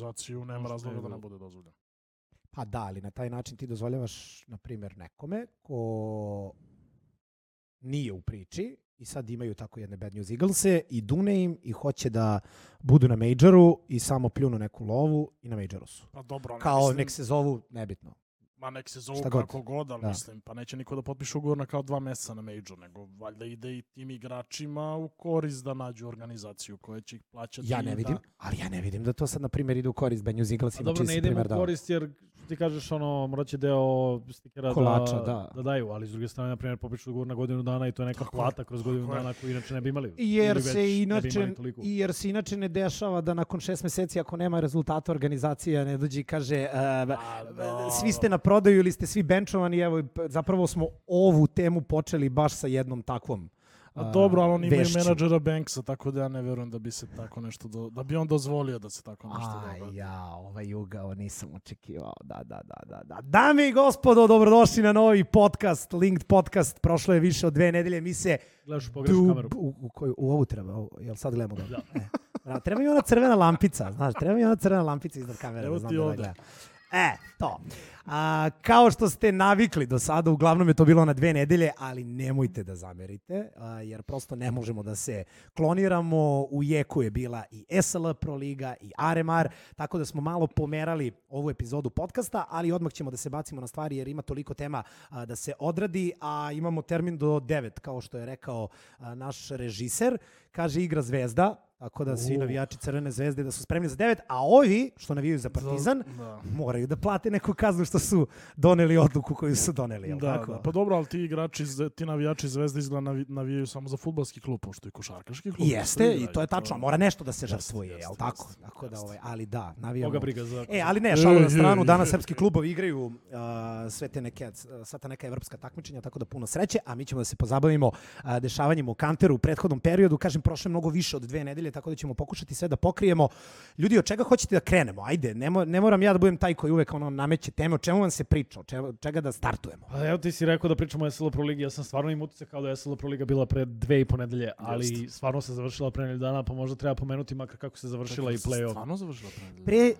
organizaciju, nema razloga da ne bude dozvoljeno. Pa da, ali na taj način ti dozvoljavaš, na primjer, nekome ko nije u priči i sad imaju tako jedne Bad News Eaglese i dune im i hoće da budu na majoru i samo pljunu neku lovu i na majoru su. Pa dobro, ne Kao mislim, nek se zovu, nebitno. Ma nek se zovu god. kako god, ali Da. mislim, pa neće niko da potpiše ugovor na kao dva meseca na major, nego valjda ide i tim igračima u korist da nađu organizaciju koja će ih plaćati. Ja ne vidim, Da, ali ja ne vidim da to sad, na primjer, ide u korist Bad News A Eaglesima, dobro, čiji ne si idemo primjer u dao. korist jer ti kažeš ono, morat će deo stikera Kolača, da, da. da daju, ali s druge strane, na primjer, popišu ugovor na godinu dana i to je neka Tako plata kroz godinu tako dana koju inače ne bi imali. Jer se inače i jer se inače ne dešava da nakon šest meseci ako nema rezultata organizacija ne dođe i kaže uh, svi ste na prodaju ili ste svi benčovani evo zapravo smo ovu temu počeli baš sa jednom takvom A dobro, ali oni imaju vešću. menadžera Banksa, tako da ja ne verujem da bi se tako nešto, do, da bi on dozvolio da se tako nešto Aj, dogodi. ja, ovaj ugao nisam očekivao. Da, da, da, da, da. Dame i gospodo, dobrodošli na novi podcast, Linked podcast. Prošlo je više od dve nedelje. Mi se Gledaš u pogrešnu kameru. u, u, koju, u ovu treba, u, jel sad gledamo dobro? Da. E. Bravo, treba mi ona crvena lampica, znaš, treba mi ona crvena lampica iznad kamere. Evo da znam ti da ovde. gledam. E, to. A, kao što ste navikli do sada, uglavnom je to bilo na dve nedelje, ali nemojte da zamerite, a, jer prosto ne možemo da se kloniramo. U jeku je bila i SL Pro Liga i Aremar, tako da smo malo pomerali ovu epizodu podcasta, ali odmah ćemo da se bacimo na stvari jer ima toliko tema a, da se odradi, a imamo termin do 9, kao što je rekao a, naš režiser. Kaže igra Zvezda, tako da svi U. navijači Crvene zvezde da su spremni za 9, a ovi što navijaju za Partizan, Da. moraju da plate neku kaznu što su doneli odluku koju su doneli, jel Da, tako? da, pa dobro, ali ti igrači, ti navijači Zvezde izgleda navi, navijaju samo za futbalski klub, pošto i košarkaški klub. Jeste, i to je tačno, mora nešto da se žrtvuje, jel tako? jeste, Tako da, ovaj, ali da, navijamo. Koga briga za... E, ali ne, šalu na Ej, stranu, ej, danas ej. srpski klubovi igraju uh, sve te neke, sva ta neka evropska takmičenja, tako da puno sreće, a mi ćemo da se pozabavimo uh, dešavanjima u Kanteru u prethodnom periodu. Kažem, prošlo je mnogo više od dve nedelje, tako da ćemo pokušati sve da pokrijemo. Ljudi, od čega hoćete da krenemo? Ajde, ne, mo, ne moram ja da budem taj koji uvek ono nameće teme, čemu vam se priča, od čega, čega da startujemo? Pa evo ti si rekao da pričamo o SL Pro Ligi, ja sam stvarno im utisak kao da je SL Pro Liga bila pre dve i po nedelje, ali Jeste. stvarno se završila pre nedelju dana, pa možda treba pomenuti makar kako se završila i play-off. Stvarno završila pre nedelju? Pre, uh,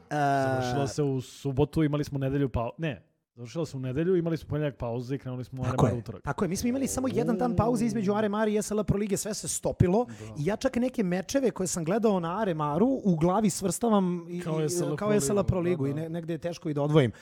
Završila se u subotu, imali smo nedelju pa Ne, završila se u nedelju, imali smo ponedjeljak pauze i krenuli smo u Tako Aremar je, utorak. tako je. Mi smo imali samo jedan dan pauze između Aremar i SL Pro Lige, sve se stopilo i ja čak neke mečeve koje sam gledao na Aremaru u glavi svrstavam i, Kao i- SL Pro kao SL Pro ligu, Ligu da, i da. ne, negde je teško i da odvojim.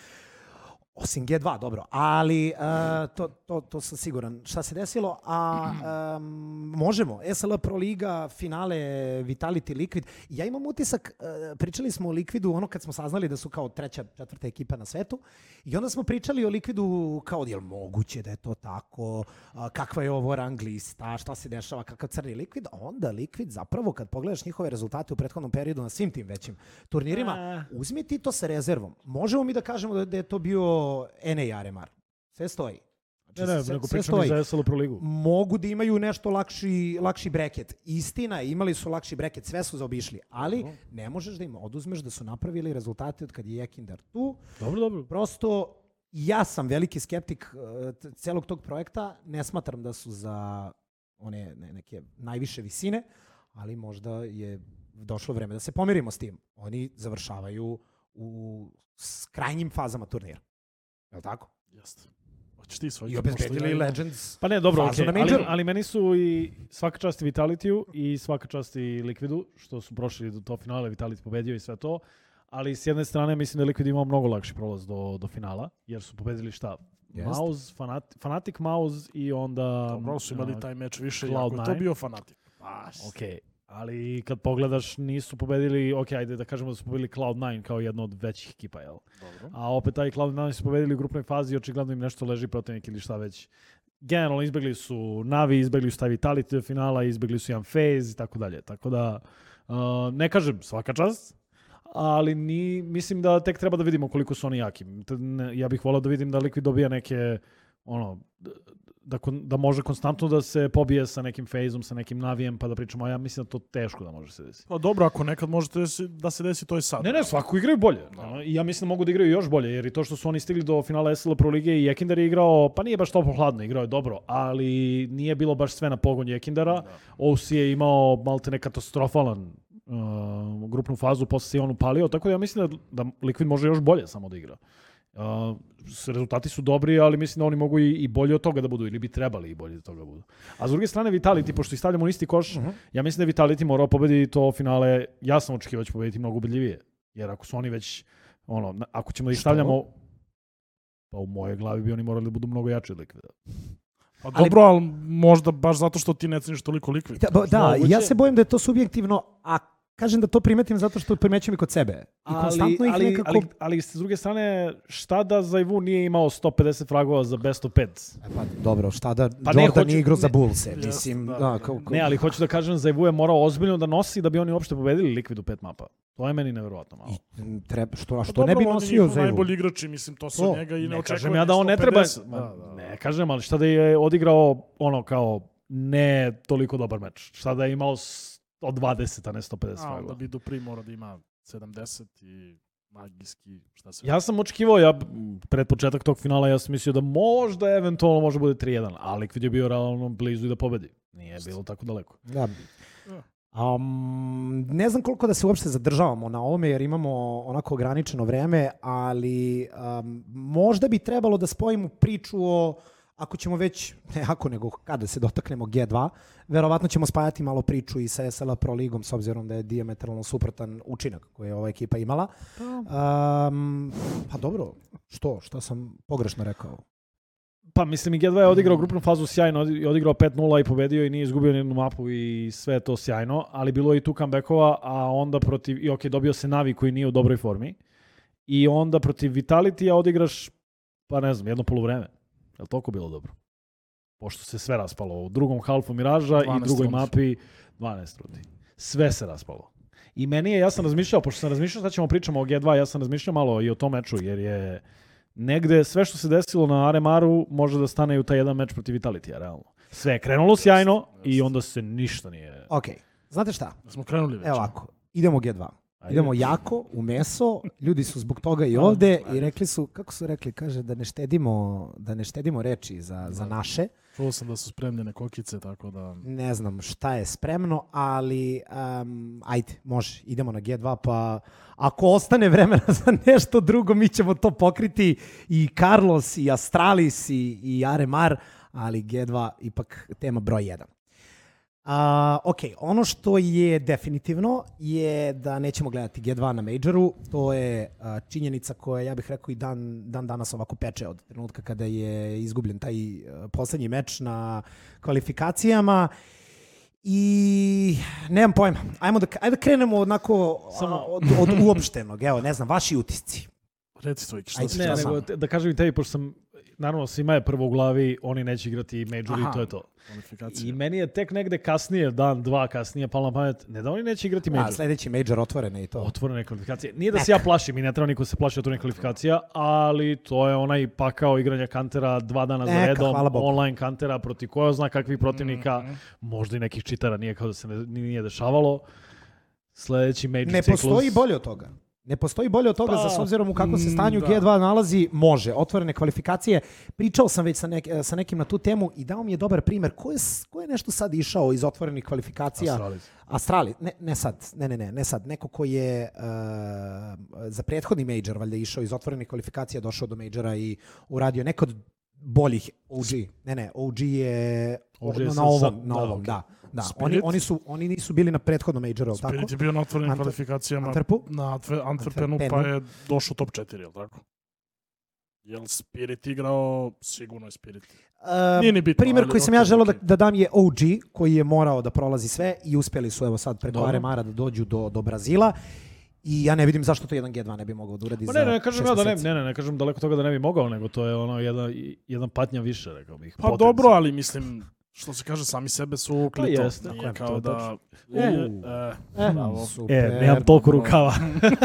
Osim G2, dobro. Ali uh, to, to, to sam siguran. Šta se desilo? A um, možemo. SL Pro Liga, finale Vitality Liquid. Ja imam utisak, uh, pričali smo o Liquidu ono kad smo saznali da su kao treća, četvrta ekipa na svetu i onda smo pričali o Liquidu kao je li moguće da je to tako, a, kakva je ovo rang lista, šta se dešava, kakav crni Liquid. Onda Liquid zapravo kad pogledaš njihove rezultate u prethodnom periodu na svim tim većim turnirima, A. uzmi ti to sa rezervom. Možemo mi da kažemo da, da je to bio NA Aremar. Sve stoji. Znači, Ne, ne, sve, nego sve i stoji. za SL Pro Ligu. Mogu da imaju nešto lakši, lakši breket. Istina, imali su lakši breket, sve su zaobišli, ali ne možeš da im oduzmeš da su napravili rezultate od kad je Jekindar tu. Dobro, dobro. Prosto, ja sam veliki skeptik uh, celog tog projekta. Ne smatram da su za one ne, neke najviše visine, ali možda je došlo vreme da se pomirimo s tim. Oni završavaju u krajnjim fazama turnira. Je li tako? Jeste. Hoćeš ti svoj I obezbedili Legends. Pa ne, dobro, okej, na ali, ali meni su i svaka čast i Vitalitiju i svaka čast i Liquidu, što su prošli do to finale, Vitality pobedio i sve to. Ali s jedne strane mislim da je Liquid imao mnogo lakši prolaz do, do finala, jer su pobedili šta? Jest. Mauz, Fanat, Fanatic Mauz i onda... Dobro, su imali taj meč više, Cloud jako je to bio fanatik. Baš. Ok, ali kad pogledaš nisu pobedili, ok, ajde da kažemo da su pobedili Cloud9 kao jedna od većih ekipa, jel? Dobro. A opet taj Cloud9 su pobedili u grupnoj fazi i očigledno im nešto leži protivnik ili šta već. Generalno izbegli su Navi, izbegli su taj Vitality do finala, izbegli su jedan phase i tako dalje. Tako da, uh, ne kažem svaka čast, ali ni, mislim da tek treba da vidimo koliko su oni jaki. Ja bih volao da vidim da Liquid dobija neke, ono, da, da može konstantno da se pobije sa nekim fazom, sa nekim navijem, pa da pričamo, a ja mislim da to teško da može se desiti. Pa dobro, ako nekad možete da se, da desi, to je sad. Ne, ne, svako igraju bolje. Ono, I ja mislim da mogu da igraju još bolje, jer i to što su oni stigli do finala SL Pro Lige i Jekindar je igrao, pa nije baš topo hladno, igrao je dobro, ali nije bilo baš sve na pogon Jekindara. OC je imao malte ne katastrofalan uh, grupnu fazu, posle se on upalio, tako da ja mislim da, da Liquid može još bolje samo da igra. Uh, rezultati su dobri, ali mislim da oni mogu i, i bolje od toga da budu, ili bi trebali i bolje od toga da budu. A s druge strane, Vitality, pošto ih stavljamo u isti koš, Mhm. ja mislim da je Vitality morao pobediti to finale, ja sam očekivao da će pobediti mnogo ubedljivije. Jer ako su oni već, ono, ako ćemo da ih Što? stavljamo, pa u moje glavi bi oni morali da budu mnogo jači od Liquida. Pa Ali- dobro, ali možda baš zato što ti ne ceniš toliko likvid. Da, ba- da ja se bojim da je to subjektivno, a kažem da to primetim zato što primećujem i kod sebe. I konstantno ih ali, nekako... ali, ali, s druge strane, šta da Zajvu nije imao 150 fragova za best of 5? E Pa dobro, šta da Pa ne, Jordan hoću- nije igrao za ne- Bullse, Jeste, mislim, da. da, kao, kao, Ne, ali hoću da kažem, Zajvu je morao ozbiljno da nosi da bi oni uopšte pobedili Liquid u pet mapa. To je meni neverovatno malo. I, treba, što, a Pa što ne bi dobro, on je nosio za Evo? najbolji igrači, mislim, to se To, njega i ne, Ne kažem ja da on ne 150. treba, Da, ma, da. ne kažem, ali šta da je odigrao ono kao ne toliko dobar meč. Šta da je imao s- od 20, a ne 150 A, onda fragova. bi Dupri mora da ima 70 i magijski, šta se... Ja sam očekivao, ja pred početak tog finala ja sam mislio da možda eventualno može bude 3-1, a Liquid je bio realno blizu i da pobedi. Nije bilo tako daleko. Da. Da. Um, ne znam koliko da se uopšte zadržavamo na ovome jer imamo onako ograničeno vreme, ali um, možda bi trebalo da spojimo priču o ako ćemo već, ne ako nego kada se dotaknemo G2, verovatno ćemo spajati malo priču i sa SLA Pro ligom s obzirom da je diametralno suprotan učinak koji je ova ekipa imala. Um, pa dobro, što? Šta sam pogrešno rekao? Pa mislim i G2 je odigrao grupnu fazu sjajno, odi- odigrao 5-0 i pobedio i nije izgubio ni jednu mapu i sve je to sjajno, ali bilo je i tu comebackova, a onda protiv, i ok, dobio se Navi koji nije u dobroj formi, i onda protiv Vitality-a odigraš, pa ne znam, jedno polovreme. Je li toliko bilo dobro? Pošto se sve raspalo u drugom halfu Miraža i 12 drugoj rundi. mapi 12 rundi. Sve se raspalo. I meni je, ja sam razmišljao, pošto sam razmišljao, sad ćemo pričamo o G2, ja sam razmišljao malo i o tom meču, jer je negde sve što se desilo na Aremaru može da stane i u taj jedan meč protiv Vitality-a, realno. Sve je krenulo sjajno i onda se ništa nije... Ok, znate šta? Da smo krenuli već. Evo ovako, idemo G2. Ajde. Idemo jako, u meso, ljudi su zbog toga i ovde i rekli su, kako su rekli, kaže da ne štedimo, da ne štedimo reči za, za naše. Čuo sam da su spremljene kokice, tako da... Ne znam šta je spremno, ali um, ajde, može, idemo na G2, pa ako ostane vremena za nešto drugo, mi ćemo to pokriti i Carlos, i Astralis, i, i Aremar, ali G2 ipak tema broj 1. A, ok, ono što je definitivno je da nećemo gledati G2 na Majoru, to je a, činjenica koja, ja bih rekao, i dan, dan danas ovako peče od trenutka kada je izgubljen taj a, poslednji meč na kvalifikacijama i nemam pojma. Ajmo da, ajde da krenemo onako Samo- a, od, od uopštenog, evo, ne znam, vaši utisci. Reci Stojki, šta Ajde, si Ne, sam? nego te- da kažem i tebi, pošto sam, naravno svima je prvo u glavi, oni neće igrati Major i to je to. I meni je tek negde kasnije, dan, dva kasnije, palo na pamet, ne da oni neće igrati A, Major. sledeći Major otvorene i to. Otvorene kvalifikacije. Nije da se ja plašim i ne treba niko se plaši otvorenih kvalifikacija, ali to je onaj pakao igranja kantera dva dana za Neka, redom, hvala Bogu. online kantera protiv koja zna kakvih protivnika, Mhm. možda i nekih čitara, nije kao da se ne, nije dešavalo. Sledeći major Ne ciklus. postoji bolje od toga. Ne postoji bolje od toga Pa, za s obzirom u kako se mm, stanju da. G2 nalazi, može. Otvorene kvalifikacije. Pričao sam već sa, nek, sa nekim na tu temu i dao mi je dobar primer. Ko je, ko je nešto sad išao iz otvorenih kvalifikacija? Astralis. Astrali, ne, ne sad, ne, ne, ne, ne sad. Neko ko je uh, za prethodni major, valjda išao iz otvorenih kvalifikacija, došao do majora i uradio neko od boljih OG. Ne, ne, OG je, OG je na, ovom, sad- na da, ovom, okej. da. Da, Spirit? oni, oni, su, oni nisu bili na prethodnom majoru, tako? Spirit je bio na otvorenim Antwer- kvalifikacijama Antwerpu? na Antwe- Antwerpenu, pa je došao top 4, jel tako? Jel Spirit igrao? Sigurno je Spirit. Uh, Nije ni bitno, Primer koji sam ja želeo da, da dam je OG, koji je morao da prolazi sve i uspeli su evo sad preko. Aremara da dođu do, do Brazila. I ja ne vidim zašto to jedan G2 ne bi mogao da uradi za ne, ne, ne kažem ja da ne, ne, ne, ne kažem daleko toga da ne bi mogao, nego to je ono jedan, jedan patnja više, rekao bih. Pa potencijalno. dobro, ali mislim, što se kaže, sami sebe su ukli to. jeste, Nije tako je, to kao je da... E, E, e, bravo. super. E, nemam toliko rukava.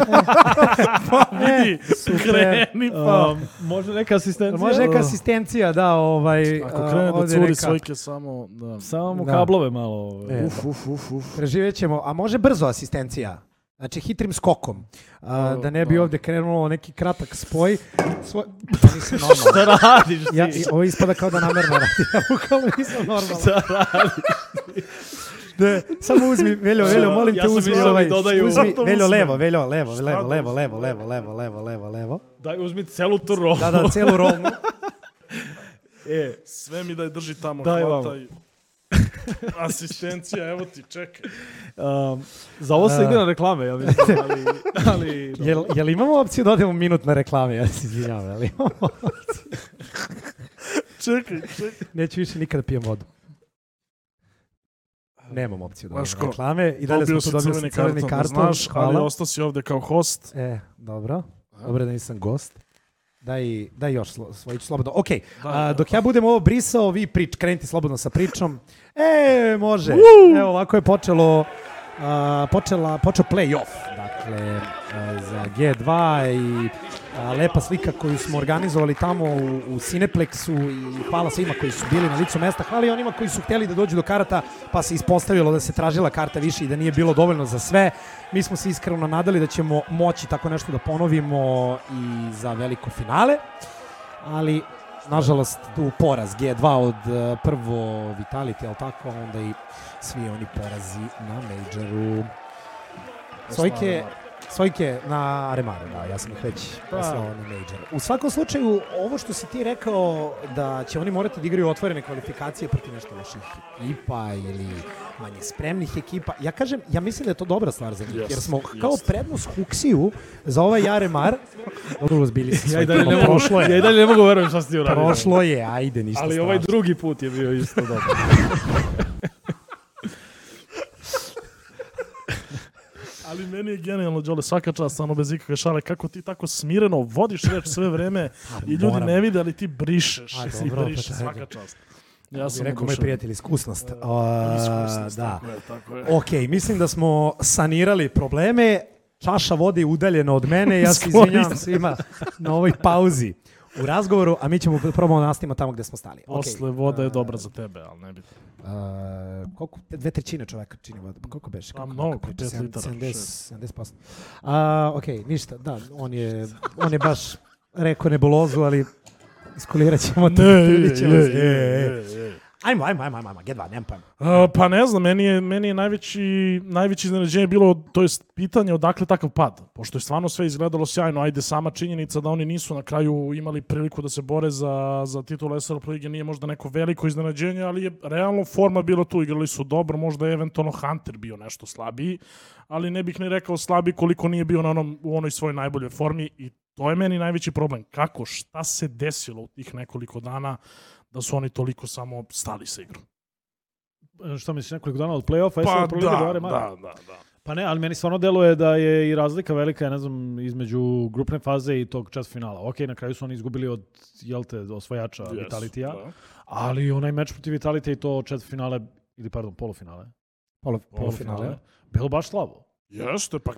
Pa vidi, super. kreni pa. um, može neka asistencija? Može neka asistencija, da, ovaj... Ako krene da curi neka- svojke samo, da. Samo Da. kablove malo. E, uf, uf, uf, uf. Preživjet ćemo, a može brzo asistencija. Znači hitrim skokom. A, da ne bi ovde krenulo neki kratak spoj. Svoj... To nisam normalno. Šta radiš ti? Ja, i, ovo ispada kao da namerno radi. Ja bukvalno nisam normalno. Šta radiš? Ne, samo uzmi, Veljo, Veljo, molim Ja te uzmi da ovaj, dodaju- uzmi, Veljo, levo, Veljo, levo, levo, levo, levo, levo, levo, levo, levo, levo. Daj, uzmi celu tu rolu. Da, da, celu rolnu. E, Sve mi da je drži tamo, Daj vamo. Asistencija, evo ti, čekaj. um, za ovo se A. ide na reklame, ja mislim, ali... ali Jel, jel imamo opciju da odemo minut na reklame? Ja se izvinjavam, ali imamo. Čekaj, čekaj. Neću više nikada pijem vodu. Nemam opciju da odemo Znaš na ko? reklame. I dalje smo si dobili crveni crveni karton, karton. da znaš, ali hvala. ostao si ovde kao host. E, dobro. Dobro da nisam gost. Daj, daj još slo, svojić slobodno. Ok, a, dok ja budem ovo brisao, vi prič, krenite slobodno sa pričom. E, može. Evo, ovako je počelo, a, počela, počeo play-off. Dakle, a, za G2 i a, lepa slika koju smo organizovali tamo u, u Cineplexu i hvala svima koji su bili na licu mesta. Hvala i onima koji su htjeli da dođu do karata, pa se ispostavilo da se tražila karta više i da nije bilo dovoljno za sve. Mi smo se iskreno nadali da ćemo moći tako nešto da ponovimo i za veliko finale, ali nažalost tu poraz G2 od eh, prvo Vitality, ali tako, onda i svi oni porazi na Majoru. Sojke, Sojke na Aremaru, da, ja sam ih već poslao na Major. U svakom slučaju, ovo što si ti rekao da će oni morati da igraju otvorene kvalifikacije protiv nešto loših ekipa ili manje spremnih ekipa, ja kažem, ja mislim da je to dobra stvar za njih, Jest, jer smo jest. kao prednost Huksiju za ovaj Aremar, dobro zbili se ja i dalje ne mogu, prošlo je. ja i dalje ne mogu verujem šta si ti uradio. Prošlo je, ajde, ništa Ali ovaj drugi put je bio isto dobro. Ali meni je genijalno, Đole, svaka čast, stvarno bez ikakve šale, kako ti tako smireno vodiš reč sve vreme i ljudi moram. ne vide, ali ti brišeš. A, I dobro, brišeš, pa svaka čast. Ja sam rekao moj prijatelj, iskusnost. A, Iskusnost, da. Tako je, tako je. Ok, mislim da smo sanirali probleme. Čaša vode je udaljena od mene. Ja se Skloni izvinjavam svima na ovoj pauzi u razgovoru, a mi ćemo probamo da nastavimo tamo gde smo stali. Posle voda je dobra za tebe, ali ne bitno. Uh, koliko, dve trećine čoveka čini voda. Koliko beše? Pa mnogo, koliko priča? pet litara, 70, 70%. Uh, ok, ništa, da, on je, on je baš rekao nebulozu, ali iskulirat ćemo to. vidit ćemo se. E, e. je. Ajmo, ajmo, ajmo, ajmo, ajmo, G2, nemam pojma. A, pa ne znam, meni je, meni je najveći, najveće iznenađenje bilo, to jest pitanje odakle takav pad, pošto je stvarno sve izgledalo sjajno, ajde sama činjenica da oni nisu na kraju imali priliku da se bore za, za titul SL Pro Lige nije možda neko veliko iznenađenje, ali je realno forma bila tu, igrali su dobro, možda je eventualno Hunter bio nešto slabiji, ali ne bih ni rekao slabi koliko nije bio na onom, u onoj svojoj najboljoj formi i to je meni najveći problem. Kako, šta se desilo u tih nekoliko dana da su oni toliko samo stali sa igrom? Šta misliš, nekoliko dana od play-offa? Pa da, da, da, da, da, da. Pa ne, ali meni stvarno deluje da je i razlika velika, ja ne znam, između grupne faze i tog čast finala. Ok, na kraju su oni izgubili od, jel te, osvajača Yes, Vitalitija, da. ali onaj meč protiv Vitalitija i to četvrt finale, ili pardon, polufinale, Polo, Polufinale. polufinale. bilo baš slabo. Jeste, pa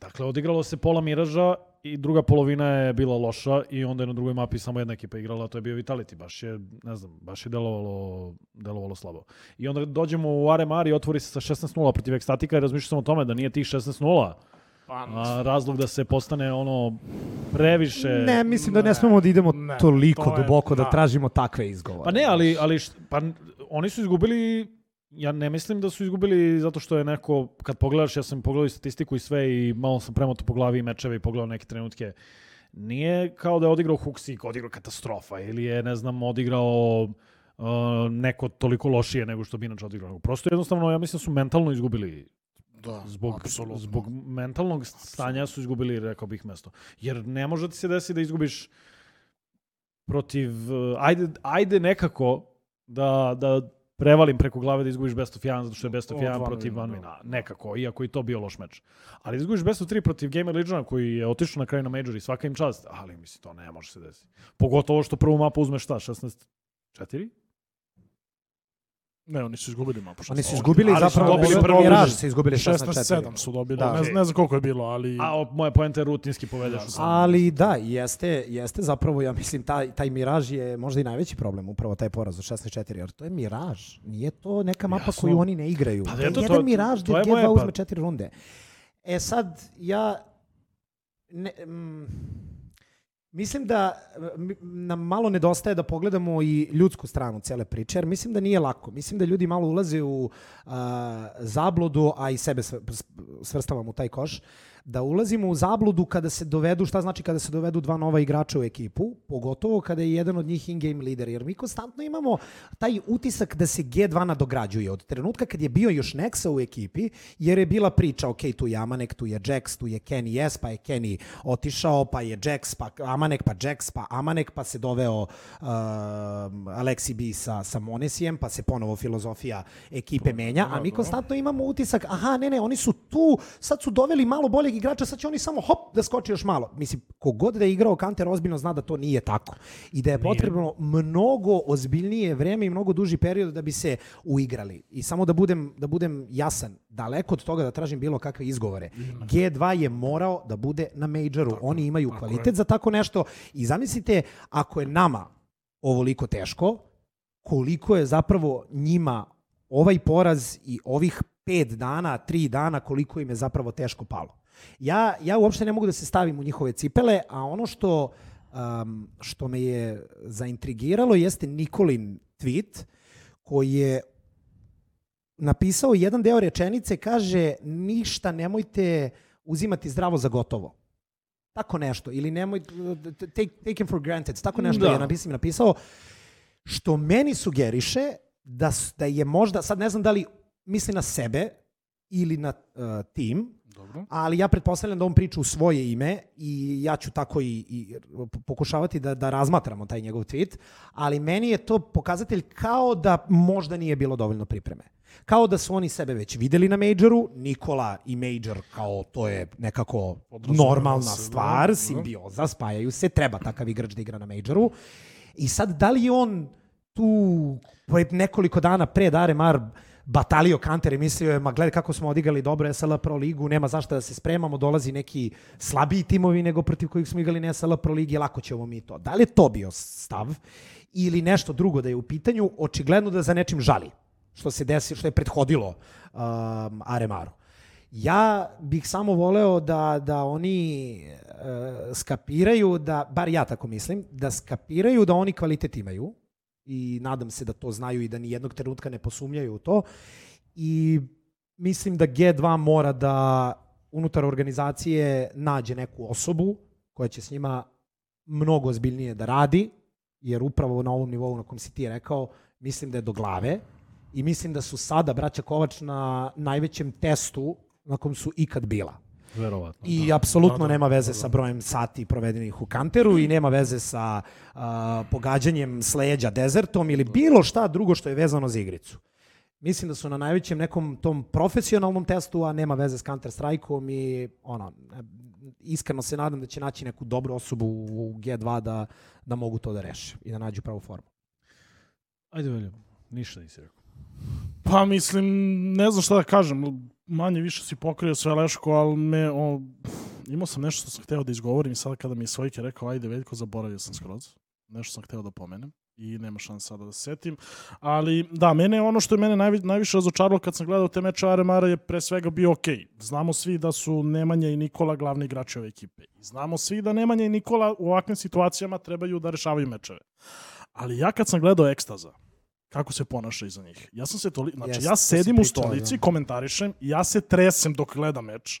Dakle, odigralo se pola miraža i druga polovina je bila loša i onda je na drugoj mapi samo jedna ekipa igrala, a to je bio Vitality. Baš je, ne znam, baš je delovalo, delovalo slabo. I onda dođemo u RMR i otvori se sa 16-0 protiv Ekstatika i razmišljam sam o tome da nije tih 16-0 Pa, a, razlog da se postane ono previše... Ne, mislim da ne Ne, smemo da idemo ne, toliko to je- duboko da. da. tražimo takve izgovore. Pa ne, ali, ali št, pa, oni su izgubili ja ne mislim da su izgubili zato što je neko, kad pogledaš, ja sam pogledao i statistiku i sve i malo sam premoto po glavi i mečeve i pogledao neke trenutke. Nije kao da je odigrao Huksik, odigrao katastrofa ili je, ne znam, odigrao uh, neko toliko lošije nego što bi inače odigrao. Prosto jednostavno, ja mislim da su mentalno izgubili da, zbog, apsolutno. zbog mentalnog stanja su izgubili, rekao bih, mesto. Jer ne može ti se desiti da izgubiš protiv, uh, ajde, ajde nekako da, da prevalim preko glave da izgubiš best of 1 zato što je best of Od 1 Van protiv Vina, Van da. Vina. Nekako, iako i to bio loš meč. Ali da izgubiš best of 3 protiv Gamer Legiona koji je otišao na kraju na Major i svaka im čast, ali mislim to ne može se desiti. Pogotovo što prvu mapu uzmeš šta, 16 4? Ne, oni su izgubili mapu. Oni su 16. izgubili Ali su zapravo dobili dobili Miraž su izgubili 16-7 16-4. su dobili. Da. ne, znam, ne znam koliko je bilo, ali... A o, moja poenta je rutinski povedeš u samom. Ali da, jeste, jeste zapravo, ja mislim, taj, taj Miraž je možda i najveći problem, upravo taj poraz od 16-4, jer to je Miraž. Nije to neka mapa Jasno. koju oni ne igraju. Pa to je eto, jedan to- Miraž to gde je G2 moje, pa- uzme četiri runde. E sad, ja... Ne, mm, Mislim da nam malo nedostaje da pogledamo i ljudsku stranu cele priče, jer mislim da nije lako. Mislim da ljudi malo ulaze u a, zabludu, a i sebe svrstavam u taj koš, da ulazimo u zabludu kada se dovedu, šta znači kada se dovedu dva nova igrača u ekipu, pogotovo kada je jedan od njih in-game lider, jer mi konstantno imamo taj utisak da se G2 nadograđuje od trenutka kad je bio još Nexa u ekipi, jer je bila priča, ok, tu je Amanek, tu je Jax, tu je Kenny S, pa je Kenny otišao, pa je Jax, pa Amanek, pa Jax, pa Amanek, pa se doveo uh, Alexi B sa, sa Monesijem, pa se ponovo filozofija ekipe menja, a mi konstantno imamo utisak, aha, ne, ne, oni su tu, sad su doveli malo boljeg igrača, sad će oni samo hop da skoči još malo. Mislim, kogod da je igrao Kanter ozbiljno zna da to nije tako. I da je potrebno mnogo ozbiljnije vreme i mnogo duži period da bi se uigrali. I samo da budem, da budem jasan, daleko od toga da tražim bilo kakve izgovore. G2 je morao da bude na majoru. Oni imaju tako kvalitet za tako nešto. I zamislite, ako je nama ovoliko teško, koliko je zapravo njima ovaj poraz i ovih pet dana, tri dana, koliko im je zapravo teško palo. Ja, ja uopšte ne mogu da se stavim u njihove cipele, a ono što, um, što me je zaintrigiralo jeste Nikolin tweet koji je napisao jedan deo rečenice, kaže ništa nemojte uzimati zdravo za gotovo. Tako nešto. Ili nemoj, take, take him for granted. Tako nešto Da. je napisao, napisao. Što meni sugeriše da, da je možda, sad ne znam da li misli na sebe ili na uh, tim, Dobro. ali ja pretpostavljam da on priča u svoje ime i ja ću tako i, i pokušavati da, da razmatramo taj njegov tweet, ali meni je to pokazatelj kao da možda nije bilo dovoljno pripreme. Kao da su oni sebe već videli na majoru, Nikola i major kao to je nekako normalna se, da, stvar, da. simbioza, spajaju se, treba takav igrač da igra na majoru. I sad, da li on tu pre nekoliko dana pred Aremar batalio kanter i mislio je, ma gledaj kako smo odigrali dobro SL Pro ligu, nema zašto da se spremamo, dolazi neki slabiji timovi nego protiv kojih smo igrali na SL Pro ligi, lako ćemo mi to. Da li je to bio stav ili nešto drugo da je u pitanju, očigledno da za nečim žali što se desi, što je prethodilo um, Aremaru. Ja bih samo voleo da, da oni uh, skapiraju, da, bar ja tako mislim, da skapiraju da oni kvalitet imaju i nadam se da to znaju i da ni jednog trenutka ne posumnjaju u to. I mislim da G2 mora da unutar organizacije nađe neku osobu koja će s njima mnogo ozbiljnije da radi, jer upravo na ovom nivou na kom si ti rekao, mislim da je do glave i mislim da su sada braća Kovač na najvećem testu na kom su ikad bila. Verovatno. I apsolutno Da, da, nema veze da, da. sa brojem sati provedenih u kanteru i nema veze sa a, pogađanjem sleđa dezertom ili bilo šta drugo što je vezano za igricu. Mislim da su na najvećem nekom tom profesionalnom testu, a nema veze s Counter Strike-om i ono, iskreno se nadam da će naći neku dobru osobu u G2 da, da mogu to da reše i da nađu pravu formu. Ajde, Veljo, ništa nisi rekao. Pa mislim, ne znam šta da kažem, manje više si pokrio sve Leško, ali me, o, imao sam nešto što sam hteo da izgovorim i sada kada mi je Svojke rekao, ajde Veljko, zaboravio sam skroz. Nešto sam hteo da pomenem i nema šanse sada da se setim. Ali da, mene ono što je mene najvi, najviše razočaralo kad sam gledao te meče Aremara je pre svega bio ok. Znamo svi da su Nemanja i Nikola glavni igrači ove ekipe. I znamo svi da Nemanja i Nikola u ovakvim situacijama trebaju da rešavaju mečeve. Ali ja kad sam gledao ekstaza, kako se ponaša iza njih. Ja sam se toli... Znači, Jeste, ja to si sedim u stolici, da. komentarišem i ja se tresem dok gledam meč.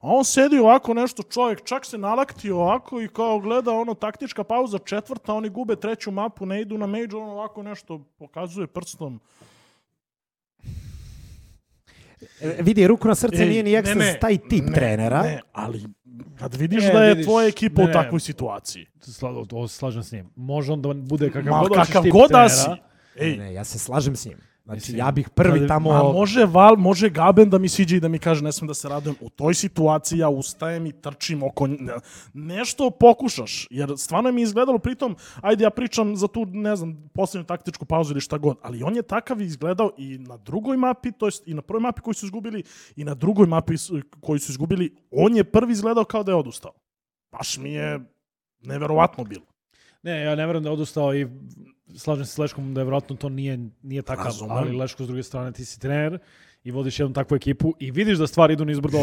A on sedi ovako nešto, čovjek čak se nalakti ovako i kao gleda ono taktička pauza četvrta, oni gube treću mapu, ne idu na major, on ovako nešto pokazuje prstom. E, vidi, ruku na srce Ej, nije ni ne, Extras ne, taj tip ne, trenera. Ne, ali kad vidiš E, da je vidiš, tvoja ekipa ne, u ne. takvoj situaciji. Sla, to slažem s njim. Može on da bude kakav Ma, god kakav tip god da trenera. Ej, Ne, ja se slažem s njim. Znači, Mislim, ja bih prvi tamo... A može Val, može Gaben da mi siđe i da mi kaže ne smem da se radujem. U toj situaciji ja ustajem i trčim oko ne, nešto pokušaš. Jer stvarno mi je izgledalo pritom, ajde ja pričam za tu, ne znam, poslednju taktičku pauzu ili šta god, ali on je takav izgledao i na drugoj mapi, to jest i na prvoj mapi koju su izgubili i na drugoj mapi koju su izgubili, on je prvi izgledao kao da je odustao. Baš mi je neverovatno bilo. Ne, ja ne verujem da je odustao i slažem se s Leškom da je vjerojatno to nije, nije takav, Razumem. ali Leško s druge strane ti si trener i vodiš jednu takvu ekipu i vidiš da stvari idu nizbrdo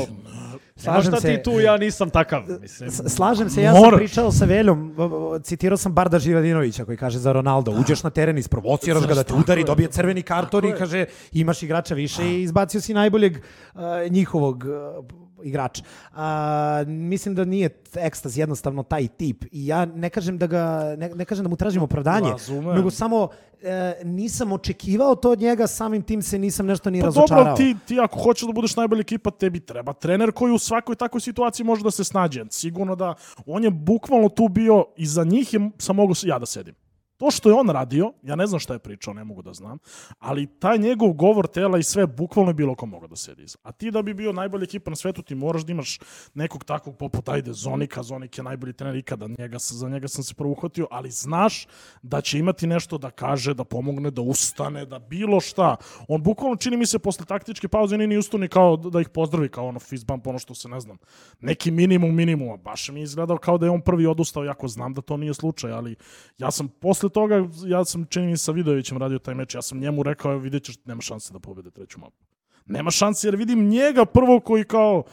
Slažem šta ti se. tu, ja nisam takav. Mislim. Slažem se, ja sam Moraš. pričao sa Veljom, citirao sam Barda Živadinovića koji kaže za Ronaldo, uđeš na teren, isprovociraš ga da te udari, dobije crveni karton i kaže imaš igrača više i izbacio si najboljeg uh, njihovog uh, igrača. A, mislim da nije ekstaz jednostavno taj tip i ja ne kažem da ga ne, ne kažem da mu tražim opravdanje, Razumem. nego samo e, nisam očekivao to od njega, samim tim se nisam nešto ni Pa razočarao. dobro, ti, ti ako hoćeš da budeš najbolja ekipa, tebi treba trener koji u svakoj takvoj situaciji može da se snađe. Sigurno da on je bukvalno tu bio i za njih je, sam mogu ja da sedim. To što je on radio, ja ne znam šta je pričao, ne mogu da znam, ali taj njegov govor tela i sve bukvalno je bilo ko mogao da sedi iza. A ti da bi bio najbolja ekipa na svetu, ti moraš da imaš nekog takvog poput, ajde, Zonika, Zonik je najbolji trener ikada, njega, za njega sam se prvo uhvatio, ali znaš da će imati nešto da kaže, da pomogne, da ustane, da bilo šta. On bukvalno čini mi se posle taktičke pauze ni ustao ni kao da ih pozdravi, kao ono fist bump, ono što se ne znam. Neki minimum minimuma. Baš mi je izgledao kao da je on prvi odustao, jako znam da to nije slučaj, ali ja sam posle toga, ja sam čini sa Vidovićem radio taj meč, ja sam njemu rekao, vidjet ćeš, nema šanse da pobede treću mapu. Nema šanse jer vidim njega prvo koji kao,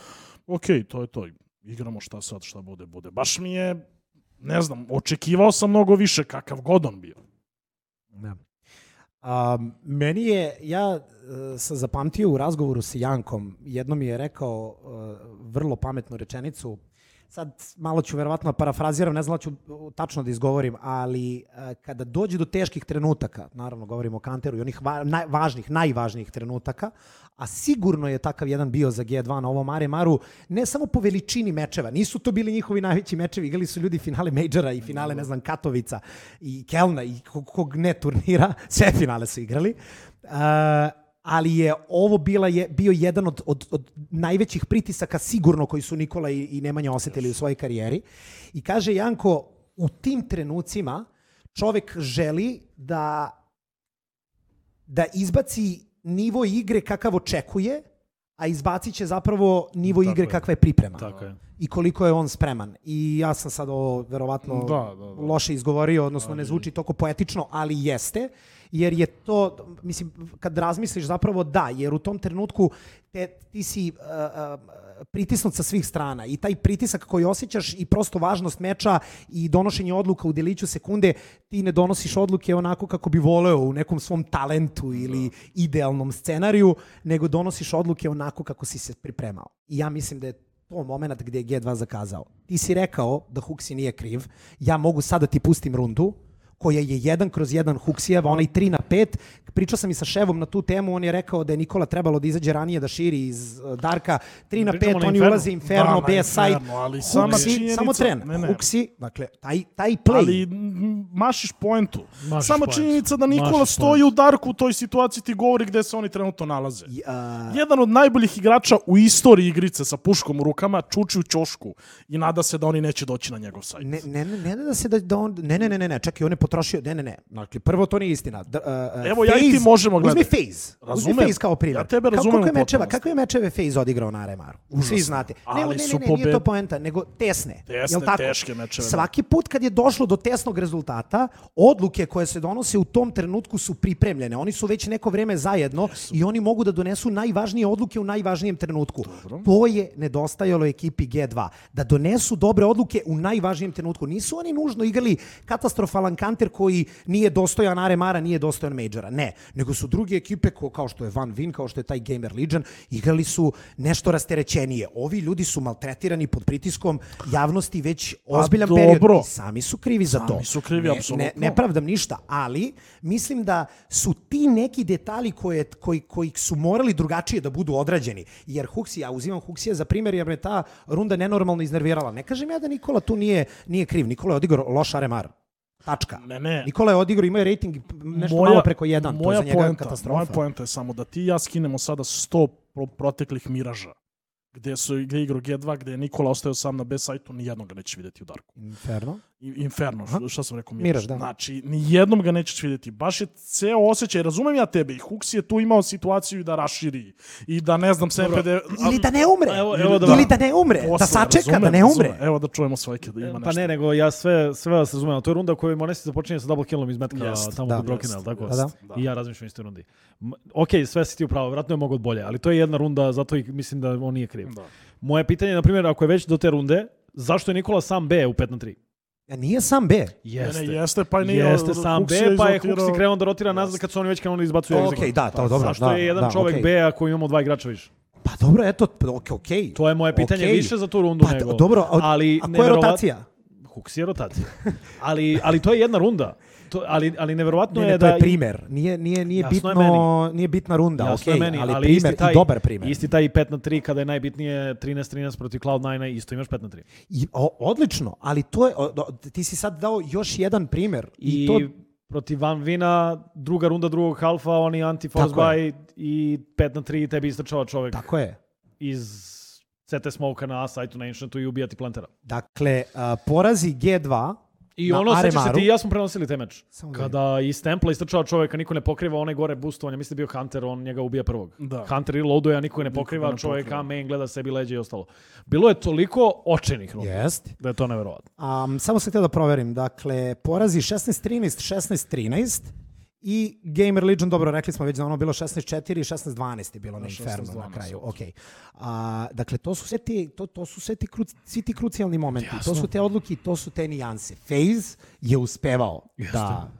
ok, to je to, igramo šta sad, šta bude, bude. Baš mi je, ne znam, očekivao sam mnogo više kakav god on bio. Da. A, meni je, ja e, sam zapamtio u razgovoru sa Jankom, jednom je rekao e, vrlo pametnu rečenicu, sad malo ću verovatno da parafraziram, ne znam da ću tačno da izgovorim, ali e, kada dođe do teških trenutaka, naravno govorimo o Kanteru i onih važnih, najvažnijih trenutaka, a sigurno je takav jedan bio za G2 na ovom Mare Maru, ne samo po veličini mečeva, nisu to bili njihovi najveći mečevi, igrali su ljudi finale Majora i finale, ne znam, Katovica i Kelna i kog, kog ne turnira, sve finale su igrali. Uh, ali je ovo bila je, bio jedan od, od, od najvećih pritisaka sigurno koji su Nikola i, i Nemanja osetili u svojoj karijeri. I kaže Janko, u tim trenucima čovek želi da da izbaci nivo igre kakav očekuje, a izbacit će zapravo nivo Tako igre je. kakva je priprema. Tako je. I koliko je on spreman. I ja sam sad ovo verovatno Da, da, da. loše izgovorio, odnosno ne zvuči toliko poetično, ali jeste, jer je to, mislim, kad razmisliš zapravo da, jer u tom trenutku te, ti si uh, uh, pritisnut sa svih strana i taj pritisak koji osjećaš i prosto važnost meča i donošenje odluka u deliću sekunde, ti ne donosiš odluke onako kako bi voleo u nekom svom talentu ili idealnom scenariju, nego donosiš odluke onako kako si se pripremao. I ja mislim da je to moment gdje je G2 zakazao. Ti si rekao da Huksi nije kriv, ja mogu sad da ti pustim rundu, koja je jedan kroz jedan Huksijeva, onaj 3 na 5. Pričao sam i sa Ševom na tu temu, on je rekao da je Nikola trebalo da izađe ranije da širi iz uh, Darka. 3 na Pričamo 5, na oni ulaze Inferno, Da, na B side. Inferno, ali sama Huksi, činjenica- samo tren. ne, ne. Huksi, dakle, taj, taj play. Ali mašiš poentu. Mašiš Sama poentu. činjenica da Nikola Mašiš stoji u Darku u toj situaciji ti govori gde se oni trenutno nalaze. I, a, Jedan od najboljih igrača u istoriji igrice sa puškom u rukama čuči u ćošku i nada se da oni neće doći na njegov sajt. Ne, ne, ne, ne da se da, da on, ne, ne, ne, ne, ne, čekaj, on je potrošio, ne, ne, ne, dakle, prvo to nije istina. D, uh, Evo, ja i ti možemo Uzmi gledati. Uzmi Razumem. FaZe kao primjer. Ja tebe Kako- razumem Koliko je u mečeva, kakve je mečeve FaZe odigrao na Aremaru? Svi znate. Ali ne, ne, ne, ne, nije to poenta, nego tesne. Tesne, Jel tako? teške mečeve, da. Svaki put kad je došlo do tesnog rezultata, odluke koje se donose u tom trenutku su pripremljene. Oni su već neko vreme zajedno i oni mogu da donesu najvažnije odluke u najvažnijem trenutku. To je nedostajalo ekipi G2. Da donesu dobre odluke u najvažnijem trenutku. Nisu oni nužno igrali katastrofalan kanter koji nije dostojan Aremara, nije dostojan Majora. Ne. Nego su druge ekipe ko, kao što je Van Vin, kao što je taj Gamer Legion, igrali su nešto rasterećenije. Ovi ljudi su maltretirani pod pritiskom javnosti već ozbiljan dobro. period. I sami su krivi za to. Sami su krivi, ne, apsolutno. Ne, ne pravdam ništa, ali mislim da su ti neki detalji koje, koji, koji su morali drugačije da budu odrađeni. Jer Huxi, ja uzimam Huxija za primjer jer me ta runda nenormalno iznervirala. Ne kažem ja da Nikola tu nije, nije kriv. Nikola je odigrao loš Aremar. Tačka. Ne, ne. Nikola je odigrao, imao je rating nešto malo preko jedan. To je moja za njega poenta, katastrofa. Moja poenta je samo da ti i ja skinemo sada 100 pro- proteklih miraža gde su gde igrao G2, gde je Nikola ostao sam na B sajtu, ni jednog ga nećeš vidjeti u Darku. Inferno. I- Inferno, šta, šta sam rekao? Miraž. Miraž, da. Znači, ni jednom ga nećeš vidjeti. Baš je ceo osjećaj, razumem ja tebe, i Hux je tu imao situaciju da raširi i da ne znam, SMPD... Ili da ne umre. Evo- evo da Ili vam- da ne umre. Da Posle, sačeka, razumem, da ne umre. razumem. Evo da čujemo svojke da ima Pa nešto. ne, nego ja sve, sve vas razumem. To je runda koju Monesi započinje sa double killom iz metka Jest, tamo da. kod Brokina, Jest, tako? Da, da. Da. I ja razmišljam isto rundi. Ok, sve si ti upravo, vratno je mogo bolje, ali to je jedna runda, zato i mislim da on nije kriv. Da. Moje pitanje je, na primjer, ako je već do te runde, zašto je Nikola sam B u 5 na 3? Ja, nije sam B. Jeste. Ne, ne, jeste, pa nije. Jeste sam B, je pa je izrotirao- Hooks i krenuo da rotira nazad kad su oni već krenuli da izbacuju Ok, exit. da, to dobro. Zašto da, je jedan da, čovek okej. B ako imamo dva igrača više? Pa dobro, eto, ok, okej. To je moje pitanje Okej. više za tu rundu Pa nego... dobro, a, ali a koja je rotacija? Hooks je rotacija. ali, ali to je jedna runda. To, ali, ali neverovatno Ne, je ne, to da... je primer. Nije, nije, nije, Jasno je bitno, nije bitna runda, Jasno je meni, ali, ali, primer isti taj, i dobar primer. Isti taj 5 na 3 kada je najbitnije 13-13 protiv Cloud9 isto imaš 5 na 3. I, o, odlično, ali to je, o, ti si sad dao još jedan primer. I, I, to, protiv Van Vina, druga runda drugog halfa, oni anti-force je. buy i 5 na 3 tebi istrčava čovek tako je. iz CT Smoke na sajtu na Ancientu i ubija ti plantera. Dakle, a, porazi G2 I na ono, sećaš se ti i ja smo prenosili taj meč. Samo da Kada iz templa istrčava čoveka, niko ne pokriva onaj gore boostovanje, mislim da bio Hunter, on njega ubija prvog. Da. Hunter reloaduje, a niko ne Niko pokriva, ga ne čovek pokriva. A main gleda sebi leđe i ostalo. Bilo je toliko očenih rundi Jest. da je to neverovatno. Um, samo sam htio da proverim. Dakle, porazi 16-13, 16-13 i Gamer Legion, dobro, rekli smo već da ono bilo 16-4 i 16-12 je bilo na Inferno na 16-12, kraju. ok. Okay. A, dakle, to su sve ti, to, to su sve ti, kru, svi ti krucijalni momenti. To Jasno. su te odluke to su te nijanse. FaZe je uspevao Jeste. da,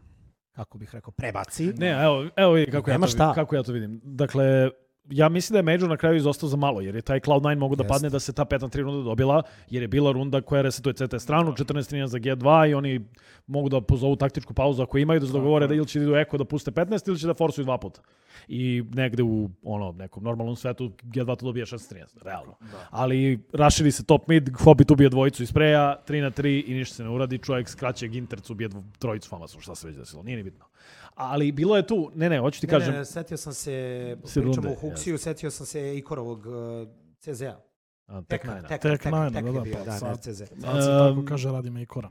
kako bih rekao, prebaci. Ne, evo, evo vidi kako, ja to, šta. kako ja to vidim. Dakle, ja mislim da je Major na kraju izostao za malo, jer je taj Cloud9 mogu da Jeste. padne da se ta 5 na 3 runda dobila, jer je bila runda koja resetuje CT stranu, 14 za G2 i oni mogu da pozovu taktičku pauzu ako imaju, da se dogovore da ili će da idu eko da puste 15 ili će da forsuju dva puta. I negde u ono, nekom normalnom svetu G2 to dobija 16-13, realno. Ali raširi se top mid, Hobbit ubije dvojicu iz preja, 3 na 3 i ništa se ne uradi, čovjek skraće Gintercu ubije dvo- trojicu Famasu, šta se već desilo, nije ni bitno. Ali bilo je tu, ne ne, hoću ti Ne, kažem, ne, ne, setio sam se, pričamo runde, o Huxiju, setio sam se Ikorovog uh, CZ-a. a, tek najna. tek, Tek tek, najna, tek da, da, bio, pa da, sad. CZ. Sad se tako kaže radi Makora.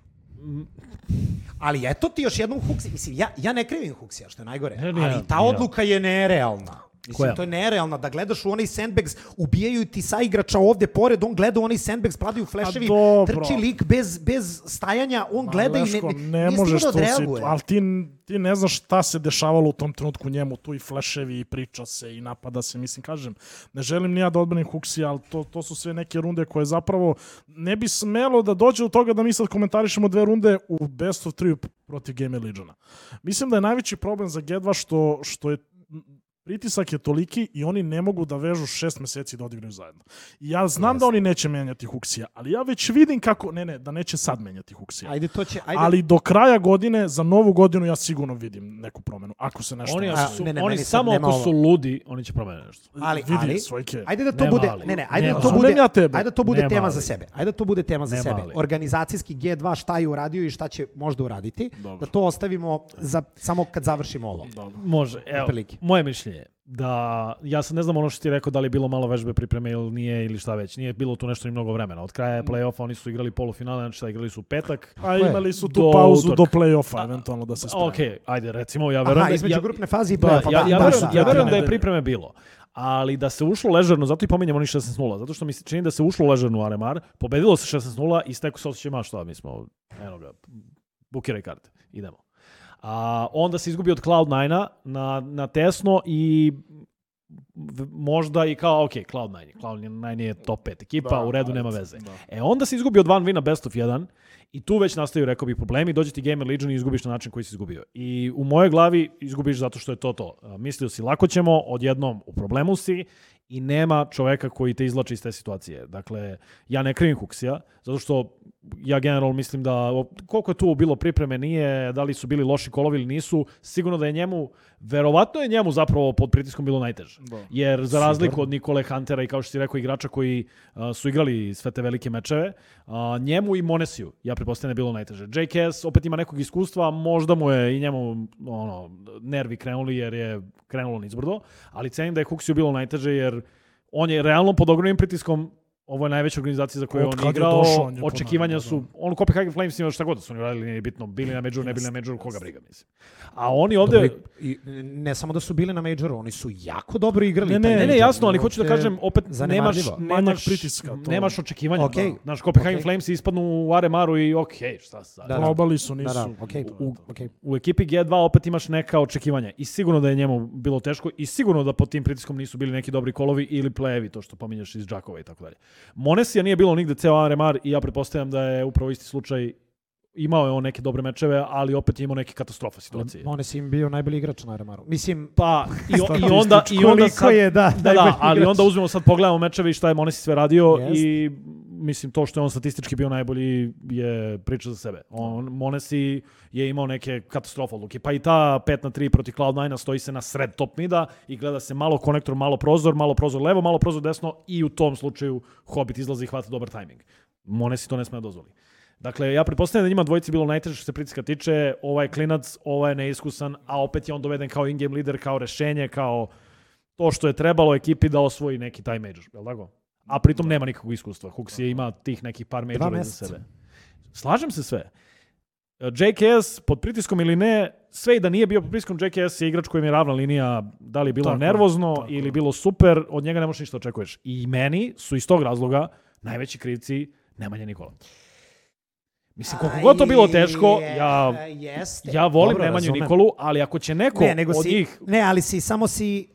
Ali eto ti još jednom Huxi. Mislim, ja, ja ne krivim Huxija, što je najgore. Ali ta odluka je nerealna. Mislim, Koja? to je nerealno da gledaš u onaj sandbags, ubijaju ti sa igrača ovde pored, on gleda u onaj sandbags, padaju fleševi, trči lik bez, bez stajanja, on gleda i ne, Leško, ne, ne možeš da to odreaguje. si, ali ti, ti ne znaš šta se dešavalo u tom trenutku njemu, tu i fleševi i priča se i napada se, mislim, kažem, ne želim ni ja da odbranim Huxi, ali to, to su sve neke runde koje zapravo ne bi smelo da dođe do toga da mi sad komentarišemo dve runde u best of 3 protiv Gamer Legiona. Mislim da je najveći problem za G2 što, što je pritisak je toliki i oni ne mogu da vežu šest meseci da odigraju zajedno. I ja znam da oni neće menjati Huxija, ali ja već vidim kako, ne ne, da neće sad menjati Huxija. Ajde, to će, ajde. Ali do kraja godine, za novu godinu, ja sigurno vidim neku promenu. Ako se nešto... Oni, A, su, ne, ne, oni samo ako ovo. su ludi, oni će promeniti nešto. ali, vidi ali, svojke. Ajde da to Nema bude, ali. ne, ne, ajde Nema da to bude, ja tebe. ajde da to bude Nema tema ali. za sebe. Ajde da to bude tema za Nema sebe. ali. Organizacijski G2 šta je uradio i šta će možda uraditi. Dobro. Da to ostavimo za, samo kad završimo ovo. Dobro. Može, evo, moje mišljenje je da, ja sad ne znam ono što ti je rekao da li je bilo malo vežbe pripreme ili nije ili šta već, nije bilo tu nešto ni mnogo vremena. Od kraja play-offa oni su igrali polufinale, znači šta igrali su petak. A imali su tu Do pauzu utorka. do play-offa, eventualno da se spreme. Ok, ajde, recimo, ja verujem Aha, da... između ja, grupne faze i Da, play-offa. ja, ja, da, verujem, da, ja da, verujem da, da je da. pripreme bilo. Ali da se ušlo ležerno, zato i pominjem oni 16-0, zato što mi se čini da se ušlo ležerno u Aremar, pobedilo se 16-0 i stekao se osjećaj, ma šta, mi smo, eno ga, bukiraj karte, idemo. A, onda se izgubi od Cloud9 na, na tesno i možda i kao, ok, Cloud9, je- Cloud9 je top 5 ekipa, Da, u redu, nema veze. da. E onda se izgubi od Van Vina best of 1 i tu već nastaju, rekao bih, problemi. Dođe ti Gamer Legion i izgubiš na način koji si izgubio. I u mojoj glavi izgubiš zato što je to to. Mislio si lako ćemo, odjednom u problemu si i nema čoveka koji te izlači iz te situacije. Dakle, ja ne krivim Huxija, zato što ja generalno mislim da koliko je tu bilo pripreme, nije, da li su bili loši kolovi ili nisu, sigurno da je njemu, verovatno je njemu zapravo pod pritiskom bilo najteže. Da. Jer za razliku od Nikole Huntera i kao što si rekao igrača koji a, su igrali sve te velike mečeve, a, njemu i Monesiju, ja pretpostavljam je bilo najteže. JKS opet ima nekog iskustva, možda mu je i njemu ono, nervi krenuli jer je krenulo nizbrdo, ali cenim da je Huxiju bilo najteže jer on je realno pod ogromnim pritiskom ovo je najveća organizacija za koju Od on igrao. došao, on Očekivanja ponavljao, su, on Copenhagen Flames ima šta god da su oni radili, nije bitno, bili na Majoru, ne bili na Majoru, koga briga, mislim. A oni ovde... Dobro, i- ne samo da su bili na majoru, oni su jako dobro igrali. Ne, ne, Ne, ne, jasno, ali hoću da kažem, opet nemaš, nemaš, pritiska, to- nemaš očekivanja. Okej. Da. Znaš, Copenhagen Okej. Flames ispadnu u Aremaru i okej, šta sad. Da, da. Probali su, Da, nisu. da, To je u- okej. U ekipi G2 opet imaš neka očekivanja i sigurno da je njemu bilo teško i sigurno da pod tim pritiskom nisu bili neki dobri kolovi ili plejevi, to što pominješ iz Džakova i tako dalje. Monesija nije bilo nigde ceo RMR i ja pretpostavljam da je upravo isti slučaj imao je on neke dobre mečeve, ali opet je imao neke katastrofa situacije. On je sim bio najbolji igrač na Remaru. Mislim, Pa, i, o- i onda, i onda sad, je, da, da, da, ali igrač. onda uzmemo sad pogledamo mečeve i šta je Monesi sve radio Jest. i mislim to što je on statistički bio najbolji je priča za sebe. On, Monesi je imao neke katastrofe odluke. Pa i ta 5 na 3 protiv Cloud9 stoji se na sred top mida i gleda se malo konektor, malo prozor, malo prozor levo, malo prozor desno i u tom slučaju Hobbit izlazi i hvata dobar tajming. Monesi to ne sme da dozvoli. Dakle, ja pretpostavljam da njima dvojici bilo najteže što se pritiska tiče. Ovaj je klinac, ovaj je neiskusan, a opet je on doveden kao in-game lider, kao rešenje, kao to što je trebalo ekipi da osvoji neki taj major, je li tako? A pritom nema nikakvog iskustva. Hooks je ima tih nekih par majora meseca. sebe. Slažem se sve. E, JKS, pod pritiskom ili ne, sve i da nije bio pod pritiskom, JKS je igrač kojem je ravna linija, da li je bilo Tako nervozno tako ili bilo super, od njega ne možeš ništa da očekuješ. I meni su iz tog razloga najveći krivci Nemanja Nikola. Mislim, koliko god to bilo teško, ja, Jeste. ja volim Dobro, Nemanju razumem. Nikolu, ali ako će neko Ne, nego od si, njih... ne, ali si, samo si,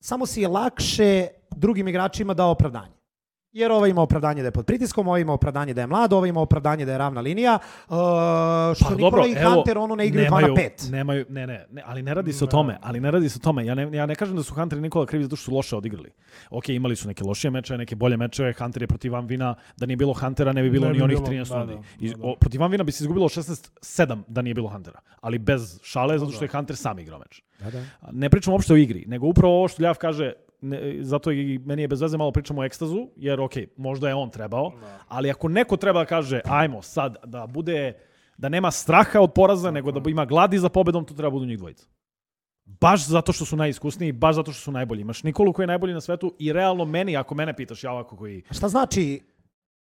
samo si lakše drugim igračima dao opravdanje. Jer ovaj ima opravdanje da je pod pritiskom, ovaj ima opravdanje da je mlad, ovaj ima opravdanje da je ravna linija. Uh, što Pa Nikola dobro, i evo, Hunter ono ne igraju 2 nemaju, na 5. Nemaju, ne, ne, ne, ali ne radi se o tome, ali ne radi se o tome. Ja ne, ja ne kažem da su Hunter i Nikola krivi zato što su loše odigrali. Ok, imali su neke lošije mečeve, neke bolje mečeve, Hunter je protiv Van Vina, da nije bilo Huntera ne bi bilo Ne ni bi onih bilo, 13 da, da, I, da, da. o, protiv Van Vina bi se izgubilo 16-7 da nije bilo Huntera, ali bez šale zato što je Hunter sam igrao meč. Da, da. Ne pričamo uopšte o igri, nego upravo ovo što Ljav kaže, ne, zato i meni je bez veze malo pričamo o ekstazu, jer ok, možda je on trebao, ali ako neko treba da kaže, ajmo sad da bude, da nema straha od poraza, nego da ima gladi za pobedom, to treba budu njih dvojica. Baš zato što su najiskusniji, baš zato što su najbolji. Imaš Nikolu koji je najbolji na svetu i realno meni, ako mene pitaš, ja ovako koji... Šta znači,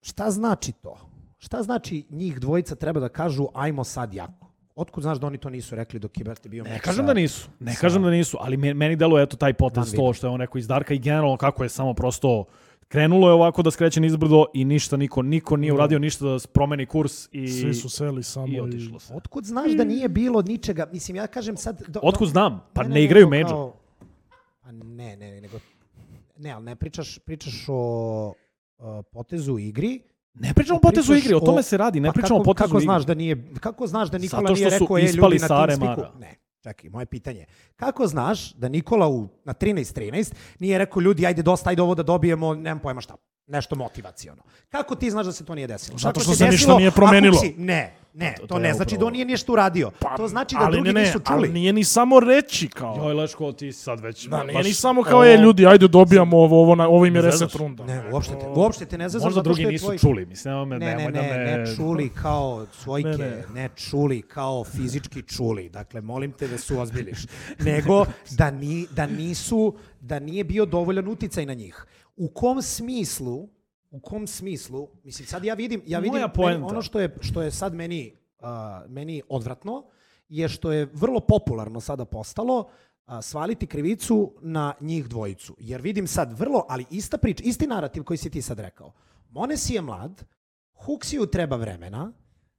šta znači to? Šta znači njih dvojica treba da kažu ajmo sad jako? Otkud znaš da oni to nisu rekli dok je brate bio Ne meč kažem sa- da nisu, ne sa- kažem da nisu, ali me- meni deluje eto taj potez to što je on rekao iz Darka i generalno kako je samo prosto krenulo je ovako da skreće nizbrdo i ništa niko, niko nije uradio ništa da promeni kurs i, Svi su seli samo i otišlo se. Otkud znaš da nije bilo ničega? Mislim, ja kažem sad... Do, Otkud znam? Pa ne, ne, igraju nego major. kao- Pa ne, ne, ne, nego... Ne, ali ne pričaš, pričaš o uh, potezu igri. Ne pričamo o potezu igre, o tome se radi, ne Pa pričamo o kako, potezu kako znaš da nije, kako znaš da Nikola Zato što nije rekao, e, ispali ljudi na Teamspeaku... Ne, čekaj, moje pitanje. Kako znaš da Nikola u, na 13-13 nije rekao, ljudi, ajde dosta, ajde ovo da dobijemo, nemam pojma šta, nešto motivaciono. Kako ti znaš da se to nije desilo? Zato što se se ništa desilo nije promenilo. si- Ne, ne, to, to ne je znači da upravo- on nije ništa uradio. to znači da ali drugi ne, ne, nisu čuli. Ali nije ni samo reći kao. Joj, Leško, ti sad već... Da, nije baš ni samo kao, ovo- e, ljudi, ajde dobijamo ovo, ovo, na, ovo im je Ne reset runda. Ne, uopšte te, uopšte te ne zazam Možda drugi je nisu tvoj... čuli, mislim, nemoj me, Ne, ne, nemoj ne, da me... ne čuli kao svojke, Ne, ne, ne. čuli kao fizički čuli. Dakle, molim te da se ozbiliš. Nego da, ni, da nisu, da nije bio dovoljan uticaj na njih. U kom smislu, u kom smislu, mislim sad ja vidim, ja vidim meni, ono što je, što je sad meni, uh, meni odvratno, je što je vrlo popularno sada postalo a, svaliti krivicu na njih dvojicu. Jer vidim sad vrlo, ali ista priča, isti narativ koji si ti sad rekao. Monesi je mlad, Huxiju treba vremena,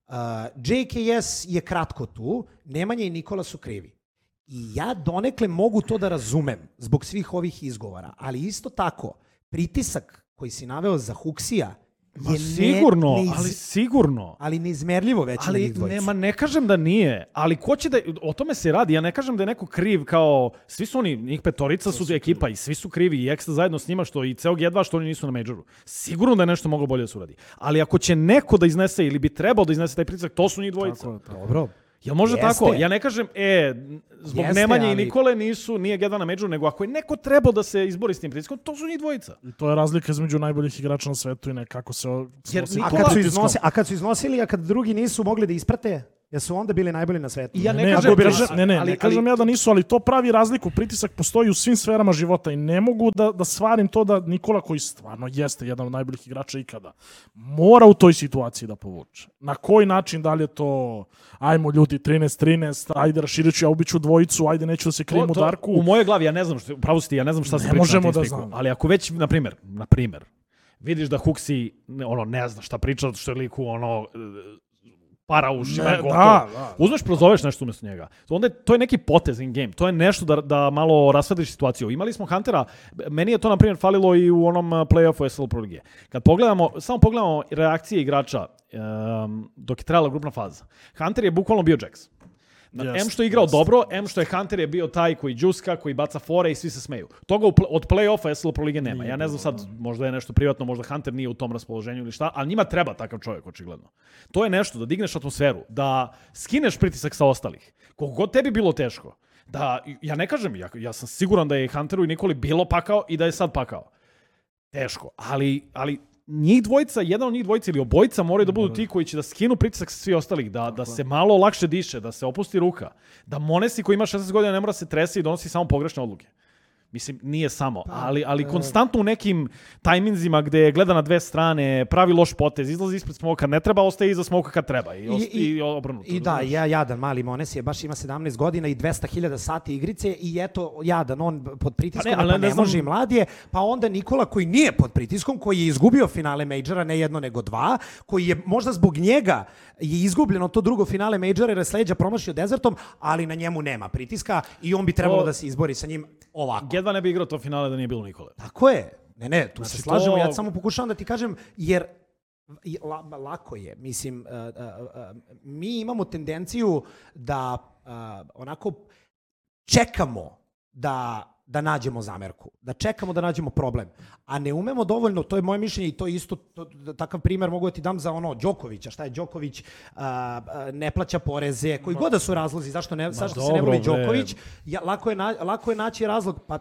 uh, JKS je kratko tu, Nemanja i Nikola su krivi. I ja donekle mogu to da razumem zbog svih ovih izgovora, ali isto tako, pritisak koji si naveo za Huksija Ma je sigurno, ne, neiz- ali sigurno. ali neizmerljivo veći na Ali njih dvojicu. nema, ne kažem da nije, ali ko će da, o tome se radi, ja ne kažem da je neko kriv kao, svi su oni, njih petorica su ekipa i svi su krivi i ekstra zajedno s njima što i ceo G2 što oni nisu na majoru. Sigurno da je nešto moglo bolje da se uradi. Ali ako će neko da iznese ili bi trebao da iznese taj pritisak, to su njih dvojica. Tako. Dobro. Jel može Jeste. tako? Ja ne kažem, e, zbog Jeste, Nemanje i ali- Nikole nisu, nije G2 na majoru, nego ako je neko trebao da se izbori s tim pritiskom, to su njih dvojica. I to je razlika između najboljih igrača na svetu i nekako se Jer A kad, su pritiskom. iznosi, a kad su iznosili, a kad drugi nisu mogli da isprate, jesu onda bili najbolji na svetu? I ja ne Ne, kažem- ne, kažem, ne, ne, ali- ne kažem ali- ja da nisu, ali to pravi razliku. Pritisak postoji u svim sferama života i ne mogu da, da svarim to da Nikola, koji stvarno jeste jedan od najboljih igrača ikada, mora u toj situaciji da povuče. Na koji način, da li je to, ajmo ljudi, 13-13, ajde raširit ću, ja ubiću dvojicu, ajde neću da se krijem u Darku. U mojoj glavi, ja ne znam, što, pravo si ti, ja ne znam šta se Ne priča možemo na da znamo. ali ako već, na primjer, na primjer, vidiš da Huxi ono, ne zna šta priča, zato što je liku ono, para u ušima, Ne, gotovo. da, da. Uzmeš, prozoveš nešto umesto njega. Onda je, to je neki potez in game. To je nešto da, da malo rasvedriš situaciju. Imali smo Huntera, meni je to, na primjer, falilo i u onom uh, play-offu SL Pro Lige. Kad pogledamo, samo pogledamo reakcije igrača um, dok je trajala grupna faza. Hunter je bukvalno bio Jax. Jest, M što je igrao jest. dobro, M što je Hunter je bio taj koji džuska, koji baca fore i svi se smeju. Toga u pl- od play-offa SL Pro Lige nema. Ja ne znam sad, možda je nešto privatno, možda Hunter nije u tom raspoloženju ili šta, ali njima treba takav čovjek, očigledno. To je nešto, da digneš atmosferu, da skineš pritisak sa ostalih. Koliko god tebi bilo teško. Da, ja ne kažem, ja, ja sam siguran da je Hunteru i Nikoli bilo pakao i da je sad pakao. Teško, ali, ali njih dvojica, jedan od njih dvojica ili obojica moraju da budu ti koji će da skinu pritisak sa svih ostalih, da, da se malo lakše diše, da se opusti ruka, da Monesi koji ima 16 godina ne mora se trese i donosi samo pogrešne odluke. Mislim, nije samo, ali, ali konstantno u nekim tajminzima gde gleda na dve strane, pravi loš potez, izlazi ispred smoka, ne treba, ostaje iza smoka kad treba i, ost, i, i obrnuto. I da, ja, jadan mali Mones je, baš ima 17 godina i 200.000 sati igrice i eto, jadan, on pod pritiskom, Pa pa ne, ali ne ne znam- može i mlad je, pa onda Nikola koji nije pod pritiskom, koji je izgubio finale Majora, ne jedno nego dva, koji je možda zbog njega je izgubljeno to drugo finale Majora jer je sleđa promašio dezertom, ali na njemu nema pritiska i on bi trebalo To- da se izbori sa njim ovako. Jedva ne bi igrao to finale da nije bilo Nikole. Tako je. Ne, ne, tu Znači, se slažemo. to- Ja samo pokušavam da ti kažem, jer la, lako je. Mislim, uh, uh, uh, mi imamo tendenciju da uh, onako čekamo da da nađemo zamerku, da čekamo da nađemo problem, a ne umemo dovoljno, to je moje mišljenje i to je isto, to, da- takav primer mogu da ti dam za ono Đokovića, šta je Đoković, a, a, ne plaća poreze, koji god da su razlozi, zašto, ne, zašto se ne dobro, voli. Đoković, ja, lako, je na, lako je naći razlog, pa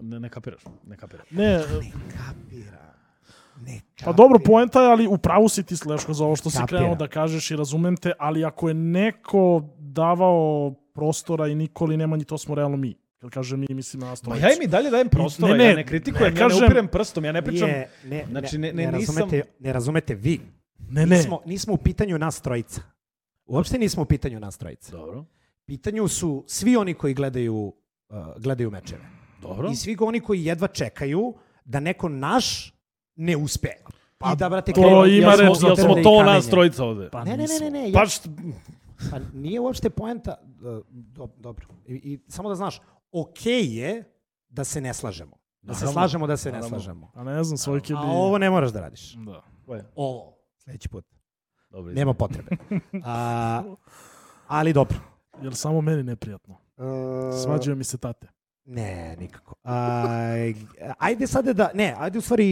Ne, ne kapiraš, ne kapiraš. Ne, kapira. Ne kapira. pa dobro, poenta je, ali u pravu si ti Sleško za ovo što si krenuo da kažeš i razumem te, ali ako je neko davao prostora i Nikoli Nemanji, to smo realno mi. Kad kažem mi, mislim na nas Ma ja im i dalje dajem prostora, Ne, ne, ja ne kritikujem, ne ja ne kažem- upirem prstom, ja ne pričam... Nije, ne, Znači, ne, ne- ne, ne, nisam- razumete, ne razumete vi. Ne, ne. Nismo, nismo u pitanju nas trojica. Uopšte nismo u pitanju nas trojica. Dobro, pitanju su svi oni koji gledaju, uh, gledaju mečeve. dobro. I svi oni koji jedva čekaju da neko naš ne uspe. Pa, I da, brate, to krenu- ima jel smo- Jel to. smo to nas trojica ovde? Pa Ne, ne, ne, ne, ne. Pa Ja, št... pa nije uopšte poenta. Uh, do, dobro. I, I samo da znaš, okej je da se ne slažemo. Da se Naravno. slažemo da se ne Naravno. slažemo. A ne znam, svojke bi... A ovo ne moraš da radiš. Da. Ovo. Sledeći put. Dobro, Nema potrebe. A, ali dobro. Jer samo meni neprijatno. Uh, Svađaju mi se tate. Ne, nikako. A, ajde sada da, ne, ajde u stvari,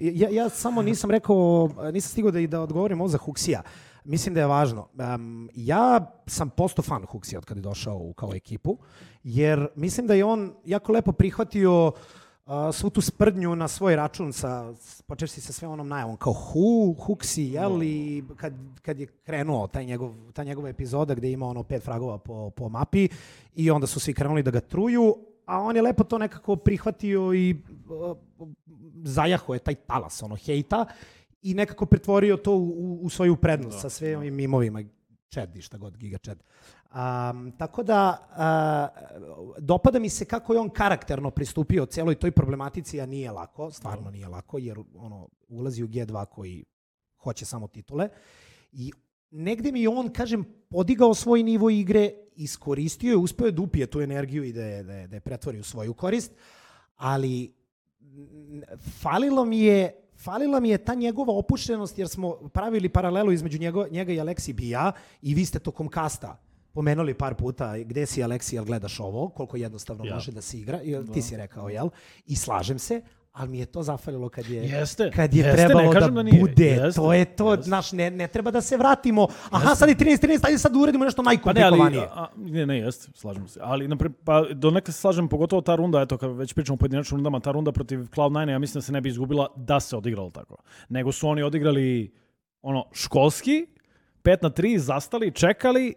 ja, ja samo nisam rekao, nisam stigao da, i da odgovorim ovo za Huksija. Mislim da je važno. Um, ja sam posto fan Huksija od kada je došao u kao ekipu, jer mislim da je on jako lepo prihvatio uh, svu tu sprdnju na svoj račun sa, počešći sa sve onom najavom kao Hu, Huksi, jel, i kad, kad je krenuo taj njegov, ta njegova epizoda gde ima ono pet fragova po, po mapi i onda su svi krenuli da ga truju, a on je lepo to nekako prihvatio i uh, zajaho je taj talas ono hejta i nekako pretvorio to u, u- u svoju prednost sa sve ovim mimovima Chad i šta god, Giga Chad. Um, tako da, uh, dopada mi se kako je on karakterno pristupio celoj toj problematici, a nije lako, stvarno nije lako, jer ono, ulazi u G2 koji hoće samo titule. I negde mi je on, kažem, podigao svoj nivo igre, iskoristio je, uspeo je da upije tu energiju i da je, da je, da je pretvori u svoju korist, ali falilo mi je falila mi je ta njegova opuštenost jer smo pravili paralelu između njego, njega i Aleksi Bija i vi ste tokom kasta pomenuli par puta gde si Aleksi, jel gledaš ovo, koliko jednostavno Ja. može da se igra, jel, ti si rekao, jel? I slažem se, ali mi je to zafalilo kad je, Jeste, kad je jeste, trebalo da, da nije. bude. Jeste, to je to, jeste. znaš, ne, ne treba da se vratimo. Aha, sad je 13-13, ajde sad uradimo nešto Pa ne, ali, najkomplikovanije. a, ne, ne, jeste, slažem se. Ali, napre, pa, do neke se slažem, pogotovo ta runda, eto, kad već pričamo o pojedinačnim rundama, ta runda protiv Cloud9, ja mislim da se ne bi izgubila da se odigralo tako. Nego su oni odigrali ono, školski, 5 na 3, zastali, čekali,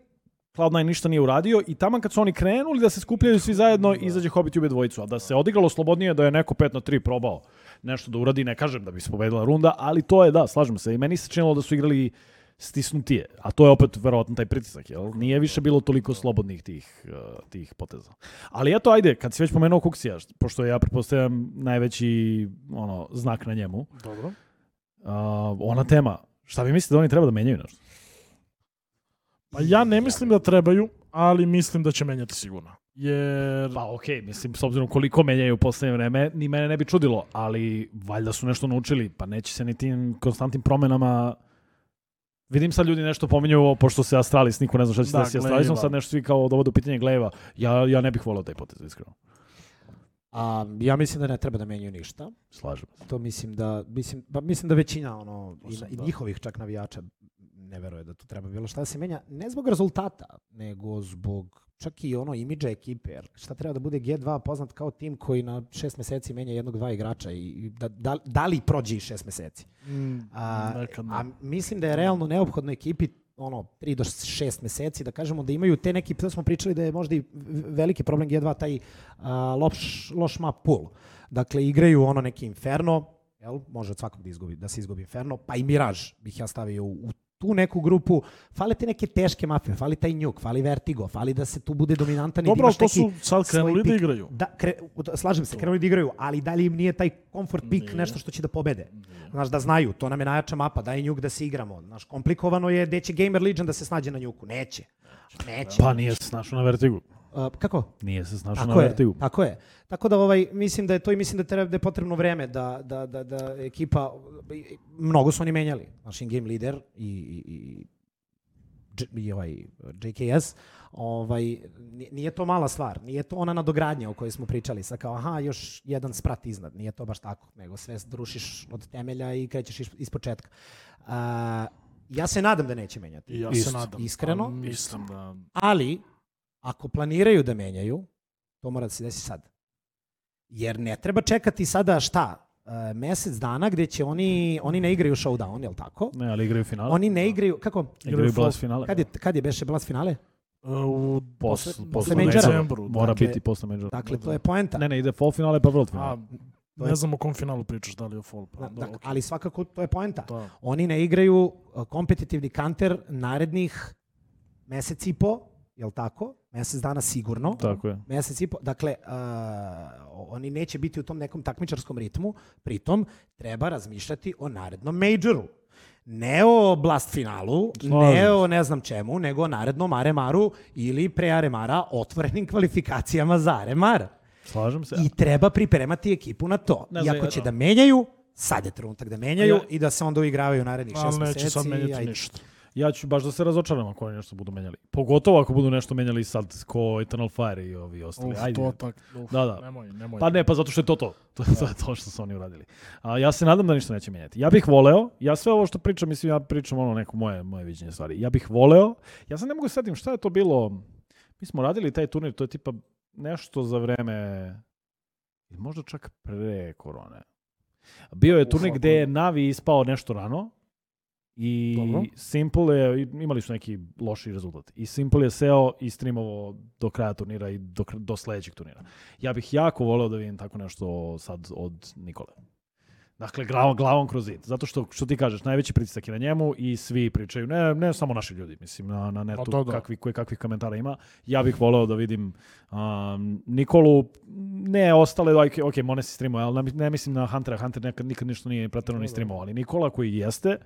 Cloud9 ništa nije uradio i tamo kad su oni krenuli da se skupljaju svi zajedno, izađe Hobbit i ube dvojicu. A da se odigralo slobodnije, da je neko 5 na 3 probao nešto da uradi, ne kažem da bi se pobedila runda, ali to je, da, slažem se. I meni se činilo da su igrali stisnutije. A to je opet verovatno taj pritisak, jel? Nije više bilo toliko slobodnih tih, uh, tih poteza. Ali eto, ajde, kad si već pomenuo Kuksija, št- pošto ja pretpostavljam najveći ono, znak na njemu, Dobro. uh, ona tema, Šta vi mislite da oni treba da menjaju nešto? Pa ja ne mislim da trebaju, ali mislim da će menjati sigurno. Jer... Pa okej, mislim, s obzirom koliko menjaju u poslednje vreme, ni mene ne bi čudilo, ali valjda su nešto naučili, pa neće se ni tim konstantnim promenama Vidim sad ljudi nešto pominju, pošto se Astralis, niko ne zna šta će Da, se Astralisom, sad nešto svi kao dovode u pitanje Glaiva. Ja, ja ne bih volao taj potez, iskreno. A, ja mislim da ne treba da menjaju ništa. Slažem se. To mislim da, mislim, pa mislim da većina ono, i, Osim i da. njihovih čak navijača ne veruje da tu treba bilo šta da se menja. Ne zbog rezultata, nego zbog čak i ono imidža ekipe. Jer šta treba da bude G2 poznat kao tim koji na šest meseci menja jednog, dva igrača i da, da, da li prođe i šest meseci. Mm, A, a mislim da je realno neophodno ekipi ono 3 do 6 meseci da kažemo da imaju te neki to smo pričali da je možda i veliki problem G2 taj a, loš loš map pool. Dakle igraju ono neki Inferno, jel? Može od svakog da izgubi da se izgubi Inferno, pa i Mirage bih ja stavio u, u tu neku grupu, fale te neke teške mape, fali taj Nuke, fali Vertigo, fali da se tu bude dominantan i da Dobro, imaš to neki su sad krenuli da igraju. Da, kre, slažem se, krenuli da igraju, ali dalje im nije taj comfort pick Nije. nešto što će da pobede. Znaš, da znaju, to nam je najjača mapa, daj njuk da se igramo. Znaš, komplikovano je, gde će Gamer Legion da se snađe na njuku? Neće. Neće. Pa nije se snašao na Vertigu. Uh, kako? Nije se snašao na Tako je, Vertigu. tako je. Tako da ovaj, mislim da je to i mislim da, treba, da je potrebno vreme da, da, da, da ekipa, mnogo su oni menjali. Naš in-game lider i, i, i, J- i ovaj JKS, ovaj, ni- nije to mala stvar, nije to ona nadogradnja o kojoj smo pričali, sa kao aha, još jedan sprat iznad, nije to baš tako, nego sve rušiš od temelja i krećeš iš, iz početka. A, ja se nadam da neće menjati. I ja Isto. se nadam. Iskreno? A Mislim da... Ali, ako planiraju da menjaju, to mora da se desi sad. Jer ne treba čekati sada šta? E, mesec dana gde će oni, oni ne igraju showdown, jel tako? Ne, ali igraju finale. Oni ne igraju, kako? igraju fall. blast finale. Kad je, kad je beše blast finale? Uh, U Posle, posle, posle decembru. Mora Dakle- biti posle Majora. Dakle, to je poenta. Ne, ne, ide fall finale pa world A, finale. Je- ne znam o kom finalu pričaš, da li je o fall. Pa, Da, da, da, okej. ali svakako to je poenta. Da. Oni ne igraju uh, kompetitivni kanter narednih mesec i po, jel tako? Mesec dana sigurno. Tako je. mesec i po. Dakle, uh, oni neće biti u tom nekom takmičarskom ritmu, pritom treba razmišljati o narednom majoru. Ne o blast finalu, Slažem ne o ne znam čemu, nego o narednom Aremaru ili pre Aremara otvorenim kvalifikacijama za Aremar. Slažem se. I treba pripremati ekipu na to. Ne I znam, ako ja- će da menjaju, sad je trenutak da menjaju Ja- i da se onda uigravaju narednih šest Ali meseci. neće sad menjati ništa. Ja ću baš da se razočaram ako oni nešto budu menjali. Pogotovo ako budu nešto menjali sad ko Eternal Fire i ovi ostali. Uf, Ajde. to tak, uf, Da, da. Nemoj, nemoj. Pa ne, pa zato što je to to. To, je to što su oni uradili. A, ja se nadam da ništa neće menjati. Ja bih voleo, ja sve ovo što pričam, mislim, ja pričam ono neko moje, moje viđenje stvari. Ja bih voleo, ja sad ne mogu setim šta je to bilo. Mi smo radili taj turnir, to je tipa nešto za vreme, možda čak pre korone. Bio je turnir gde je Navi ispao nešto rano i Dobro. Simple je, imali su neki loši rezultat. I Simple je seo i streamovao do kraja turnira i do, do sledećeg turnira. Ja bih jako voleo da vidim tako nešto sad od Nikole. Dakle, glavom, glavom kroz zid. Zato što, što ti kažeš, najveći pritisak je na njemu i svi pričaju, ne, ne samo naši ljudi, mislim, na, na netu, to da. kakvi, koje kakvih komentara ima. Ja bih voleo da vidim um, Nikolu, ne ostale, ok, ok, Mones je streamao, ali ne, ne mislim na Huntera, Hunter nekad, nikad ništa nije pretrano ni streamao, ali Nikola koji jeste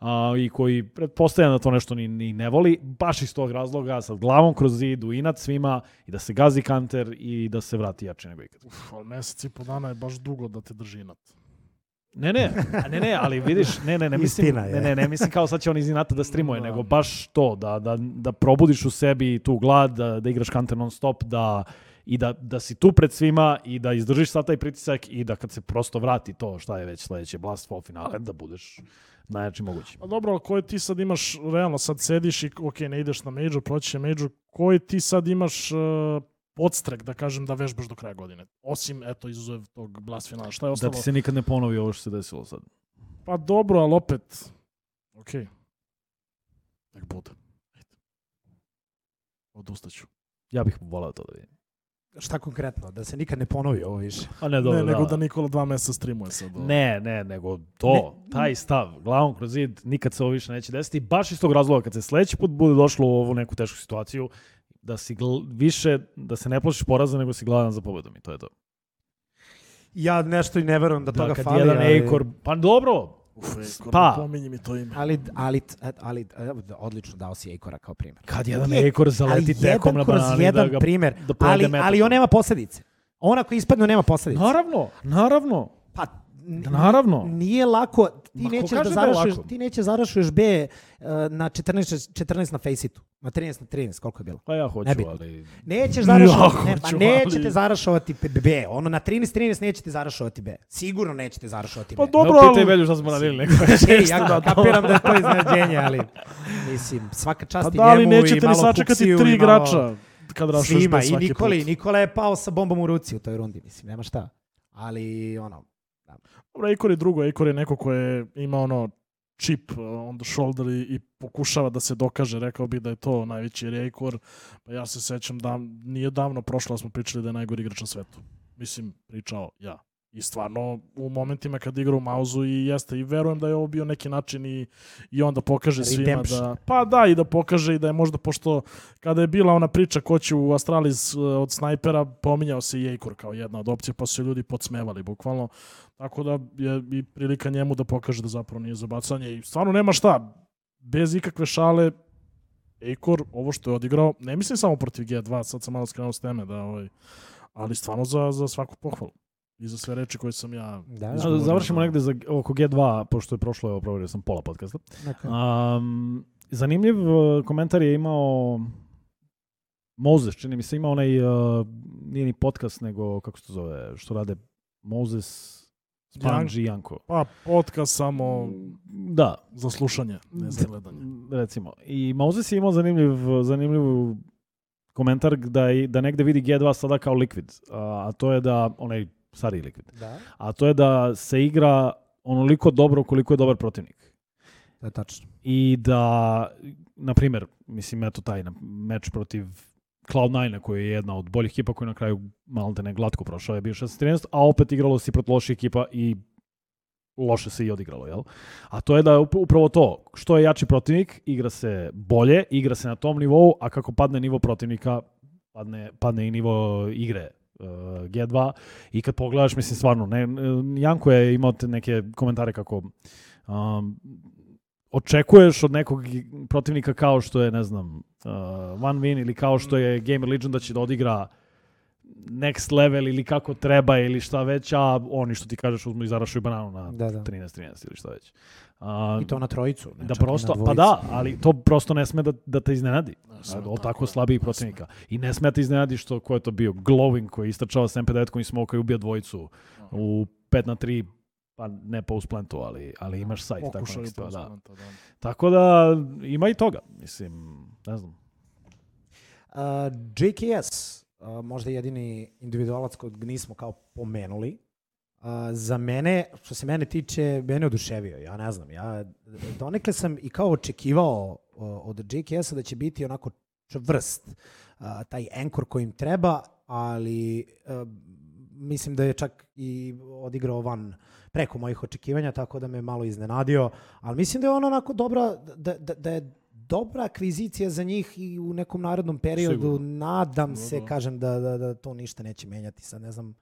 a, i koji pretpostavljam da to nešto ni, ni ne voli, baš iz tog razloga, sa glavom kroz zid, u inat svima i da se gazi kanter i da se vrati jače nego ikad. Uf, ali mesec i po dana je baš dugo da te drži inat. Ne, ne, a ne, ne, ali vidiš, ne, ne, ne mislim, Istina ne, ne, ne mislim kao sad će on iz inata da streamuje, Da. nego baš to, da, da, da probudiš u sebi tu glad, da, da igraš counter non stop, da, i da, da si tu pred svima i da izdržiš sad taj pritisak i da kad se prosto vrati to šta je već sledeće Blast Fall finale, da budeš najjači mogući. Pa dobro, ali koje ti sad imaš, realno sad sediš i ok, ne ideš na major, proći će major, koji ti sad imaš uh, podstrek, da kažem, da vežbaš do kraja godine? Osim, eto, izuzev tog blast finala. Šta je Da ostalo? ti se nikad ne ponovi ovo što se desilo sad. Pa dobro, ali opet, ok. Nek bude. Ajde. Odustaću. Ja bih volao to da vidim. Šta konkretno? Da se nikad ne ponovi ovo više. A ne, dobro, ne, nego da. da Nikola dva meseca streamuje sad. ovo. Ne, ne, nego to, taj stav, glavom kroz zid, nikad se ovo više neće desiti. Baš iz tog razloga, kad se sledeći put bude došlo u ovu neku tešku situaciju, da si gl- više, da se ne plašiš poraza, nego si gladan za pobedom i to je to. Ja nešto i ne verujem da, Da, toga kad fali. jedan ali- pa dobro, Uf, Ejkor, Pa. pominji mi to ime. Ali, ali, ali, evo, odlično dao si Ejkora kao primjer. Kad jedan Je, Ejkor zaleti tekom na banani jedan da ga primjer, da pojede ali, metak. ali on nema posljedice. On ako ispadne, nema posljedice. Naravno, naravno. Pa, n- Naravno. Nije lako, ti Ma nećeš da kaže da je zarašuješ, lako? ti nećeš zarašuješ B e, na 14, 14 na Faceitu. Na 13 na 13, koliko je bilo? Pa ja hoću, Nebitno. ali... Nećeš zarašovati, Ja ne, pa nećete ali- zarašovati B- B. Ono na 13 13 nećete zarašovati B. Sigurno nećete zarašovati Pa B. dobro, Dobro, ali... pitaj Velju šta smo radili neko. Ej, ja kapiram da je to iznenađenje, ali mislim, svaka čast Pa i da li njemu i nećete ni malo sačekati tri malo igrača kad rašuješ i svaki Nikoli. put. Nikola je pao sa bombom u ruci u toj rundi, mislim, nema šta. Ali, ono, Dobro, Ejkor je drugo. Ejkor je neko ko je ima ono chip uh, on the shoulder i, i pokušava da se dokaže. Rekao bi da je to najveći Ejkor. Pa ja se sećam da nije davno prošlo da smo pričali da je najgori igrač na svetu. Mislim, pričao ja. I stvarno u momentima kad igra u mauzu i jeste i verujem da je ovo bio neki način i, i onda pokaže svima Redemption. da pa da i da pokaže i da je možda pošto kada je bila ona priča ko će u Astralis od snajpera pominjao se i Ejkor kao jedna od opcija pa su ljudi podsmevali bukvalno tako da je i prilika njemu da pokaže da zapravo nije za bacanje i stvarno nema šta bez ikakve šale Ejkor, ovo što je odigrao, ne mislim samo protiv G2, sad sam malo skrenuo s teme, da, ovaj, ali stvarno za, za svaku pohvalu. I za sve reči koje sam ja... Da, da. izgovorio. Završimo negde za, oko G2, pošto je prošlo, evo, proverio sam pola podcasta. Neka. Um, zanimljiv uh, komentar je imao Moses, čini mi se, ima onaj, uh, nije ni podcast, nego, kako se to zove, što rade Moses, Sponge i Janko. Pa, podcast samo Da, za slušanje, ne za gledanje. recimo. I Moses je imao zanimljiv, zanimljiv komentar da, i- da negde vidi G2 sada kao Liquid, a, a to je da, onaj stari Liquid, Da, a to je da se igra onoliko dobro koliko je dobar protivnik. je tačno. I da, na primjer, mislim, eto taj na- meč protiv Cloud9 koji je jedna od boljih ekipa koji na kraju malo te ne glatko prošao je bio 16-13, a opet igralo se protiv loših ekipa i loše se i odigralo, jel? A to je da up- upravo to, što je jači protivnik, igra se bolje, igra se na tom nivou, a kako padne nivo protivnika, padne, padne i nivo igre G2 i kad pogledaš, mislim stvarno, ne, Janko je imao te neke komentare kako um, očekuješ od nekog protivnika kao što je, ne znam, uh, One Win ili kao što je Gamer Legion da će da odigra next level ili kako treba ili šta već, a oni što ti kažeš uzmu i zarašuju bananu na Da, da. 13-13 ili šta već. A, I to na trojicu. ne da i prosto, pa da, ali to prosto ne sme da, da te iznenadi. sme, Od tako tako slabijih sme. protivnika. I ne sme da te iznenadi što, ko je to bio? Glowing koji je istračao s MP9 koji smoka i ubija dvojicu u 5 na 3 pa ne po usplentu, ali, ali imaš sajt. Tako, Pokušaju neke stvari, da. da. tako da ima i toga. Mislim, ne znam. Uh, JKS, možda jedini individualac kojeg nismo kao pomenuli. Uh, za mene, što se mene tiče, mene oduševio. Ja ne znam, ja donekle sam i kao očekivao uh, od JKS-a da će biti onako čvrst, uh, taj enkor koji im treba, ali uh, mislim da je čak i odigrao van preko mojih očekivanja, tako da me malo iznenadio, ali mislim da je on onako dobra, da, da, da je dobra akvizicija za njih i u nekom narodnom periodu. Sigurno. Nadam Da, se, da. kažem, da, da, da to ništa neće menjati. Sad ne znam,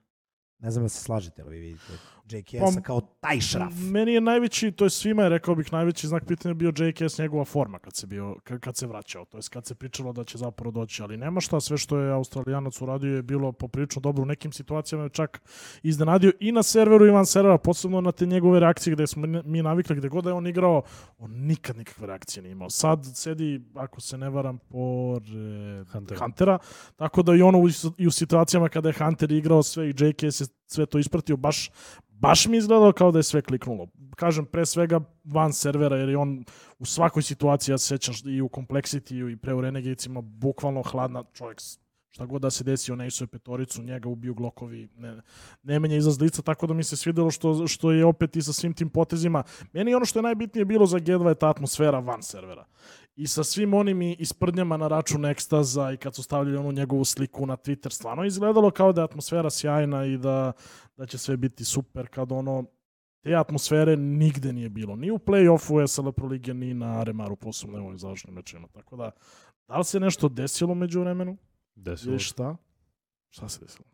ne znam da se slažete, ali vi vidite JKS-a Pa, kao taj šraf. Meni je najveći, to je svima je rekao bih najveći znak pitanja bio JKS njegova forma kad se bio kad, kad se vraćao, to jest kad se pričalo da će zapravo doći, ali nema šta, sve što je Australijanac uradio je bilo poprilično dobro u nekim situacijama je čak iznenadio i na serveru i van servera, posebno na te njegove reakcije gde smo mi- navikli gde god da je on igrao, on nikad nikakve reakcije nije imao. Sad sedi, ako se ne varam, pored Huntera. Huntera, tako da i ono u, i u situacijama kada je Hunter igrao sve i JKS je sve to ispratio, baš baš mi je izgledalo kao da je sve kliknulo. Kažem, pre svega van servera, jer je on u svakoj situaciji, ja se sećam i u Complexity i pre u Renegadesima, bukvalno hladna čovjek, šta god da se desi, on je petoricu, njega ubiju glokovi, ne, ne menja izlaz lica, tako da mi se svidelo što, što je opet i sa svim tim potezima. Meni ono što je najbitnije bilo za G2 je ta atmosfera van servera. I sa svim onim isprdnjama na račun ekstaza i kad su stavljali onu njegovu sliku na Twitter, stvarno izgledalo kao da je atmosfera sjajna i da, da će sve biti super kad ono te atmosfere nigde nije bilo. Ni u play-offu SL Pro Lige, ni na Aremaru, posebno u ovim završnim mečima. Tako da, da li se nešto desilo među vremenu? Desilo Ili šta? Šta se desilo?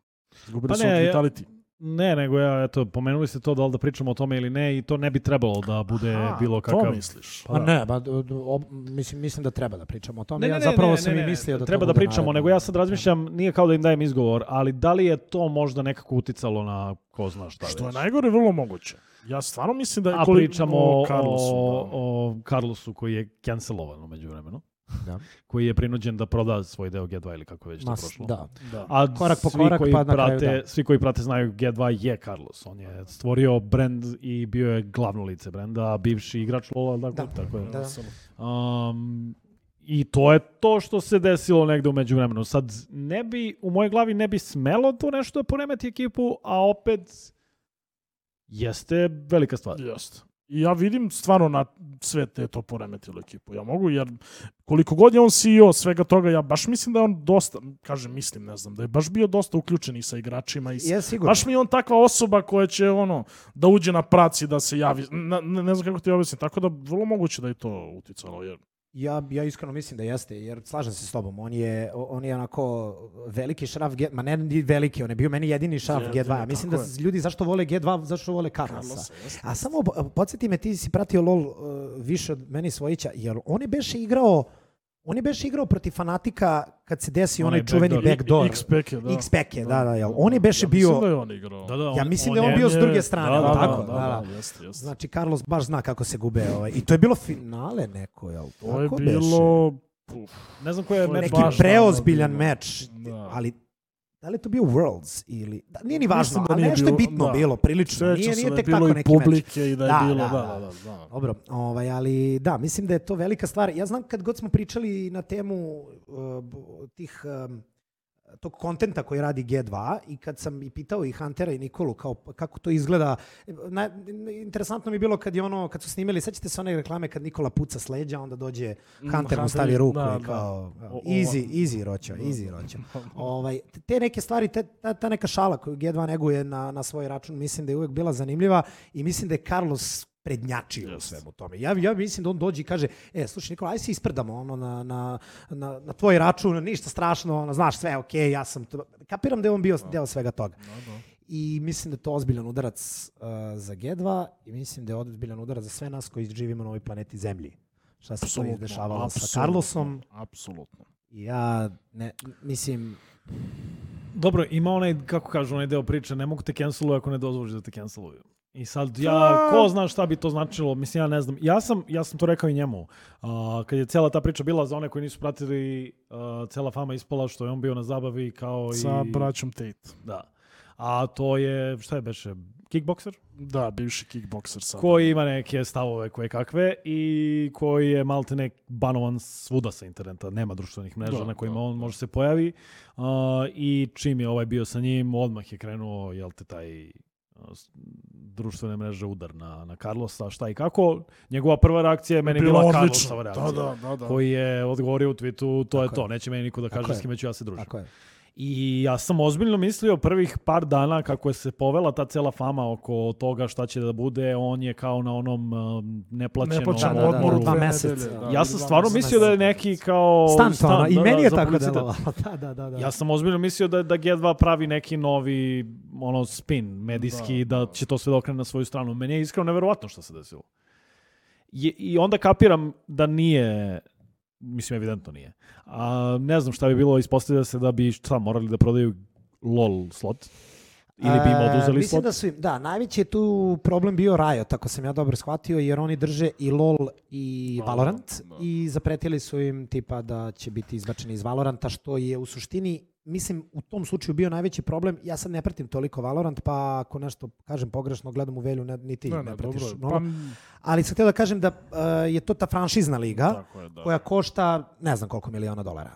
Izgubili Pa su ne, od ja- Vitality. Ne, nego ja, eto, pomenuli ste to da li da pričamo o tome ili ne i to ne bi trebalo da bude Aha, bilo To kakav... misliš? Pa ne, ba, d- d- ob- mislim, mislim da treba da pričamo o tome. Ne, ne, ja ne, zapravo ne, sam ne, i ne, mislio da to treba da pričamo, naredno. nego ja sad razmišljam, nije kao da im dajem izgovor, ali da li je to možda nekako uticalo na ko zna šta Što je već? najgore, vrlo moguće. Ja stvarno mislim da je A pričamo o o, Carlosu, o, da. o Carlosu koji je cancelovan umeđu vremenu. Da. Koji je prinuđen da proda svoj deo G2 ili kako je već to Mas- prošlo. Da. Da. A Korak po svi korak, koji pa na kraju prate, da. Svi koji prate znaju G2 je Carlos. On je stvorio brand i bio je glavno lice brenda, a bivši igrač Lola, dakle, Da. tako je. Da. Um, I to je to što se desilo negde umeđu vremenu. Sad, ne bi, u mojoj glavi ne bi smelo to nešto da poremeti ekipu, a opet jeste velika stvar. Jeste. I ja vidim stvarno na sve te to poremetilo ekipu. Ja mogu, jer koliko god je on CEO svega toga, ja baš mislim da je on dosta, kažem mislim, ne znam, da je baš bio dosta uključen i sa igračima i sa, Je sigurno. Baš mi je on takva osoba koja će ono da uđe na praci da se javi. Na, ne, ne znam kako ti objasnim. Tako da vrlo moguće da je to uticalo. Jer Ja, ja iskreno mislim da jeste, jer slažem se s tobom. On je, on je onako veliki šraf G, ma ne ni veliki, on je bio meni jedini šraf Jedini, G2. Ja mislim da je. ljudi zašto vole G2, zašto vole Carlosa. A samo podsjeti me, ti si pratio LoL uh, više od meni svojića, jer on je beše igrao on je beše igrao protiv fanatika kad se desi onaj, Onaj čuveni backdoor. je, da. X-Pack je, da, da, jel? On je beše ja bio... Mislim da je on igrao. Da, da, Ja on- mislim on da je on bio s je- druge strane, da, da, tako? Da, da, da, jeste, jeste. Znači, Carlos baš zna kako se gube. Ovaj. I to je bilo finale neko, jel? to je Tako bilo... Uf, Ne znam koji je To je meč neki baš preozbiljan davno bilo. meč, Da. ali da li je to bio Worlds ili da, nije ni važno, Mislim da ali nije nešto je bitno da. bilo prilično. Sećam Nije nije da je tek bilo tako i meč. publike i da je Da, bilo, da, da, da. da, da. da. Dobro, ovaj, ali da, mislim da je to velika stvar. Ja znam kad god smo pričali na temu uh, tih um, tog kontenta koji radi G2 i kad sam i pitao i Huntera i Nikolu kao pa kako to izgleda. Na, interesantno mi je bilo kad je ono, kad su snimili, sećate se one reklame kad Nikola puca s leđa, onda dođe Mm, Hunter mu stavi ruku da, i da. kao O- o- easy, easy roćo, easy roćo. Ovaj, te neke stvari, te, ta, ta neka šala koju G2 neguje na, na svoj račun, mislim da je uvek bila zanimljiva i mislim da je Carlos prednjačio u Jeste. svemu tome. Ja, ja mislim da on dođe i kaže, e, slušaj Nikola, aj se ispredamo ono, na, na, na, na tvoj račun, ništa strašno, ono, znaš sve, okej, ja sam to... Kapiram da je on bio deo svega toga. I mislim da je to ozbiljan udarac uh, za G2 i mislim da je ozbiljan udarac za sve nas koji živimo na ovoj planeti Zemlji. Šta se to izdešavalo sa Carlosom. Apsolutno. I ja, ne, mislim, Dobro, ima onaj, kako kažu, onaj deo priče, ne mogu te canceluju ako ne dozvoliš da te canceluju. I sad ja, ko zna šta bi to značilo, mislim ja ne znam. Ja sam, ja sam to rekao i njemu. A, kad je cela ta priča bila za one koji nisu pratili, a, cela fama ispala što je on bio na zabavi kao i... Sa braćom Tate. Da. A to je, šta je beše, kickbokser? Da, bivši kickbokser sad. Koji ima neke stavove koje kakve i koji je malte nek banovan svuda sa interneta. Nema društvenih mreža Da, na kojima da, on može se pojavi. Uh, I čim je ovaj bio sa njim, odmah je krenuo, jel te, taj uh, društvene mreže udar na, na Carlosa, šta i kako. Njegova prva reakcija je meni Bila. Carlosova reakcija. Da, da, da, da. Koji je odgovorio u tweetu, to je Tako to, je. neće meni niko da Tako kaže je. s kime ću ja se družiti. tako je. I ja sam ozbiljno mislio prvih par dana kako je se povela ta cela fama oko toga šta će da bude, on je kao na onom um, neplaćenom Neplaćenom Da, da, da, odmoru dva meseca. da, ja sam stvarno mislio da je neki kao Stan to, ono, i da, meni da, je za tako delovalo. da, da, da, da. Ja sam ozbiljno mislio da, da G2 pravi neki novi ono spin medijski, da, Da, da će to sve da okrene na svoju stranu. Meni je iskreno neverovatno što se desilo. I, I onda kapiram da nije, mislim evidentno nije. A, ne znam šta bi bilo, ispostavlja se da bi šta, morali da prodaju LOL slot. Ili bi im E, oduzeli mislim slot. da su im, da, najveći je tu problem bio Riot, tako sam ja dobro shvatio, jer oni drže i LoL i Valorant, Valorant da. i zapretili su im tipa da će biti izbačeni iz Valoranta, što je u suštini, mislim, u tom slučaju bio najveći problem. Ja sad ne pratim toliko Valorant, pa ako nešto kažem pogrešno, gledam u velju, ne, ni ti ne, Ne, ne, pratiš. dobro. mnogo. Pa, Ali sam htio da kažem da uh, je to ta franšizna liga tako je, da. koja košta ne znam koliko miliona dolara.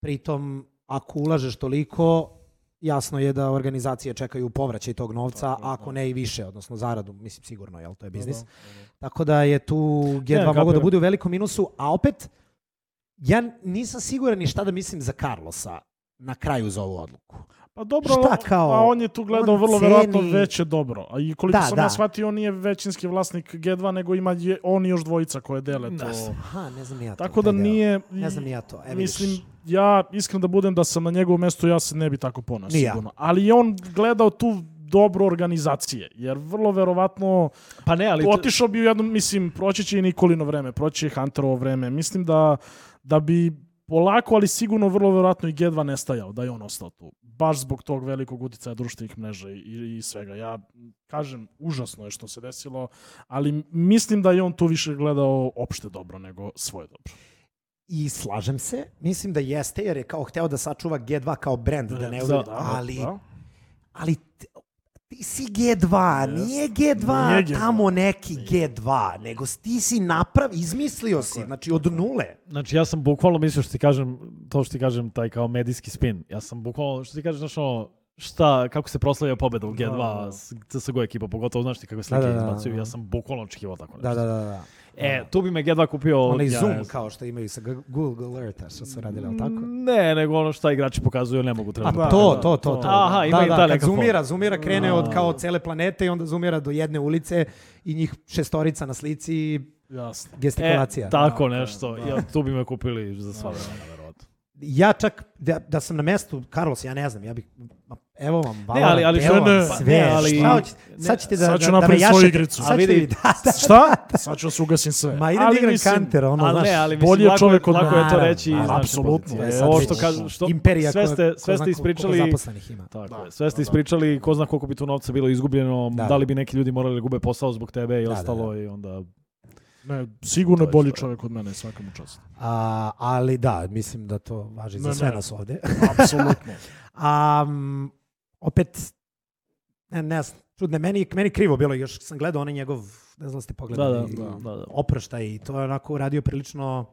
Pritom, ako ulažeš toliko, jasno je da organizacije čekaju povraćaj tog novca, Tako ako da. ne i više, odnosno zaradu, mislim sigurno, jel, to je biznis. Da, da, da. Tako da je tu G2 Ne, mogao da bude u velikom minusu, a opet, ja nisam siguran ni šta da mislim za Carlosa na kraju za ovu odluku. Pa dobro, Šta kao- pa on je tu gledao vrlo ceni- verovatno veće dobro. A i koliko Da, sam da. ja shvatio, on nije većinski vlasnik G2, nego ima je, on i još dvojica koje dele to. Da. Aha, ne znam ja to. Tako da nije... Ne znam ja to. E, Mislim, vidiš. ja iskren da budem da sam na njegovom mestu, ja se ne bi tako ponao Ni ja. sigurno. Ali je on gledao tu dobro organizacije, jer vrlo verovatno Pa ne, ali... otišao bi u jednom, mislim, proći će i Nikolino vreme, proći će i Hunterovo vreme. Mislim da, da bi polako, ali sigurno vrlo verovatno i G2 nestajao, da je on ostao tu. Baš zbog tog velikog uticaja društvenih mreža i, i svega. Ja kažem, užasno je što se desilo, ali mislim da je on tu više gledao opšte dobro nego svoje dobro. I slažem se, mislim da jeste, jer je kao hteo da sačuva G2 kao brand, da ne Da, ode, ali, da. ali ti si G2, nije G2 Nije G2. tamo neki G2, nego ti si naprav, izmislio si, znači od nule. Znači ja sam bukvalno mislio što ti kažem, to što ti kažem, taj kao medijski spin. Ja sam bukvalno, što ti kažeš, znaš ono, šta, kako se proslavlja pobeda u G2 Da, da. s CSGO ekipa, pogotovo znaš ti kakve slike Da, da, da, izbacuju, da. ja sam bukvalno očekivao tako nešto. Da, da, da. da. E, tu bi me G2 kupio... Onaj ja zoom kao što imaju sa Google Alerta, što su radili, ali tako? Ne, nego ono šta igrači pokazuju, ne mogu trebati. A to, to, to, to. Aha, ima da, i da, ta kad neka zoomira, zoomira krene od kao cele planete i onda zoomira do jedne ulice i njih šestorica na slici Jasno. E, gestikulacija. tako Da, nešto. da. Ja, tu bi me kupili za sva vremena. Ja čak, da, da sam na mestu Carlos, ja ne znam, ja bih, ma, evo vam, Ne, Valorant, ali, ali evo što vam ne, sve, ne, ali- šta hoćete, sad ćete da, Sad ću da, da me napraviti svoju jašete, igricu. sad vidi, vi, da, da, Šta? Sad ću da se ugasim sve. ma idem da igram mislim, Counter, ono, ali znaš, ne, ali mislim, bolji je lako čovek od lako je to reći apsolutno. Je, E, Ovo što kažu, što, imperija sve ste, sve ste ispričali, zaposlenih ima. Tako Da, je. Sve ste da, da. ispričali ko zna koliko bi tu novca bilo izgubljeno, da, Da, li bi neki ljudi morali da gube posao zbog tebe i Da, da, ostalo i onda... Ne, sigurno je bolji što je. čovjek od mene, svaka mu čast. A, ali da, mislim da to važi za Ne, sve ne. nas ovde. Apsolutno. A, opet, ne, ne znam, čudne, meni, meni krivo bilo, još sam gledao onaj njegov, ne znam da ste Da, pogledali, da, da, da. oproštaj i to je onako uradio prilično,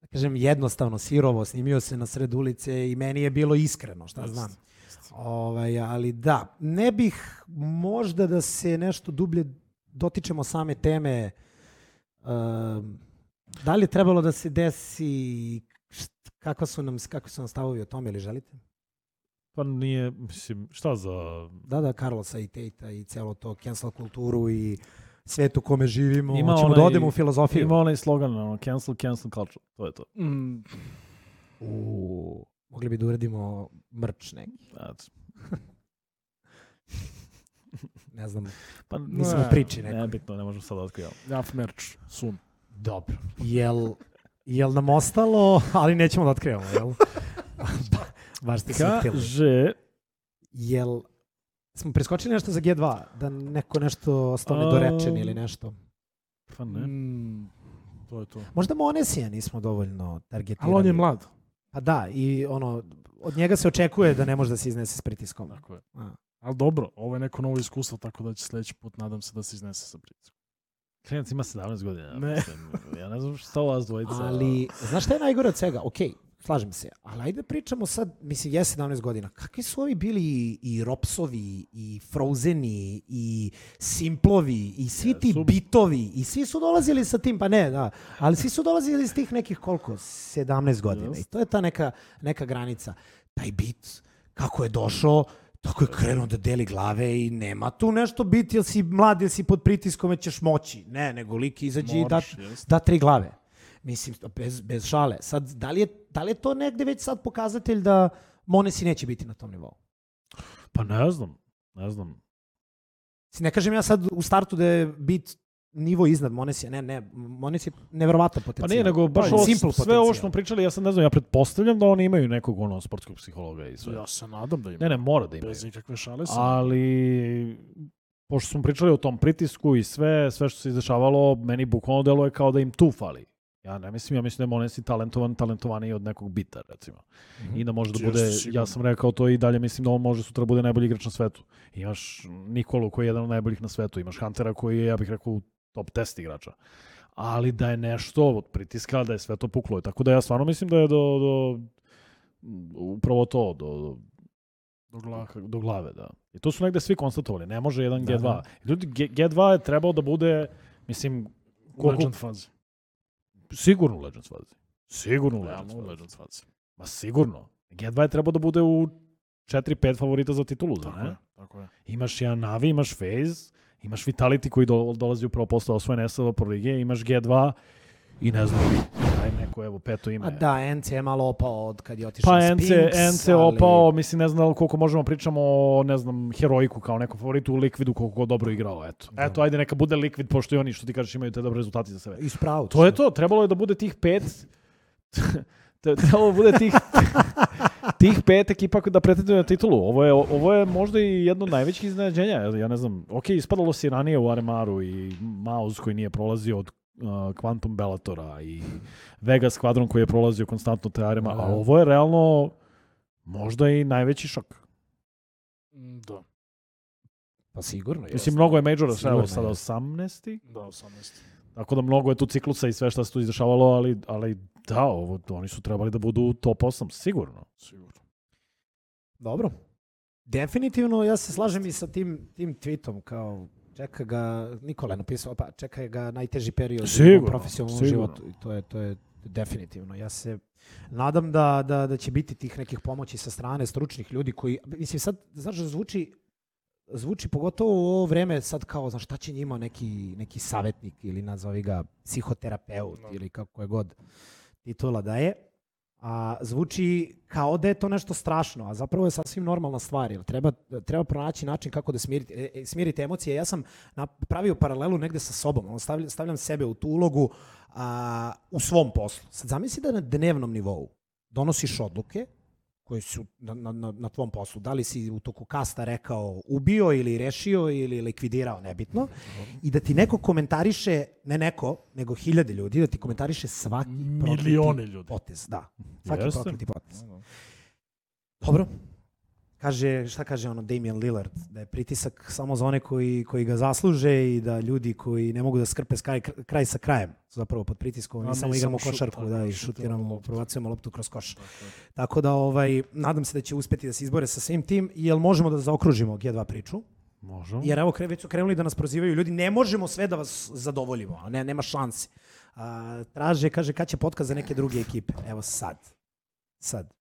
da kažem, jednostavno, sirovo, snimio se na sred ulice i meni je bilo iskreno, šta Jeste, znam. Ovaj, ali da, ne bih možda da se nešto dublje dotičemo same teme. Um, da li je trebalo da se desi kakva su nam, kakvi su nam stavovi o tome ili želite? Pa nije, mislim, šta za... Da, da, Carlosa i Tejta i celo to cancel kulturu i svet u kome živimo. Ima Hoćemo da onaj- odemo u filozofiju. Ima onaj slogan, ono, cancel, cancel culture. To je to. Mm, U, mogli bi da uradimo mrč neki. Znači, Ne znam, pa nismo Ne, u priči neko. Nebitno, ne možemo sad da otkrivamo. Jaf merch, sun. Dobro. Jel, jel nam ostalo, ali nećemo da otkrivamo, jel? Ba- Baš ste se htjeli. Kaže, Jel, smo preskočili nešto za G2? Da neko nešto ostao nedorečen ili nešto? pa ne. Mm, to je to. Možda Monesija nismo dovoljno targetirali. Ali on je mlad. Pa da, i ono, od njega se očekuje da ne može da se iznese s pritiskom. Tako je. A. Ali dobro, ovo je neko novo iskustvo, tako da će sledeći put, nadam se da se iznese sa pritiskom. Klinac ima 17 godina. Ne. Mislim, ja ne znam šta vas dvojica... Ali, znaš šta je najgore od svega? Ok, slažem se, ali ajde pričamo sad, mislim, je 17 godina. Kakvi su ovi bili i, i Ropsovi, i Frozeni, i Simplovi, i svi ti Jesu. bitovi, i svi su dolazili sa tim, pa ne, da, ali svi su dolazili iz tih nekih koliko? 17 godina. Jest. I to je ta neka, neka granica. Taj bit, kako je došao, tako je krenuo da deli glave i nema tu nešto biti, jel si mlad, jel si pod pritiskom, već ćeš moći. Ne, nego lik izađe i da, da tri glave. Mislim, bez, bez šale. Sad, da li, je, da li je to negde već sad pokazatelj da Monesi neće biti na tom nivou? Pa ne znam, ne znam. Ne kažem ja sad u startu da je bit nivo iznad Monesija. Ne, ne, Mones je neverovatan Pa potencijal. nije, nego baš Pa, ovo, sve ovo što potencijal. smo pričali, ja sad ne znam, ja pretpostavljam da oni imaju nekog ono, sportskog psihologa i sve. Ja se nadam da ima. Ne, ne, mora da imaju. Bez ikakve šale se. Ali, pošto smo pričali o tom pritisku i sve, sve što se izdešavalo, meni bukvalno deluje kao da im tu fali. Ja ne mislim, ja mislim da je Monesi talentovan, talentovaniji od nekog bita, recimo. I da može da bude, ja sam rekao to i dalje, mislim da on može sutra bude najbolji igrač na svetu. Imaš Nikolu koji je jedan od najboljih na svetu, imaš Huntera koji je, ja bih rekao, top test igrača. Ali da je nešto od pritiska, da je sve to puklo. Tako da ja stvarno mislim da je do, do upravo to, do, do Do glava. do glave, da. I to su negde svi konstatovali, ne može jedan Da, G2. da. Ljudi, G, G2 je trebao da bude, mislim, koliko, Legend fazi. sigurno u Legends fazi. Sigurno u u fazi. Legend fazi. Ma sigurno. G2 je trebao da bude u 4-5 favorita za titulu, da Tako ne? je, tako je. Imaš jedan Navi, imaš FaZe, imaš Vitality koji do, dolazi upravo posle osvojene SLO Pro lige, imaš G2 i ne znam, daj neko evo peto ime. A da, NC je malo opao od kad je otišao Pa Spinks, NC, NC ali- opao, mislim, ne znam koliko možemo pričamo o, ne znam, heroiku kao nekom favoritu u Likvidu koliko god dobro igrao, eto. Eto, ajde neka bude Likvid, pošto i oni, što ti kažeš, imaju te dobre rezultate za sebe. I spravo. To je to, trebalo je da bude tih pet, trebalo da bude tih, tih pet ekipa da pretenduju na titulu. Ovo je, ovo je možda i jedno od najvećih iznenađenja. Ja ne znam, ok, ispadalo si ranije u Aremaru i Maus koji nije prolazio od uh, Quantum Bellatora i Vegas Quadron koji je prolazio konstantno te Arema, Da. a ovo je realno možda i najveći šok. Da, Pa sigurno. Mislim, jeste. mnogo je majora, šta je ovo sada jeste. 18. da, 18. Tako da mnogo je tu ciklusa i sve što se tu izdešavalo, ali, ali da, ovo, oni su trebali da budu u top 8, sigurno. Sigurno. Dobro. Definitivno, ja se slažem i sa tim, tim tweetom, kao čeka ga, Nikola je napisao, pa čeka ga najteži period u Sigurno, njegovom profesionalnom sigurno. životu. I to je, to je definitivno. Ja se nadam da, da, da će biti tih nekih pomoći sa strane stručnih ljudi koji, mislim sad, znaš, zvuči, zvuči pogotovo u ovo vreme sad kao, znaš, šta će njima neki, neki savjetnik ili nazovi ga psihoterapeut Da. ili kako je god titula da je. A, zvuči kao da je to nešto strašno, a zapravo je sasvim normalna stvar. Jer treba, treba pronaći način kako da smiriti, e, e, smiriti emocije. Ja sam napravio paralelu negde sa sobom. Stavljam, stavljam sebe u tu ulogu a, u svom poslu. Sad zamisli da na dnevnom nivou donosiš odluke koje su na, na, na, na tvom poslu. Da li si u toku kasta rekao ubio ili rešio ili likvidirao, nebitno. I da ti neko komentariše, ne neko, nego hiljade ljudi, da ti komentariše svaki prokleti ljudi. potez. Da, svaki Jeste. prokleti potez. Dobro. Kaže, šta kaže ono Damian Lillard? Da je pritisak samo za one koji, koji ga zasluže i da ljudi koji ne mogu da skrpe skaj, kraj sa krajem su zapravo pod pritiskom. Mi samo igramo košarku tako da, i šutiramo loptu. provacujemo loptu kroz koš. Tako da ovaj, nadam se da će uspeti da se izbore sa svim tim. Jel možemo da zaokružimo G2 priču? Možemo. Jer evo, već su krenuli da nas prozivaju ljudi, ne možemo sve da vas zadovoljimo, a ne, nema šanse. A, traže, kaže, kad će podcast za neke druge ekipe? Evo sad. Sad.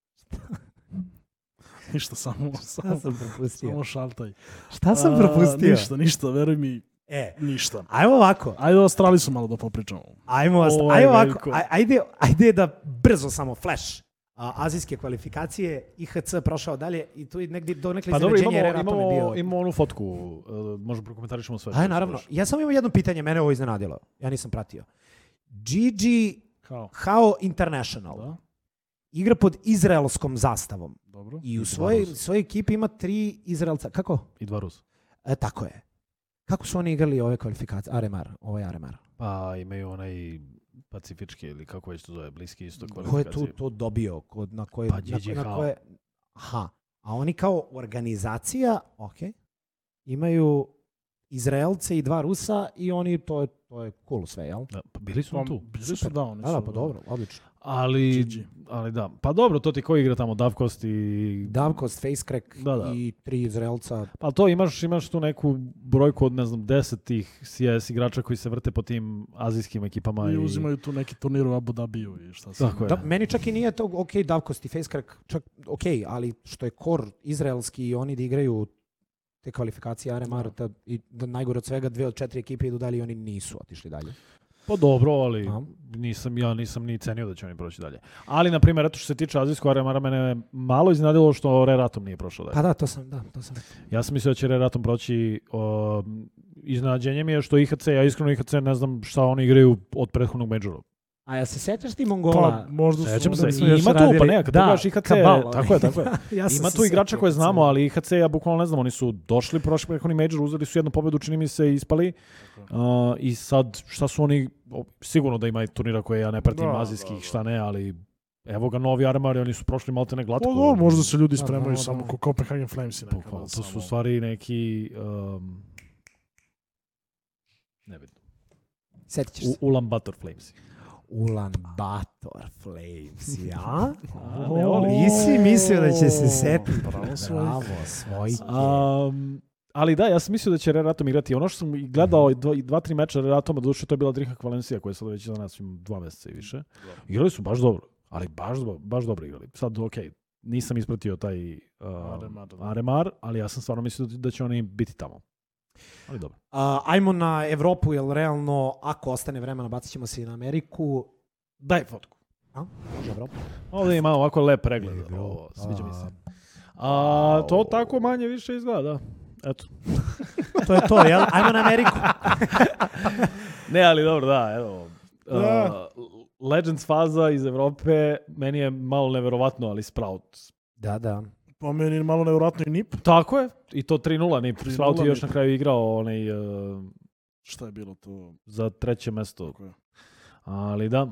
Ništa, samo, Šta samo, sam propustio? samo šaltaj. Šta sam A, propustio? Ništa, ništa, veruj mi, E, ništa. ajmo ovako. Ajde o Australisu malo da popričamo. Ajmo, Ovo ajmo ovako. Ajde, ajde da brzo samo flash. A, azijske kvalifikacije, IHC prošao dalje i tu je negdje do nekle Pa dobro, imamo, imamo, bio. imamo onu fotku, uh, možemo prokomentarišemo sve. Aj, naravno. Ja samo imam jedno pitanje, mene ovo iznenadilo. Ja nisam pratio. GG Kao, Hao International Da, igra pod izraelskom zastavom dobro. i u svojoj, svojoj ekipi ima tri Izraelca. Kako? I dva Rusa. E, tako je. Kako su oni igrali ove kvalifikacije? Aremar, ovo je Aremar. Pa imaju onaj pacifički ili kako već to zove, bliski isto Ko je kvalifikacije. tu to dobio? Kod, na koje, Pa, na, na koje, aha. A oni kao organizacija, ok, imaju Izraelce i dva Rusa i oni, to je, to je cool sve, jel? Da, pa bili su Pa, tu. bili su da, oni Da, da, su- pa dobro, odlično. Ali, GG. ali da. Pa dobro, to ti ko igra tamo, Davkost i... Davkost, Facecrack Da, da. i tri Izraelca. Pa to imaš, imaš tu neku brojku od, ne znam, deset tih CS igrača koji se vrte po tim azijskim ekipama. I uzimaju tu neki turnir u Abu Dhabiju i šta se... Tako je. Da, meni čak i nije to ok, Davkost i Facecrack, čak ok, ali što je kor izraelski i oni da igraju te kvalifikacije Aremar, da, i da najgore od svega dve od četiri ekipe idu dalje i oni nisu otišli dalje. Pa dobro, ali nisam, ja nisam ni cenio da će oni proći dalje. Ali, na primjer, eto što se tiče azijskog aremara, mene je malo iznadilo što Reratom nije prošao dalje. Pa da, to sam, da, to sam. Ja sam mislio da će Reratom proći o, iznenađenje mi je što IHC, ja iskreno IHC ne znam šta oni igraju od prethodnog majora. A ja se sećaš ti Mongola? Pa, možda su... Sećam onda se, i ima tu, radili- pa ne, kad Da, pogledaš IHC, kabal, tako je, tako je. ja Ima tu igrača koje znamo, ali IHC, ja bukvalno ne znam, oni su došli prošli prethodni major, uzeli su jednu pobedu, čini mi se, i ispali. Uh, I sad, šta su oni, o, sigurno da ima i turnira koje ja ne pratim, Da, azijskih, da, da. šta ne, ali evo ga novi Armar oni su prošli malte ne glatko. Pa dobro, možda se ljudi Da, spremaju da, samo da. ko Copenhagen Flames i nekada. Bukvalno, to su samo- u stvari neki... Um, ne vidim. Setit ćeš se. Ulan Bator Flames. Ulan Bator Flames, ja? Nisi mislio da će se setiti. Bravo, svoj. Bravo, svojke. Um, ali da, ja sam mislio da će Reratom igrati. Ono što sam i gledao dva, i dva tri meča Reratoma, doduše to je bila Driha Valencija koja je sad već za nas ima dva meseca i više. Igrali su baš dobro, ali baš, baš dobro igrali. Sad, ok, nisam ispratio taj uh, Aremar, ali ja sam stvarno mislio da će oni biti tamo. Ali dobro. A, ajmo na Evropu, jer realno, ako ostane vremena, bacit ćemo se i na Ameriku. Daj fotku. A? Dobro. Ovdje ima ovako lep pregled. Ovo, sviđa mi se. A, A, to tako manje više izgleda, da. Eto. to je to, jel? Ajmo na Ameriku. Ne, ali dobro, da, evo. Da. Uh, Legends faza iz Evrope, meni je malo neverovatno, ali Sprout. Da, da. Po meni je malo nevjerojatno i NIP. Tako je, i to 3-0, ni 3:0 Sprout je još Nip. na kraju igrao onaj uh, Šta je bilo to? za treće mesto. Tako je. Ali da,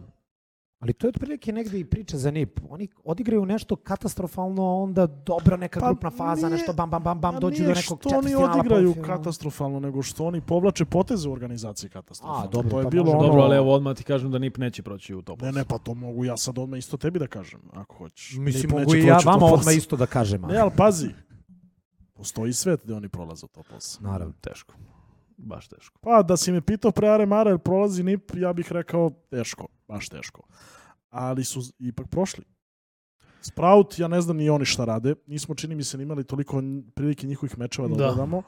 Ali to je otprilike negdje i priča za NIP. Oni odigraju nešto katastrofalno, a onda dobra neka Pa grupna faza, nije- nešto bam, bam, bam, bam, A dođu do nije nekog što oni četvrtfinala, odigraju katastrofalno, nego što oni povlače poteze u organizaciji katastrofalno. A, dobro, to je pa bilo može. ono... dobro, ali evo odmah ti kažem da NIP neće proći u top Ne, 8. ne, pa to mogu ja sad odmah isto tebi da kažem, ako hoćeš. Mislim, Nip mogu i ja vama odmah 8. isto da kažem. ali- Ne, ali pazi. Postoji svet gde oni prolaze u top 8. Naravno. Teško. Baš teško. Pa da si me pitao pre Are Mara jel prolazi NIP, ja bih rekao teško, baš teško. Ali su ipak prošli. Sprout, ja ne znam ni oni šta rade. Nismo, čini mi se, imali toliko prilike njihovih mečeva da, Da. gledamo.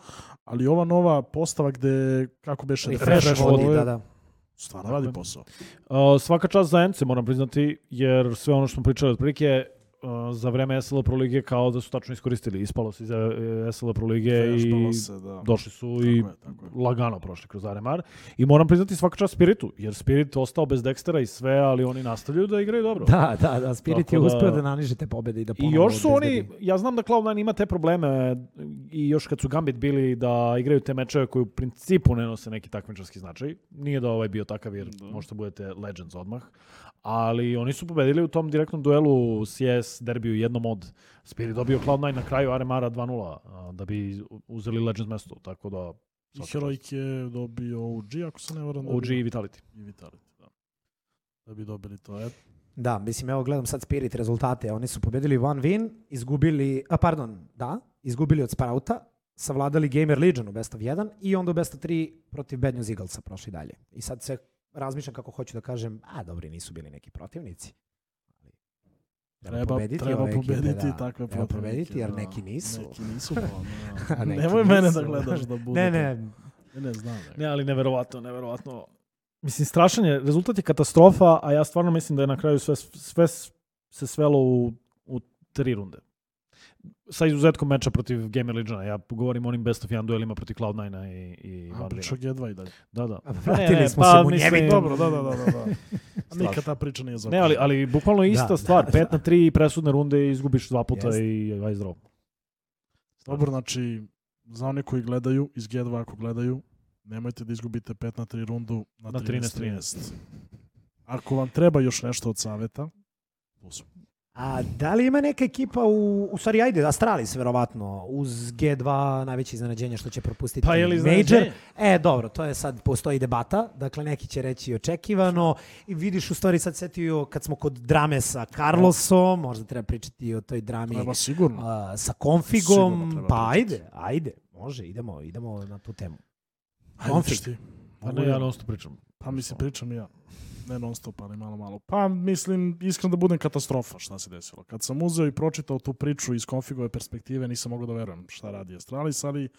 Ali ova nova postava gde, kako beše, Refresh Refresh vodi, da, da. stvarno radi posao. Uh, svaka čast za Ence, moram priznati, jer sve ono što smo pričali otprilike za vreme SL Pro Lige kao da su tačno iskoristili. Ispalo se iz uh, SL Pro Lige i se, da. došli su Tako i je, tako je. lagano prošli kroz Aremar. I moram priznati svaka čast Spiritu, jer Spirit ostao bez Dextera i sve, ali oni nastavljaju da igraju dobro. Da, da, da, Spirit Tako je da- uspeo da naniže te pobede i da I još su oni, ja znam da Cloud9 ima te probleme i još kad su Gambit bili da igraju te mečeve koji u principu ne nose neki takmičarski značaj. Nije da ovaj bio takav jer Da. možete budete Legends odmah. Ali oni su pobedili u tom direktnom duelu CS derbiju jednom od Spirit dobio Cloud9 na kraju Aremara 2-0 a, da bi uzeli Legends mesto. Tako da I Heroic je dobio OG, ako se ne varam. da OG i Vitality. I Vitality, da. Da bi dobili to. E, Da, mislim, evo gledam sad Spirit rezultate. Oni su pobedili one win, izgubili, a pardon, da, izgubili od Sprouta, savladali Gamer Legion u best of 1 i onda u best of 3 protiv Bad News Eaglesa prošli dalje. I sad se razmišljam kako hoću da kažem, a dobri, nisu bili neki protivnici. Ali Treba, treba ove ekipe, pobediti da. takve Treba protivnike. pobediti, jer da. neki nisu. Neki nisu, pa, da. neki Nemoj mene nisu. da gledaš da bude. Ne, ne, Ne, ne znam. Ne, ali neverovatno, neverovatno. Mislim, strašan je, rezultat je katastrofa, a ja stvarno mislim da je na kraju sve, sve se svelo u, u tri runde. Sa izuzetkom meča protiv Gamer Legiona. Ja govorim o onim best of 1 duelima protiv Cloud9 i, i A, Van priča Vina. G2 i dalje. Da, da. A, Ne, vratili ne, smo pa se mu mislim-. Dobro, da, da, da, da. da. A nikad ta priča nije Ne, zaokružena. ali, ali bukvalno ista Da, stvar. da, 5 da. na 3 presudne runde i izgubiš dva puta Jeste. i aj zdravo. Dobro, znači, za one koji gledaju, iz G2 ako gledaju, nemojte da izgubite 5 na 3 rundu na, Na 13-13. Ako vam treba još nešto od saveta, tu. A da li ima neka ekipa u, u stvari ajde, Astralis verovatno, uz G2 najveće iznenađenje što će propustiti Pa je li Major. E, dobro, to je sad, postoji debata, dakle neki će reći očekivano i vidiš u stvari sad setio kad smo kod drame sa Carlosom, možda treba pričati i o toj drami Treba sigurno. a, sa Sigurno konfigom, treba pa pričati. ajde, ajde, može, idemo, idemo na tu temu. Ajde, konfig. ćeš ti. Pa ne, ja. ja non stop pričam. Pa mislim, pričam i ja. Ne non stop, ali malo, malo. Pa mislim, iskreno da budem katastrofa šta se desilo. Kad sam uzeo i pročitao tu priču iz konfigove perspektive, nisam mogao da verujem šta radi Astralis, ali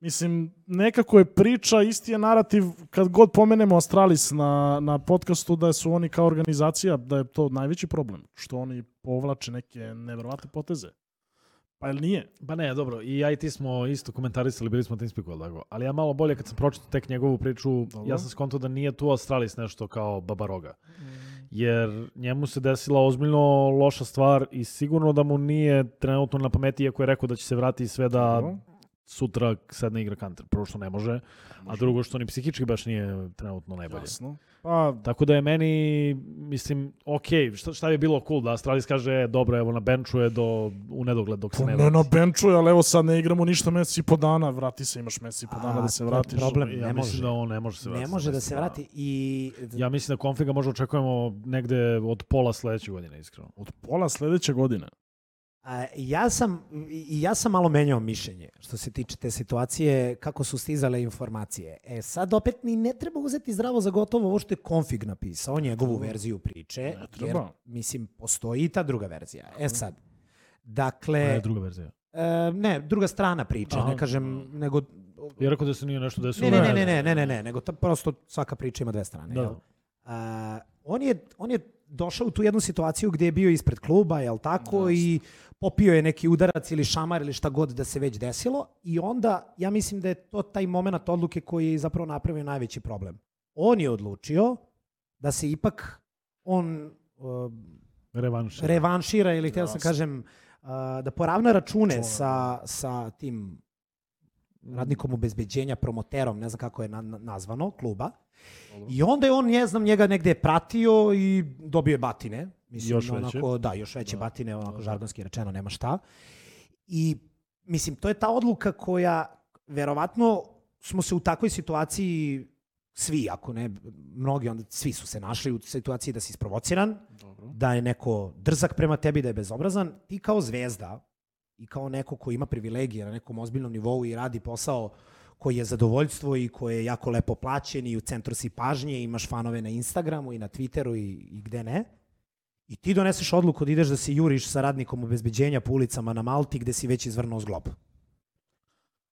mislim, nekako je priča, isti je narativ, kad god pomenemo Astralis na, na podcastu, da su oni kao organizacija, da je to najveći problem, što oni povlače neke neverovatne poteze. Pa jel nije? Pa ne, dobro, i ja i ti smo isto komentarisali, bili smo Teamspeaku, ali tako. Ali ja malo bolje kad sam pročitao tek njegovu priču, Dobro. ja sam skontao da nije tu Astralis nešto kao babaroga. Jer njemu se desila ozbiljno loša stvar i sigurno da mu nije trenutno na pameti, iako je rekao da će se vratiti sve da Dobro. Sutra sedne igra Counter. Prvo što ne može, a drugo što ni psihički baš nije trenutno najbolje. Jasno. Pa, Tako da je meni, mislim, ok, šta, šta bi bilo cool da Astralis kaže, e, dobro, evo na benču je do, u nedogled dok se Pa ne ne na vrati. benču, je, ali evo sad ne igramo ništa mesec i po dana, vrati se, imaš mesec i po dana A, da se vratiš. problem. Ja ne mislim može. da on ne može se vratiti. Ne može da se vrati i Ja mislim da konfiga možda očekujemo negde od pola sledeće godine, iskreno. Od pola sledeće godine. A, ja sam ja sam malo menjao mišljenje što se tiče te situacije kako su stizale informacije. E sad opet ni ne treba uzeti zdravo za gotovo ovo što je konfig napisao, njegovu verziju priče, Ne jer mislim postoji i ta druga verzija. E sad, dakle, je druga verzija? e, ne, druga strana priče, Aha. ne kažem, nego Ja rekao da se nije nešto desilo. ne, ne, ne, ne, ne, ne, ne, ne, nego ta, prosto svaka priča ima dve strane. Da. jel? A, on, je, on je došao u tu jednu situaciju gdje je bio ispred kluba, jel tako, i popio je neki udarac ili šamar ili šta god da se već desilo i onda ja mislim da je to taj moment odluke koji je zapravo napravio najveći problem. On je odlučio da se ipak on uh, Revanš. revanšira ili htio sam kažem uh, da poravna račune sa, sa tim radnikom obezbeđenja, promoterom, ne znam kako je na, na- nazvano, kluba. I onda je on, ne znam, njega negde pratio i dobio je batine. Mislim, Još veće. onako, Da, još veće batine, onako žargonski rečeno, nema šta. I, mislim, to je ta odluka koja, verovatno, smo se u takvoj situaciji svi, ako ne mnogi, onda svi su se našli u situaciji da si isprovociran, Dobro. da je neko drzak prema tebi, da je bezobrazan, ti kao zvezda i kao neko ko ima privilegije na nekom ozbiljnom nivou i radi posao koji je zadovoljstvo i koji je jako lepo plaćen i u centru si pažnje, imaš fanove na Instagramu i na Twitteru i, i gde ne. I ti doneseš odluku da ideš da se juriš sa radnikom obezbeđenja po ulicama na Malti gde si već izvrnuo zglob.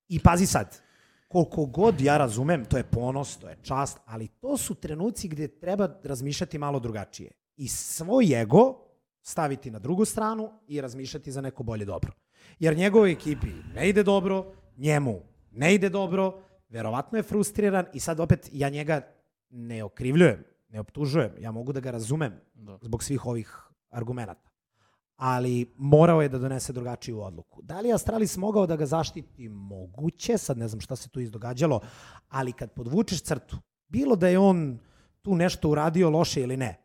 I pazi sad, koliko god ja razumem, to je ponos, to je čast, ali to su trenuci gde treba razmišljati malo drugačije. I svoj ego staviti na drugu stranu i razmišljati za neko bolje dobro. Jer njegovoj ekipi ne ide dobro, njemu ne ide dobro, verovatno je frustriran i sad opet ja njega ne okrivljujem, ne optužujem, ja mogu da ga razumem Da. zbog svih ovih argumenata. Ali morao je da donese drugačiju odluku. Da li je Astralis mogao da ga zaštiti? Moguće, sad ne znam šta se tu izdogađalo, ali kad podvučeš crtu, bilo da je on tu nešto uradio loše ili ne,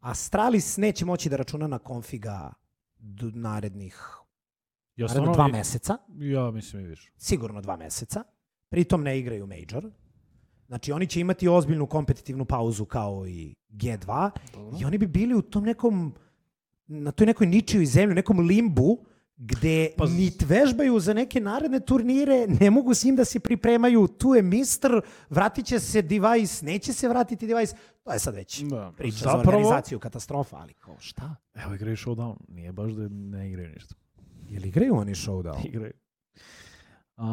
Astralis neće moći da računa na konfiga narednih, Ja, stvarno, dva meseca ja mislim i više. sigurno dva meseca. Pritom ne igraju Major. Znači oni će imati ozbiljnu kompetitivnu pauzu kao i G2 Dobro. i oni bi bili u tom nekom na toj nekoj ničijoj zemlji, u nekom limbu gde Pa nit vežbaju za neke naredne turnire, ne mogu s njim da se pripremaju, tu je mister, vratit će se device, neće se vratiti device, to je sad već Da. priča za Zapravo- organizaciju, katastrofa, ali kao šta? Evo igraju showdown. Nije baš da ne igraju ništa. Je li igraju oni showdown? Igraju. Um,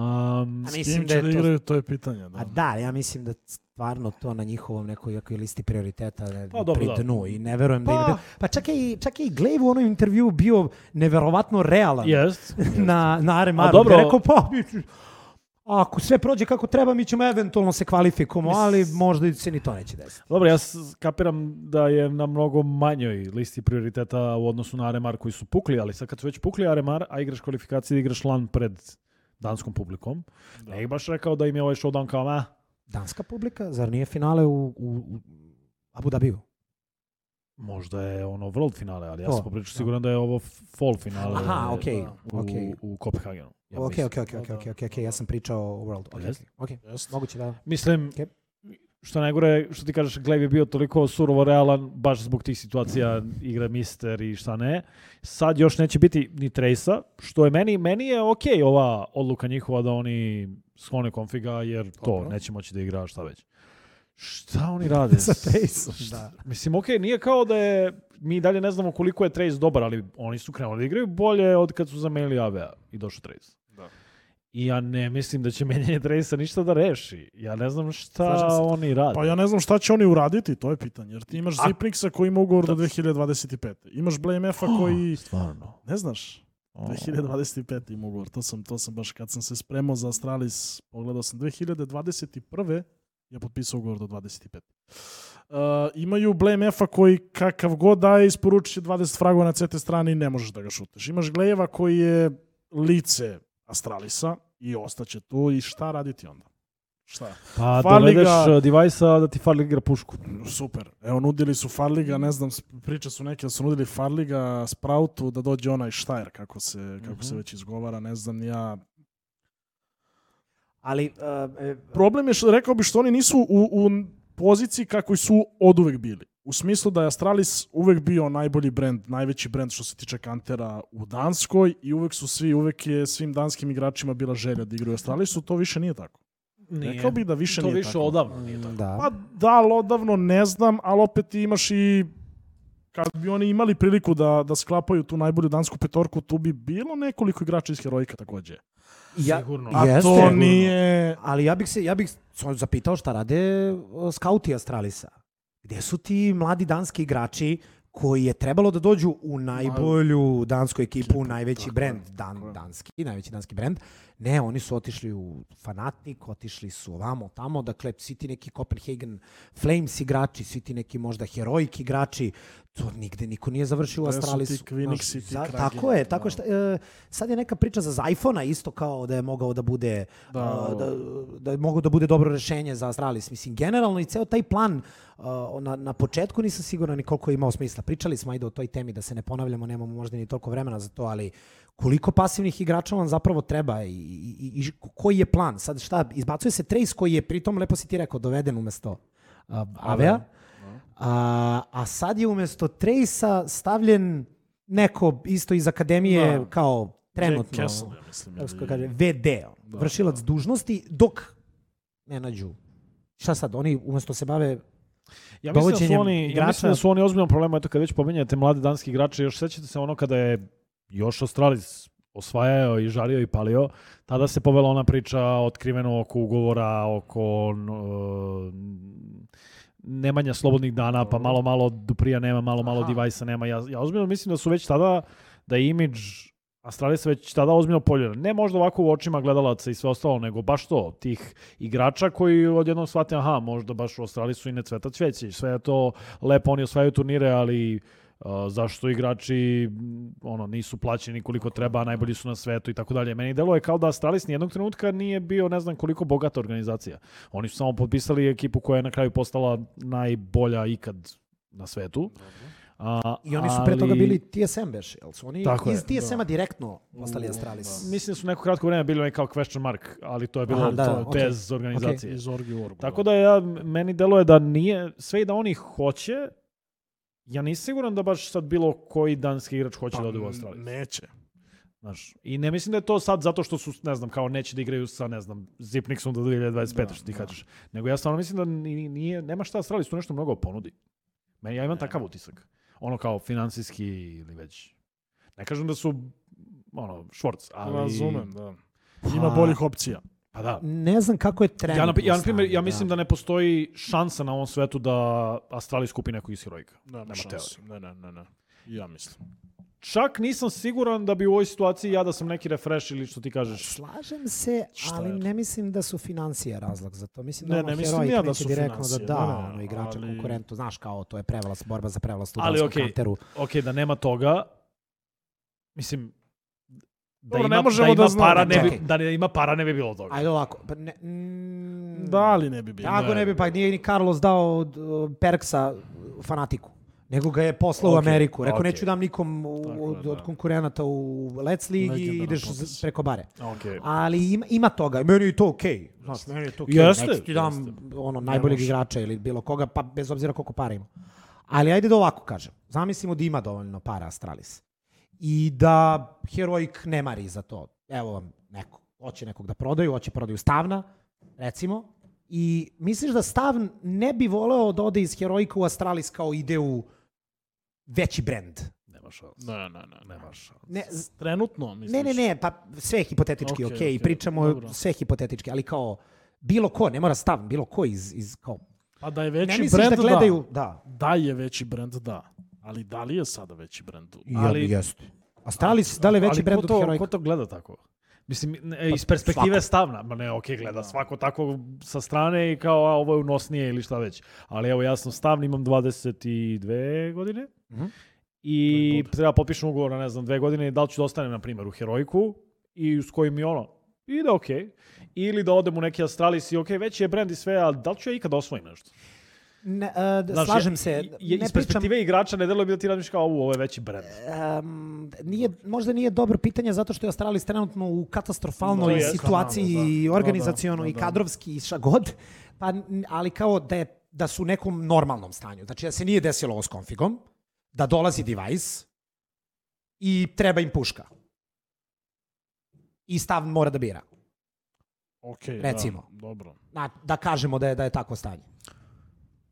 A S kim da da to- igraju, to je pitanje. Da. A da, ja mislim da stvarno to na njihovom nekoj jakoj listi prioriteta ne, Pa dobro, pri da. dnu i ne verujem da Pa- im... Pa čak je, i, čak je i Glaive u onom intervju bio neverovatno realan Jest. na, na Aremaru. A dobro- je rekao, pa, mi- ako sve prođe kako treba, mi ćemo eventualno se kvalifikujemo, ali možda se ni to neće desiti. Dobro, ja kapiram da je na mnogo manjoj listi prioriteta u odnosu na Aremar koji su pukli, ali sad kad su već pukli Aremar, a igraš kvalifikacije, igraš LAN pred danskom publikom, ne bih baš rekao da im je ovaj showdown kao, ma, Danska publika, zar nije finale u, u, u Abu Dhabiju? Možda je ono world finale, ali ja sam popričao siguran da je ovo fall finale Aha, e, okej, u, okej. u Kopenhagenu. Ja Ok, ok, ok, ok, ok, ok, ok, ja sam pričao o World. Ok, Jest. ok, Jest. moguće da... Mislim, Okej. što najgore, što ti kažeš, Glaive je bio toliko surovo realan, baš zbog tih situacija igra Mister i šta ne. Sad još neće biti ni Trace-a, što je meni, meni je okej ova odluka njihova da oni sklone konfiga, jer to Dobro. neće moći da igra šta već. Šta oni rade? Sa Trace-om, da. Mislim, okej, nije kao da je, mi dalje ne znamo koliko je Trace dobar, ali oni su krenuli da igraju bolje od kad su zamenili AVA i došao Trace. Da. I ja ne mislim da će menjanje Trace-a ništa da reši. Ja ne znam šta Slažem se. oni rade. Pa ja ne znam šta će oni uraditi, to je pitanje. Jer ti imaš A- Zipniksa koji ima ugovor do 2025. Imaš Blame F-a koji, Stvarno. ne znaš, 2025. ima ugovor. To sam, to sam baš kad sam se spremao za Astralis, pogledao sam 2021. je potpisao ugovor do 25. Uh, imaju Blame F-a koji kakav god daje isporučit će 20 fragova na CT strani i ne možeš da ga šuteš. Imaš Glejeva koji je lice Astralisa i ostaće tu i šta raditi onda? Šta? Pa dovedeš ga- uh, device-a da ti Farlig igra pušku. Super. Evo, nudili su Farliga, ne znam, priče su neke da su nudili Farliga, Sproutu, da dođe onaj Štajer, kako se, kako se već izgovara, ne znam, ja. Ali, uh, e, Problem je što, rekao bi, što oni nisu u, u poziciji kako su od uvek bili. U smislu da je Astralis uvek bio najbolji brend, najveći brend što se tiče kantera u Danskoj i uvek su svi, uvek je svim danskim igračima bila želja da igraju Astralisu, to više nije tako. Rekao bih da više to nije više tako. odavno nije tako. da. Pa da, ali odavno ne znam, ali opet imaš i kad bi oni imali priliku da, da sklapaju tu najbolju dansku petorku, tu bi bilo nekoliko igrača iz Heroika takođe. Ja, Sigurno. A Jeste. to nije... Ali ja bih se, ja bih zapitao šta rade skauti Astralisa. Gde su ti mladi danski igrači koji je trebalo da dođu u najbolju dansku ekipu, Ekipu, najveći tako tako dan, je. danski, najveći danski brend. Ne, oni su otišli u Fanatik, otišli su ovamo, tamo, dakle, svi ti neki Copenhagen Flames igrači, svi ti neki možda Heroic igrači, to nigde niko nije završio u To su Astralis. ti Quinixi, ti za- tako je, tako da. Šta, e, sad je neka priča za iPhone-a isto kao da je mogao da bude Da, da, da je mogao da bude dobro rešenje za Astralis. Mislim, generalno i ceo taj plan a, na, na početku nisam siguran ni koliko je imao smisla. Pričali smo ajde o toj temi da se ne ponavljamo, nemamo možda ni toliko vremena za to, ali koliko pasivnih igrača vam zapravo treba i, i, i- i koji je plan? Sad šta, izbacuje se Trace koji je pritom, lepo si ti rekao, doveden umesto a, Avea, a, a sad je umesto Trace-a stavljen neko isto iz akademije Da. kao trenutno, Jack ja mislim. kako kaže, VD, Da, vršilac da. dužnosti, dok ne nađu. Šta sad, oni umesto se bave Ja mislim, da su oni, ja igrača- mislim da su oni ozbiljno problemu, eto kad već pominjate mlade danski igrače, još sećate se ono kada je još Australis osvajao i žario i palio, tada se povela ona priča otkriveno oko ugovora, oko uh, nemanja slobodnih dana, pa malo malo Duprija nema, malo malo Aha. Divajsa nema. Ja, ja ozbiljno mislim da su već tada, da je imidž Astralis već tada ozbiljno poljuran. Ne možda ovako u očima gledalaca i sve ostalo, nego baš to, tih igrača koji odjednom shvate, aha, možda baš u Australisu i ne cveta cveće. Sve je to lepo, oni osvajaju turnire, ali uh, zašto igrači ono nisu plaćeni koliko treba, najbolji su na svetu i tako dalje. Meni deluje kao da Astralis nijednog trenutka nije bio ne znam koliko bogata organizacija. Oni su samo potpisali ekipu koja je na kraju postala najbolja ikad na svetu. A, I oni su pre toga ali- bili TSM beš, jel su oni Tako iz TSM-a direktno postali Astralis? Mislim da su neko kratko vreme bili kao question mark, ali to je bilo Aha, da, to, da, okej. bez organizacije. Iz Orgi Orgu. Tako da ja, meni deluje da nije, sve i da oni hoće, ja nisam siguran da baš sad bilo koji danski igrač hoće da ode u Australiju. Neće. Znaš, I ne mislim da je to sad zato što su, ne znam, kao neće da igraju sa, ne znam, Zipniksom do 2025, Da, što ti da. kažeš. Nego ja stvarno mislim da ni- nije, nema šta Australis tu nešto mnogo ponudi. Meni, ja imam takav utisak. Ono kao finansijski ili već... Ne kažem da su, ono, švorc, ali... Razumem, da. Pa- Ima boljih opcija. Pa da. Ne znam kako je trenutno Ja, na, ja, na primjer, ja mislim da ne postoji šansa na ovom svetu da Astralis kupi nekog iz Heroika. Nema, Nema šanse. Ne, ne, ne, ne. Ja mislim. Čak nisam siguran da bi u ovoj situaciji ja da sam neki refresh ili što ti kažeš. Slažem se, ali je? ne mislim da su financije razlog za to. Mislim da Ne, ono ne mislim ja da su direktno financije, da da ne, ne, ono, igrača ali- konkurentu. Znaš kao, to je prevlast, borba za prevlast u Ali danskom okej, kanteru. Ok, da nema toga, mislim, da Dobro, ima, ne možemo da, ima da para, ne bi, da ne ima para ne bi bilo toga. Ajde ovako. Pa ne, mm, Da, ali ne bi bilo. Tako Ne. ne bi, pa nije ni Carlos dao od, Perksa fanatiku. Nego ga je poslao u Okej, Ameriku. Rekao, okej. neću dam nikom u- Tako od, da. od konkurenata u Let's League i ideš z- preko bare. Okay. Ali ima, ima toga. Meni je to okej. Znaš, meni je to okej. Jeste, Neću ti dam jeste. ono, najboljeg može. igrača ili bilo koga, pa bez obzira koliko para ima. Ali ajde da ovako kažem. Zamislimo da ima dovoljno para Astralis. I da Heroic ne mari za to. Evo vam neko. Hoće nekog da prodaju, hoće prodaju Stavna, recimo. I misliš da Stav ne bi voleo da ode iz Heroika u Astralis kao ide u veći brend? Nema šans. Ne, ne, ne. Nema šans. Ne, Trenutno, misliš? Ne, ne, ne, pa sve je hipotetički, Okej, okej, okej, pričamo dobro. sve hipotetički, ali kao bilo ko, ne mora stav, bilo ko iz, iz kao, Pa da je ne veći misliš brend, da gledaju, da, da. Da je veći brend, da. Ali da li je sada veći brend? ali Ali- jeste. Astralis, da li je veći brend od Heroika? ko to gleda tako? Mislim, ne, iz perspektive svako. stavna, ma ne, ok, gleda Da. svako tako sa strane i kao, a, ovo je unosnije ili šta već. Ali evo, ja sam stavni, imam 22 godine Mhm. i treba potpišem ugovor na, ne znam, dve godine i da li ću da ostanem, na primjer, u Heroiku i s kojim mi ono, ide ok. Ili da odem u neki Astralis i ok, veći je brend i sve, ali da li ću ja ikada osvojim nešto? Ne, da, Znaš, slažem je- se, je, ne iz pričam, perspektive igrača ne deluje mi da ti radiš kao, ovo je veći brend. um, nije, možda nije dobro pitanje zato što je Astralis trenutno u katastrofalnoj jest, situaciji da. i organizaciono Da, da, i da. kadrovski i šta god, pa, ali kao da, je, da su u nekom normalnom stanju. Znači da se nije desilo ovo s konfigom, da dolazi device i treba im puška. I stav mora da bira. Okej, Recimo. da, dobro. Na, da kažemo da je, da je takvo stanje.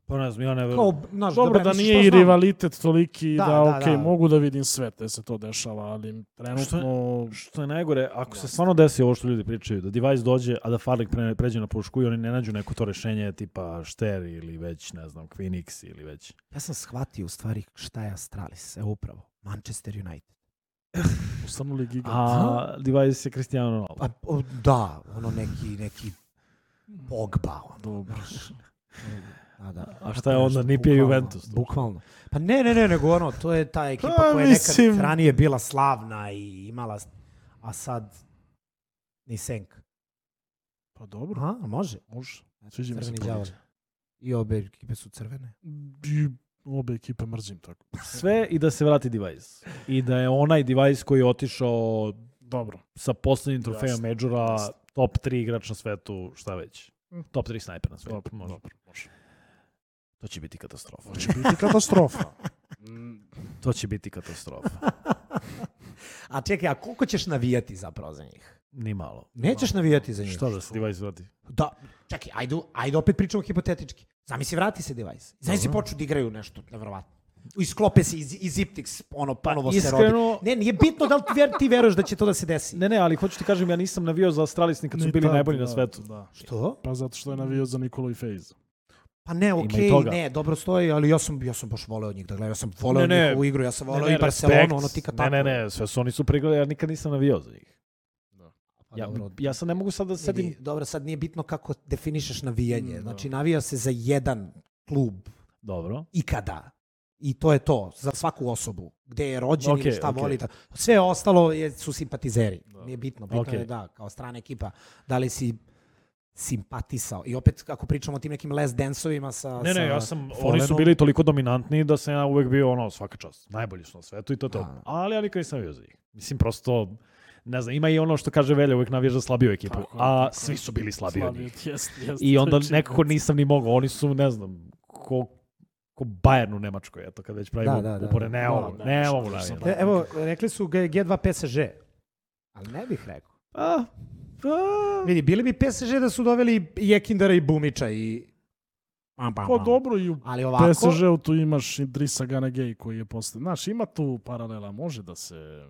Pa ne znam, ja ne verujem. Kao, znaš, Dobro da, misliš, nije što i rivalitet toliki da, Da, da, ok, da. mogu da vidim sve te se to dešava, ali trenutno... Što je najgore, ako se stvarno desi ovo što ljudi pričaju, da device dođe, a da Farlik pre, pređe na pušku i oni ne nađu neko to rešenje tipa Šter ili već, ne znam, Quinix ili već. Ja sam shvatio u stvari šta je Astralis. Evo upravo. Manchester United. Ustanuli gigant. A device je Cristiano Ronaldo. Pa, o, da, ono neki, neki Pogba. Ono. Dobro. Da, da. A šta je onda, Nipija Bukvalno, Juventus? Bukvalno. Pa ne, ne, ne, nego ono, to je ta ekipa Pa, koja je mislim- nekad ranije bila slavna i imala, a sad ni senk. Pa dobro, Aha, može. može. Sviđa mi se to. I obe ekipe su crvene. I obe ekipe mrzim tako. Sve i da se vrati device. I da je onaj device koji je otišao Dobro. sa poslednjim trofejom Majora, top 3 igrač na svetu, šta već. Top 3 snajper na svetu. Dobro, može. dobro, može. To će biti katastrofa. To će biti katastrofa. To će biti katastrofa. A čekaj, a koliko ćeš navijati zapravo za njih? Ni malo. Nećeš navijati za njih. Šta da se device vrati? Da, čekaj, ajde, ajde opet pričamo hipotetički. Zamisli, vrati se device. Zamisli, Dobro. počnu da igraju nešto, nevjerovatno. Isklope se iz, iz Iptix, ono, ponovo se iskreno- rodi. Ne, nije bitno da li ti, ver, ti veruješ da će to da se desi. Ne, ne, ali hoću ti kažem, ja nisam navio za Astralis ni kad su ni bili tad, najbolji na da, svetu. Da. Što? Pa zato što je navio za Nikolu i Fejza. Pa ne, i okej, toga. ne, dobro stoji, ali ja sam, ja sam baš voleo njih da gledam. Ja sam voleo Ne, ne. njihovu igru, ja sam voleo Ne, ne, i Barcelonu, respekt. ono tika Ne, tako. ne, ne, sve su oni su prigledali, ja nikad nisam navio za njih. Pa Ja, dobro, ja sad ne mogu sad da Vidi, sedim... dobro, sad nije bitno kako definišeš navijanje. Mm, Znači, da. navija se za jedan klub Dobro. ikada. I to je to, za svaku osobu. Gde je rođen Okej, ili šta okej. voli. Sve ostalo je, su simpatizeri. Da. Nije bitno. Bitno Okej. je da, kao strana ekipa, da li si simpatisao. I opet, kako pričamo o tim nekim les densovima sa... Ne, sa ne, ja sam, oni su bili toliko dominantni da sam ja uvek bio ono, svaka čast. Najbolji su na svetu i to je to. Da. Ali ja nikad nisam navio za njih. Mislim, prosto, ne znam, ima i ono što kaže Velja, uvek navijaš za slabiju ekipu. Tako a tako svi su bili slabiji od njih. Jest, jest, I onda je nekako činjenica. nisam ni mogao. Oni su, ne znam, ko, ko Bayern u Nemačkoj, eto, kad već pravimo Da, da, da. upore, ne Da, mogu, da, ne što mogu možeš navijam. sad E, Evo, rekli su G- G2 PSG. Ali ne bih rekao. A, a, Vidi, bili bi PSG da su doveli i Ekindara i Bumića i... Pam, pam, Pa pam. dobro i u Ali ovako... PSG-u tu imaš Idrisa Ganagej koji je posle. Znaš, ima tu paralela, može da se...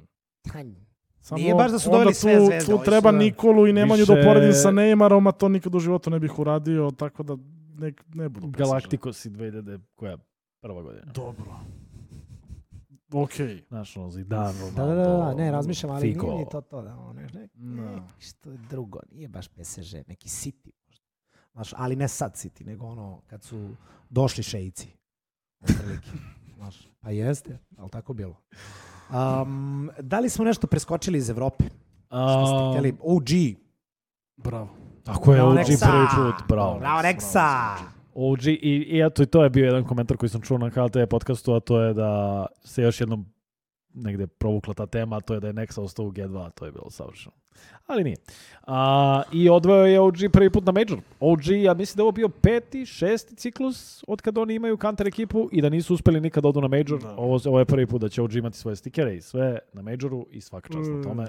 Samo Nije baš da su doveli sve zvezde, Tu treba da- Nikolu i Nemanju da Više- uporedim sa Neymarom, a to nikad u životu ne bih uradio, tako da ne, ne budu PSG. Galacticos i 2000, koja prva godina. Dobro. Okej. Znaš, ono, Zidane, Da, da, da, da, Ronaldo, ne, razmišljam, ali Figo. nije ni to to. Da, ono, ne, ne, Da. što je drugo, nije baš PSG, neki City. možda. Znaš, ali ne sad City, nego ono, kad su došli. Otprilike. Znaš, pa jeste, ali tako bilo. Um, da li smo nešto preskočili iz Evrope? Što ste htjeli? OG. Bravo. Tako je Bravo, OG prvi put, bravo. Bravo, Reksa! OG i, i eto i to je bio jedan komentar koji sam čuo na KLT podcastu, a to je da se još jednom negde provukla ta tema, a to je da je Nexa ostao u G2, to je bilo savršeno. Ali nije. A, I odveo je OG prvi put na Major. OG, ja mislim da je ovo bio peti, šesti ciklus od kada oni imaju counter ekipu i da nisu uspeli nikad da odu na Major. Da. Ovo, ovo je prvi put da će OG imati svoje stikere i sve na Majoru i svaka čast na Mm, tome.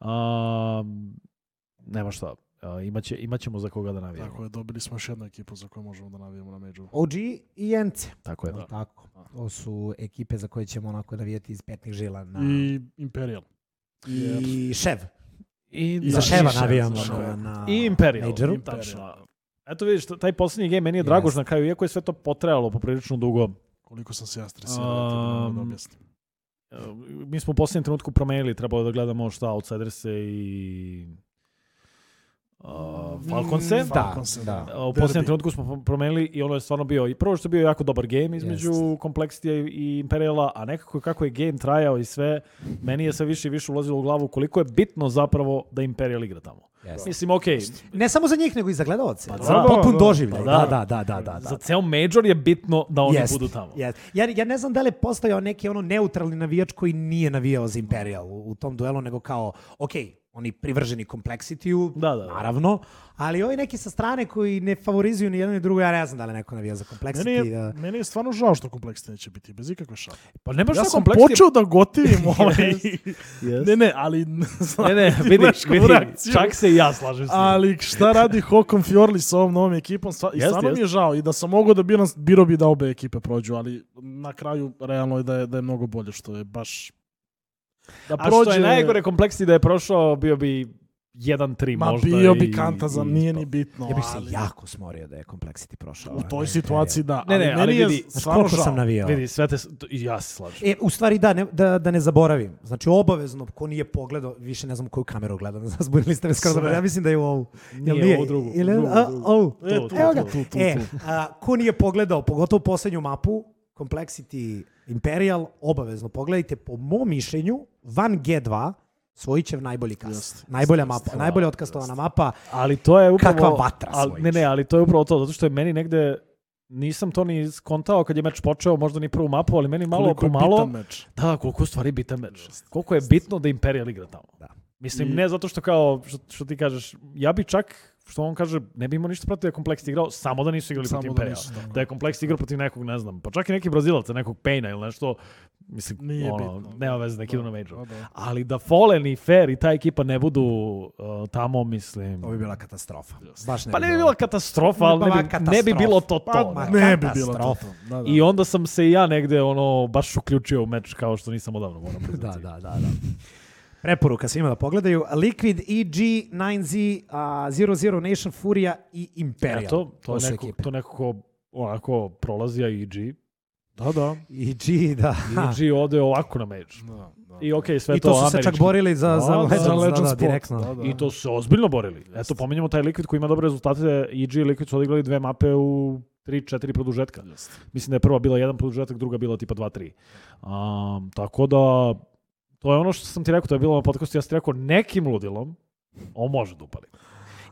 Um, nema šta. Uh, imaće, imaćemo za koga da navijemo. Tako je, dobili smo još jednu ekipu za koju možemo da navijemo na među. OG i Ence. Tako je. Da. Tako. To su ekipe za koje ćemo onako navijeti iz petnih žila na... I Imperial. I Šev. I, I za da, Ševa i Šev, navijamo za Ševa. na, na I Imperial. Majoru. I Tačno. Eto vidiš, taj posljednji game meni je drago Jeste. na kraju, iako je sve to potrajalo poprilično dugo. Koliko sam se ja stresirao, um, da objasnim. Mi smo u posljednjem trenutku promenili, trebalo da gledamo šta Outsiders i uh, Falconse. Da, Falconse, da. Uh, U posljednjem trenutku smo promenili i ono je stvarno bio, i prvo što je bio jako dobar game između Jest. Complexity i Imperiala, a nekako kako je game trajao i sve, meni je sve više i više ulazilo u glavu koliko je bitno zapravo da Imperial igra tamo. Jeste. Mislim, okej, Ne samo za njih, nego i za gledalce. Pa za da, potpun da, doživljaj. pa Da, da. da, da, da, da. za ceo Major je bitno da oni Jest, budu tamo. jest. Ja, ja ne znam da li je postojao neki ono neutralni navijač koji nije navijao za Imperial u, u tom duelu, nego kao, ok, oni privrženi kompleksitiju, Da, da, da. naravno, ali ovi neki sa strane koji ne favorizuju ni jedno ni drugo, ja ne znam da li neko navija za Meni kompleksiti. je, meni je stvarno žao što kompleksiti neće biti, bez ikakve šale. Pa ne baš Ja ja sam počeo da gotivim ovaj... Yes. Ne, ne, ali... Ne, ne, vidi, vidi, reakciju? čak se i ja slažem se. Ali šta radi Håkon Fjorli sa ovom novom ekipom? Stva, I Jeste, stvarno mi je žao. I da sam mogao da biram, biro bi da obe ekipe prođu, ali na kraju realno je da je, da je mnogo bolje, što je baš... Da A što je najgore kompleksni da je prošao, bio bi 1-3 Ma možda. bio bi kantazan, i nije ni bitno. Ja bih se ali jako smorio da je Complexity prošao. U toj Ne, situaciji da. Ne, ne, ali ali meni je vidi, stvarno žao. sam navijao? Vidi, sve te, ja se slažem. E, u stvari da, ne, da, da ne zaboravim. Znači obavezno, ko nije pogledao, više ne znam koju kameru gledam, zbunili ste me skoro. Sve. Ja mislim da je u ovu. Jel Nije, ovo drugo, Ili, drugo, a, ovu. E, tu, Evo ga. tu, tu, tu, E, a, ko nije pogledao, pogotovo posljednju mapu, Complexity Imperial, obavezno pogledajte, po mom mišljenju, van G2, Svojićev najbolji kast. Jeste, najbolja jeste, mapa, jeste. najbolje otkastovana mapa. Ali to je upravo... Kakva vatra ali. Ne, ne, ali to je upravo to, zato što je meni negde nisam to ni skontao kad je meč počeo, možda ni prvu mapu, ali meni malo Koliko je bitan meč. Da, koliko je u stvari bitan meč. Koliko je bitno da Imperial igra tamo. Da. Mislim, I- ne zato što kao, što, što ti kažeš, ja bi čak, što on kaže, ne bi imao ništa protiv da je Kompleks igrao, samo da nisu igrali Samo protiv da Imperial. nisu, tako. Da je Kompleks igrao protiv nekog, ne znam, pa čak i neki Brazilaca, nekog Payna ili nešto, mislim, Nije ono, bitno. nema veze, neki Da, na Major. da, da. Ali da Fallen i Fair i ta ekipa ne budu uh, tamo, mislim... To bi bila katastrofa. Baš ne Pa ne bi bila katastrofa, ali Pa ne bi, katastrofa. ne bi bilo to Pa to. Ma, ne bi bilo to. Da, da. I onda sam se i ja negde ono baš uključio u meč kao što nisam odavno moram Da, da, da, da. Preporuka svima da pogledaju. Liquid, EG, 9Z, uh, 00 Nation, Furia i Imperial. Eto, to, su je neko, ekipe. to neko ko onako prolazi, a EG. Da, da. EG, da. EG ode ovako na meč. da, da. I okej, sve I to su se čak borili za, za Da, da, Legends, za da, Legends da, spot, direktno. da, da. I to su se ozbiljno borili. Eto, pominjamo taj Liquid koji ima dobre rezultate. EG i Liquid su odigrali dve mape u 3-4 produžetka. Jeste. Mislim da je prva bila jedan produžetak, druga bila tipa 2-3. Um, tako da, to je ono što sam ti rekao, to je bilo na podcastu, ja sam ti rekao, nekim ludilom, on može da upali.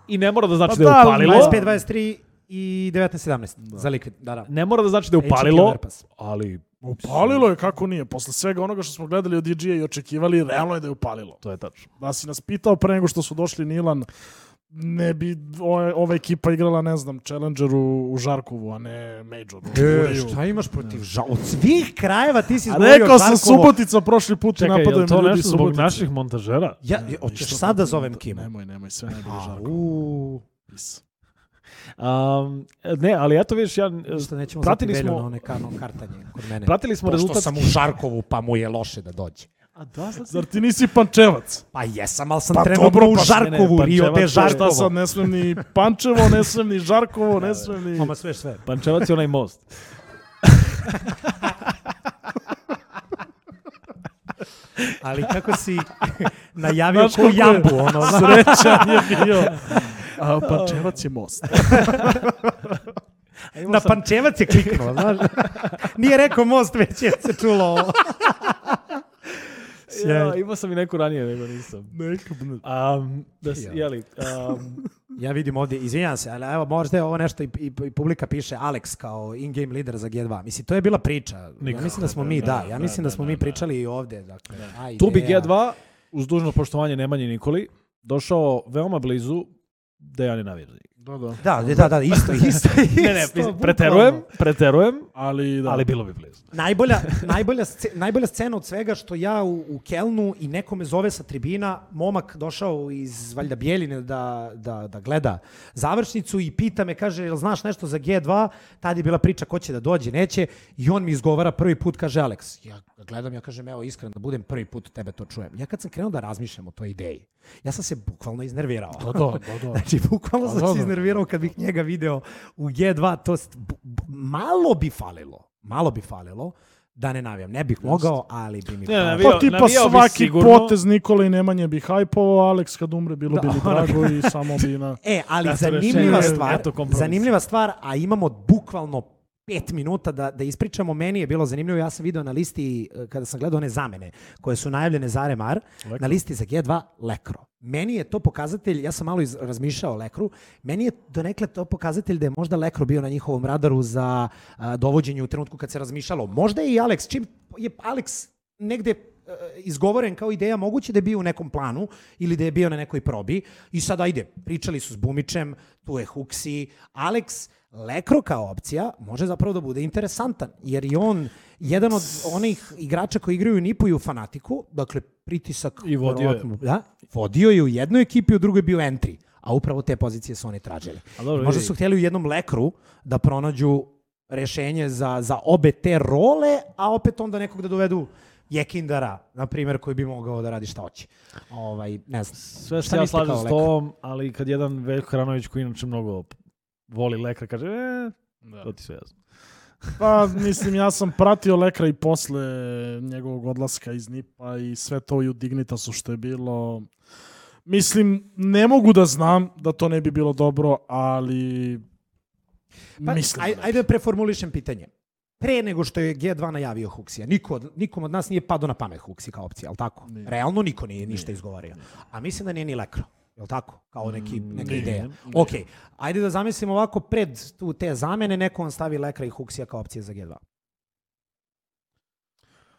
I ne mora da znači Pa da je da, upalilo. 25, 23 i 19, 17 Da. za Liquid. Da, da. Ne mora da znači da je upalilo, ali Upalilo je kako nije. Posle svega onoga što smo gledali od DJ-a i očekivali, realno je da je upalilo. to je tačno. Da si nas pitao pre nego što su došli Nilan, ne bi ova, ova ekipa igrala, ne znam, Challengeru u Žarkovu, a ne Majoru. u E, šta imaš protiv ža... Od svih krajeva ti si izgovorio rekao sam. Subotica prošli put i Čekaj, je napadaju li me to ljudi nešto iz zbog naših montažera? Ja, Ne, hoćeš sad da zovem Kimu? Nemoj, nemoj, sve najbolje A, Žarkovo. u, Peace. Um, ne, ali eto vidiš, ja, Ništa nećemo pratili smo- na one kano kartanje kod mene. pratili smo Pošto rezultat... sam u Žarkovu, pa mu je loše da dođe. A da, sad Zar ti nisi pančevac? Pa jesam, ali sam Pa trenutno dobro, u pa ne, ne, Žarkovu, pa Rio de Žarkovo. sad, ne smem ni Pančevo, ne smem ni Žarkovo, ne smem ni... Mama sve sve. Pančevac je onaj most. Ali kako si najavio Znaš ko jambu, ono. Srećan je bio. A Pančevac je most. Na Pančevac je kliknuo, znaš. Nije rekao most, već je se čulo ovo. Ja, imao sam i neku ranije, nego nisam. Neka, Um, da si, Ja. jeli, um, Ja vidim ovdje, izvinjam se, ali evo možda je ovo nešto i, i, i publika piše Alex kao in-game lider za G2. Mislim, to je bila priča. Ja Nikako. mislim da smo mi, Ne, da, ne, ja mislim da ne, smo mi pričali i ovdje. Dakle, a, tu bi ideja- G2, uz dužno poštovanje Nemanji Nikoli, došao veoma blizu Dejani Navirzi. Da, da. Da, da, da, isto, isto, isto. Ne, ne, preterujem, preterujem, Ali, da. ali bilo bi blizu. Najbolja, najbolja, sce- najbolja scena od svega što ja u, u Kelnu i neko me zove sa tribina, momak došao iz valjda Bijeljine da, da, da gleda završnicu i pita me, kaže, jel znaš nešto za G2? Tad je bila priča ko će da dođe, neće. I on mi izgovara prvi put, kaže Alex. Ja gledam, ja kažem, evo iskreno da budem prvi put tebe to čujem. Ja kad sam krenuo da razmišljam o toj ideji, ja sam se bukvalno iznervirao. Da, da, da, da. Znači, bukvalno Pa sam da, se da. Iznervirao kad bih njega video u G2, to st- b- b- malo bi falilo, malo bi falilo, da ne navijam. Ne bih mogao, ali bi mi... Ne, navijao- Pa tipa bi svaki sigurno. potez Nikola i Nemanje bi hajpovao, Alex kad umre bilo bi Da, mi ono- drago i samo bi na... E, ali zanimljiva stvar, zanimljiva stvar, a imamo bukvalno pet minuta da, da ispričamo. Meni je bilo zanimljivo, ja sam video na listi, eh, kada sam gledao one zamene koje su najavljene za Remar, Lekro. na listi za G2, Lekro. Meni je to pokazatelj, ja sam malo iz, razmišljao o Lekru, meni je donekle to pokazatelj da je možda Lekro bio na njihovom radaru za a, dovođenje u trenutku kad se razmišljalo. Možda je i Alex, čim je Alex negde izgovoren kao ideja, moguće da je bio u nekom planu ili da je bio na nekoj probi. I sad ajde, pričali su s Bumićem, tu je Huksi, Alex, Lekro kao opcija može zapravo da bude interesantan, jer je on jedan od onih igrača koji igraju u Nipu i u Fanatiku, dakle pritisak... I vodio je. Da, vodio je u jednoj ekipi, u drugoj je bio entry, a upravo te pozicije su oni tražili. Dobro, Možda su htjeli u jednom lekru da pronađu rešenje za, za obe te role, a opet onda nekog da dovedu Jekindara, na primjer, koji bi mogao da radi šta hoće. Ovaj, ne znam. Sve se ja slažem s tobom, ali kad jedan Veljko Hranović koji inače mnogo voli lekra kaže, e, Da. to ti sve jasno. Pa, mislim, ja sam pratio Lekra i posle njegovog odlaska iz Nipa i sve to i u Dignitasu što je bilo. Mislim, ne mogu da znam da to ne bi bilo dobro, ali Pa, mislim. aj, da ajde da preformulišem pitanje. Pre nego što je G2 najavio Huksija, niko, od- nikom od nas nije pado na pamet Huksi kao opcija, ali tako? Nije. Realno niko nije ništa izgovorio. A mislim da nije ni Lekro, je li tako? Kao neki, neka nije, ideja. nije. Ok, ajde da zamislimo ovako pred tu te zamene, neko on stavi Lekra i Huksija kao opcije za G2.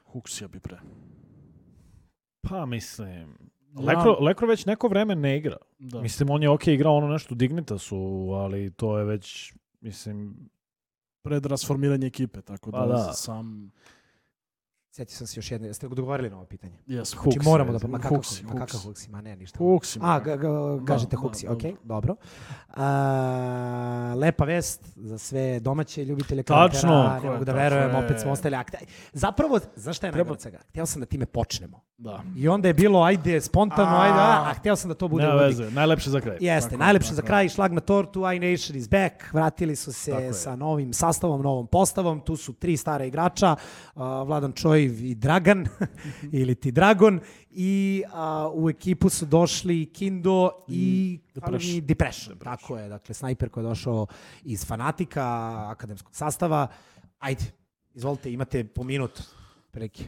Huksija bi pre. Pa mislim, Ja- Lekro, Lekro već neko vreme ne igra. Da. Mislim, on je ok igrao ono nešto u Dignitasu, ali to je već, mislim, Pred rasformiranje ekipe, tako da, Pa da. sam... Sjetio sam se još jedne, jeste odgovorili na ovo pitanje? Jesam. Huksi, Znači moramo da... recimo. Ma kakav Huksi, Huksi? Ma kakav Huksi. Huksi? Ma ne, ništa. Huksi. A, ga, ga, kažete da, Huksi, da, ok, da. dobro. A, lepa vest za sve domaće ljubitelje Tačno. karaktera. Ne mogu da verujem, je. opet smo ostali akte. Zapravo, znaš šta je Treba- najgore od svega? Htio sam da time počnemo. Da. I onda je bilo, ajde, spontano, A. ajde, a, a htio sam da to bude uvodnik. veze, najlepše za kraj. Jeste, Tako je, najlepše tako za je. kraj, šlag na tortu, iNation is back, vratili su se Tako je. sa novim sastavom, novom postavom, tu su tri stara igrača, uh, Vladan Čojiv i Dragan, ili ti Dragon, i uh, u ekipu su došli Kindo i Depression. i Depression. Tako je, dakle, snajper koji je došao iz Fanatika, akademskog sastava. Ajde, izvolite, imate po minut preki.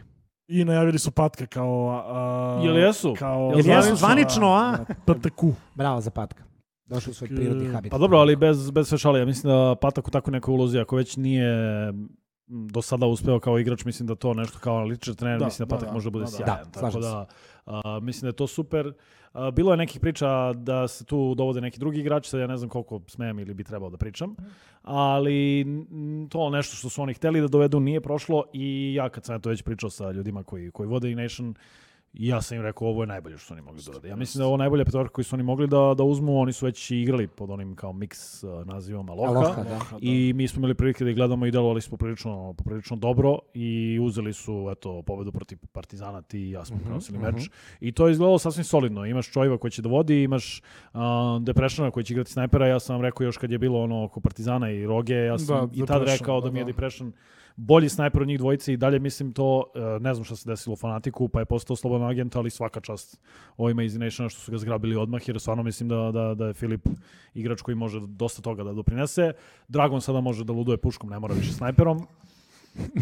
I najavili su Patka kao... A, Jel jesu? Kao, Jel jesu zvanično, a? PTQ. Bravo za Patka. Došao u svoj prirodni habitat. Pa dobro, ali bez, bez sve šale, ja mislim da Patak u takvoj nekoj ulozi, ako već nije m, do sada uspeo kao igrač, mislim da to nešto kao analitičar trener, Da, mislim da da, Patak da, može da bude da, sjajan. Da, tako slažem da, a, mislim da je to super. A, bilo je nekih priča da se tu dovode neki drugi igrači, sad ja ne znam koliko smem ili bi trebao da pričam, ali to nešto što su oni hteli da dovedu nije prošlo i ja kad sam to već pričao sa ljudima koji, koji vode E-Nation, I ja sam im rekao ovo je najbolje što su oni mogli da urade. Ja mislim da je ovo najbolja petorka koju su oni mogli da, da uzmu. Oni su već igrali pod onim kao mix uh, nazivom Aloha. Aloha, da. I mi smo imali prilike da ih gledamo i delovali smo poprilično, poprilično dobro i uzeli su eto, pobedu protiv Partizana, ti i ja smo prenosili meč. I to je izgledalo sasvim solidno. Imaš Čojeva koji će da vodi, imaš uh, Depressiona koji će igrati snajpera. Ja sam vam rekao još kad je bilo ono oko Partizana i Roge, ja sam Da, i tad rekao da, da, mi je da. Bolji snajper od njih dvojice i dalje mislim to, uh, ne znam šta se desilo u Fanatiku, pa je postao slobodan agent, ali svaka čast ovima iz Nationa što su ga zgrabili odmah, jer stvarno mislim da, da, da je Filip igrač koji može dosta toga da doprinese. Dragon sada može da luduje puškom, ne mora više snajperom.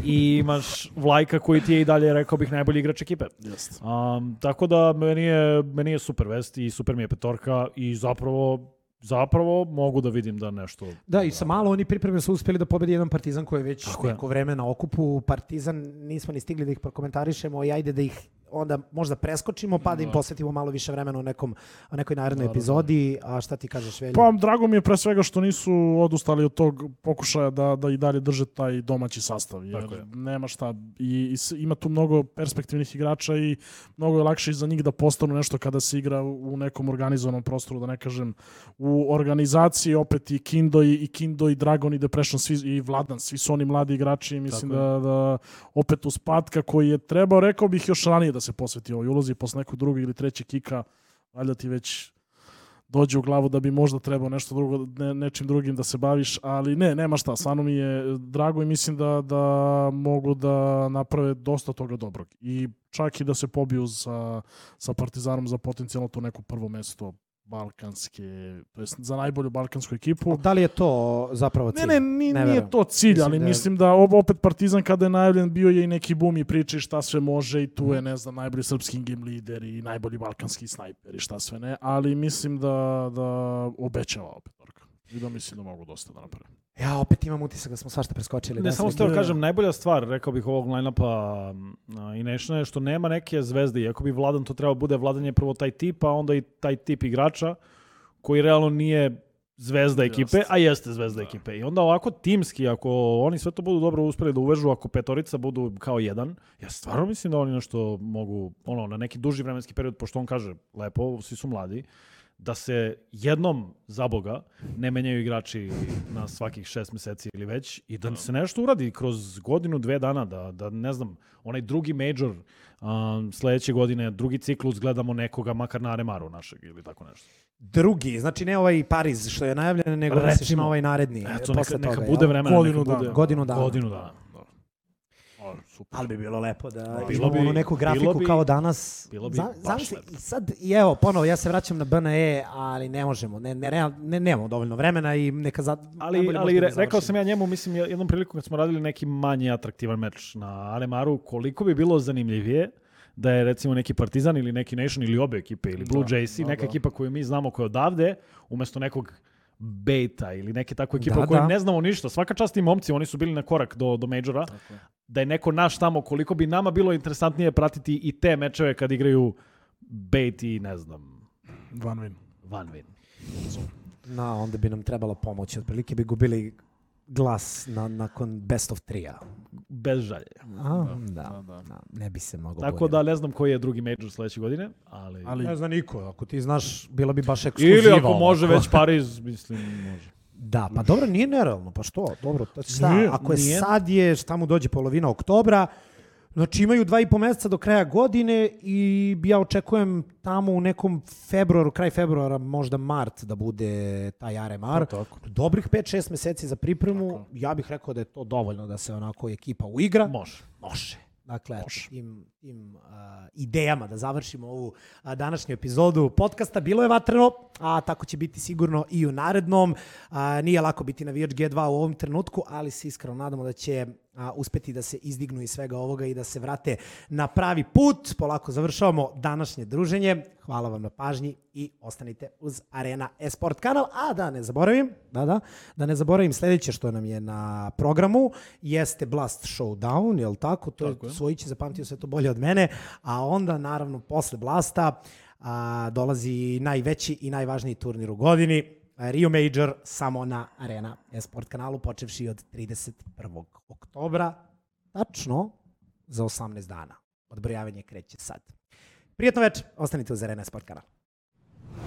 I imaš Vlajka koji ti je i dalje, rekao bih, najbolji igrač ekipe. Jeste. Um, tako da meni je, meni je super vest i super mi je petorka i zapravo zapravo mogu da vidim da nešto... Da, i sa malo oni pripreme su uspjeli da pobedi jedan Partizan koji je već Tako je. neko vreme na okupu. Partizan nismo ni stigli da ih prokomentarišemo i ajde da ih onda možda preskočimo pa da im posvetimo malo više vremena u, nekom, u nekoj narednoj epizodi. A šta ti kažeš, Velja? Pa, drago mi je pre svega što nisu odustali od tog pokušaja da, da i dalje drže taj domaći sastav. Jer Tako je. nema šta. I, i ima tu mnogo perspektivnih igrača i mnogo je lakše i za njih da postanu nešto kada se igra u nekom organizovanom prostoru, da ne kažem u organizaciji opet i Kindo i, i Kindo i Dragon i Depression svi, i Vladan, svi su oni mladi igrači mislim Tako da, da opet uz Patka koji je trebao, rekao bih još ranije da se posveti ovoj ulozi posle nekog drugog ili trećeg kika, valjda ti već dođe u glavu da bi možda trebao nešto drugo, ne, nečim drugim da se baviš, ali ne, nema šta, stvarno mi je drago i mislim da, da mogu da naprave dosta toga dobrog. I čak i da se pobiju sa, sa Partizanom za potencijalno to neko prvo mesto balkanske, to jest za najbolju balkansku ekipu. Da li je to zapravo cilj? Ne, ne, ni, Ne nije to cilj, Mislim ali da je- mislim da op- opet Partizan kada je najavljen bio je i neki bum i priče šta sve može i tu Mhm. je, ne znam, najbolji srpski game lider i najbolji balkanski snajper i šta sve ne, ali mislim da, da obećava opet. Orka. I da mislim da mogu dosta da naprave. Ja opet imam utisak da smo svašta preskočili. Ne, da samo ste da kažem, najbolja stvar, rekao bih, ovog line-upa uh, i Nationa je što nema neke zvezde. Iako bi Vladan to trebao bude Vladan je prvo taj tip, a onda i taj tip igrača koji realno nije zvezda ekipe, a jeste zvezda ekipe. I onda ovako timski, ako oni sve to budu dobro uspeli da uvežu, ako petorica budu kao jedan, ja stvarno mislim da oni nešto mogu, ono, na neki duži vremenski period, pošto on kaže, lepo, svi su mladi, da se jednom za Boga ne menjaju igrači na svakih šest meseci ili već i da se nešto uradi kroz godinu, dve dana, da, da ne znam, onaj drugi major um, sledeće godine, drugi ciklus gledamo nekoga makar na Aremaru našeg ili tako nešto. Drugi, znači ne ovaj Pariz što je najavljen, nego Recimo. misliš na ovaj naredni. Eto, neka, neka toga, bude vremena. Godinu neka bude, dana. Godinu dana. Godinu dana. Da. O, super. Ali bi bilo lepo da Bilo imamo bi- onu neku grafiku bilo bi- kao danas. bilo bi zamisli, lepo. i sad, i evo, ponovo, ja se vraćam na BNE, ali ne možemo, ne, ne, ne, ne nemamo dovoljno vremena i neka za, Ali, ali da re, rekao sam ja njemu, mislim, jednom prilikom kad smo radili neki manje atraktivan meč na Aremaru, koliko bi bilo zanimljivije da je recimo neki Partizan ili neki Nation ili obe ekipe ili Blue Da, Jays, da, neka da. ekipa koju mi znamo koja je odavde, umesto nekog Beta ili neke tako ekipa Da, o kojoj da. ne znamo ništa. Svaka čast tim momci, oni su bili na korak do, do Majora. Tako. Da je neko naš tamo, koliko bi nama bilo interesantnije pratiti i te mečeve kad igraju Bait i ne znam, Van win. Van Win. No, onda bi nam trebalo pomoć. Otprilike bi gubili glas na, nakon best of trija. Bez žalje. A, da, da, da. da, ne bi se moglo Tako bolje. da ne znam koji je drugi Major sledeće godine, ali... Ali Ne zna niko, ako ti znaš, bilo bi baš ekskluziva. Ili ako može ovako. već Pariz, mislim, može. Da, pa dobro, nije nerealno, pa što? Dobro, šta, Nije, ako je nije. sad je, šta mu dođe polovina oktobra, znači imaju dva i po meseca do kraja godine i ja očekujem tamo u nekom februaru, kraj februara, možda mart da bude taj RMR. tako. Dobrih 5-6 meseci za pripremu, ja bih rekao da je to dovoljno da se onako ekipa uigra. Može. Može. Dakle, Može. tim, tim uh, idejama da završimo ovu a, današnju epizodu podcasta. Bilo je vatreno, a tako će biti sigurno i u narednom. A, nije lako biti navijač G2 u ovom trenutku, ali se iskreno nadamo da će a, uspeti da se izdignu iz svega ovoga i da se vrate na pravi put. Polako završavamo današnje druženje. Hvala vam na pažnji i ostanite uz Arena Esport kanal. A da ne zaboravim, da, da, da ne zaboravim sledeće što nam je na programu jeste Blast Showdown, jel tako? To Tako je, je. Svojić je zapamtio sve to bolje od mene, a onda naravno posle Blasta a, dolazi najveći i najvažniji turnir u godini, Rio Major samo na Arena Esport kanalu, počevši od 31. oktobra, tačno za 18 dana. Odbrojavanje kreće sad. Prijetno večer, ostanite uz Arena Esport kanal.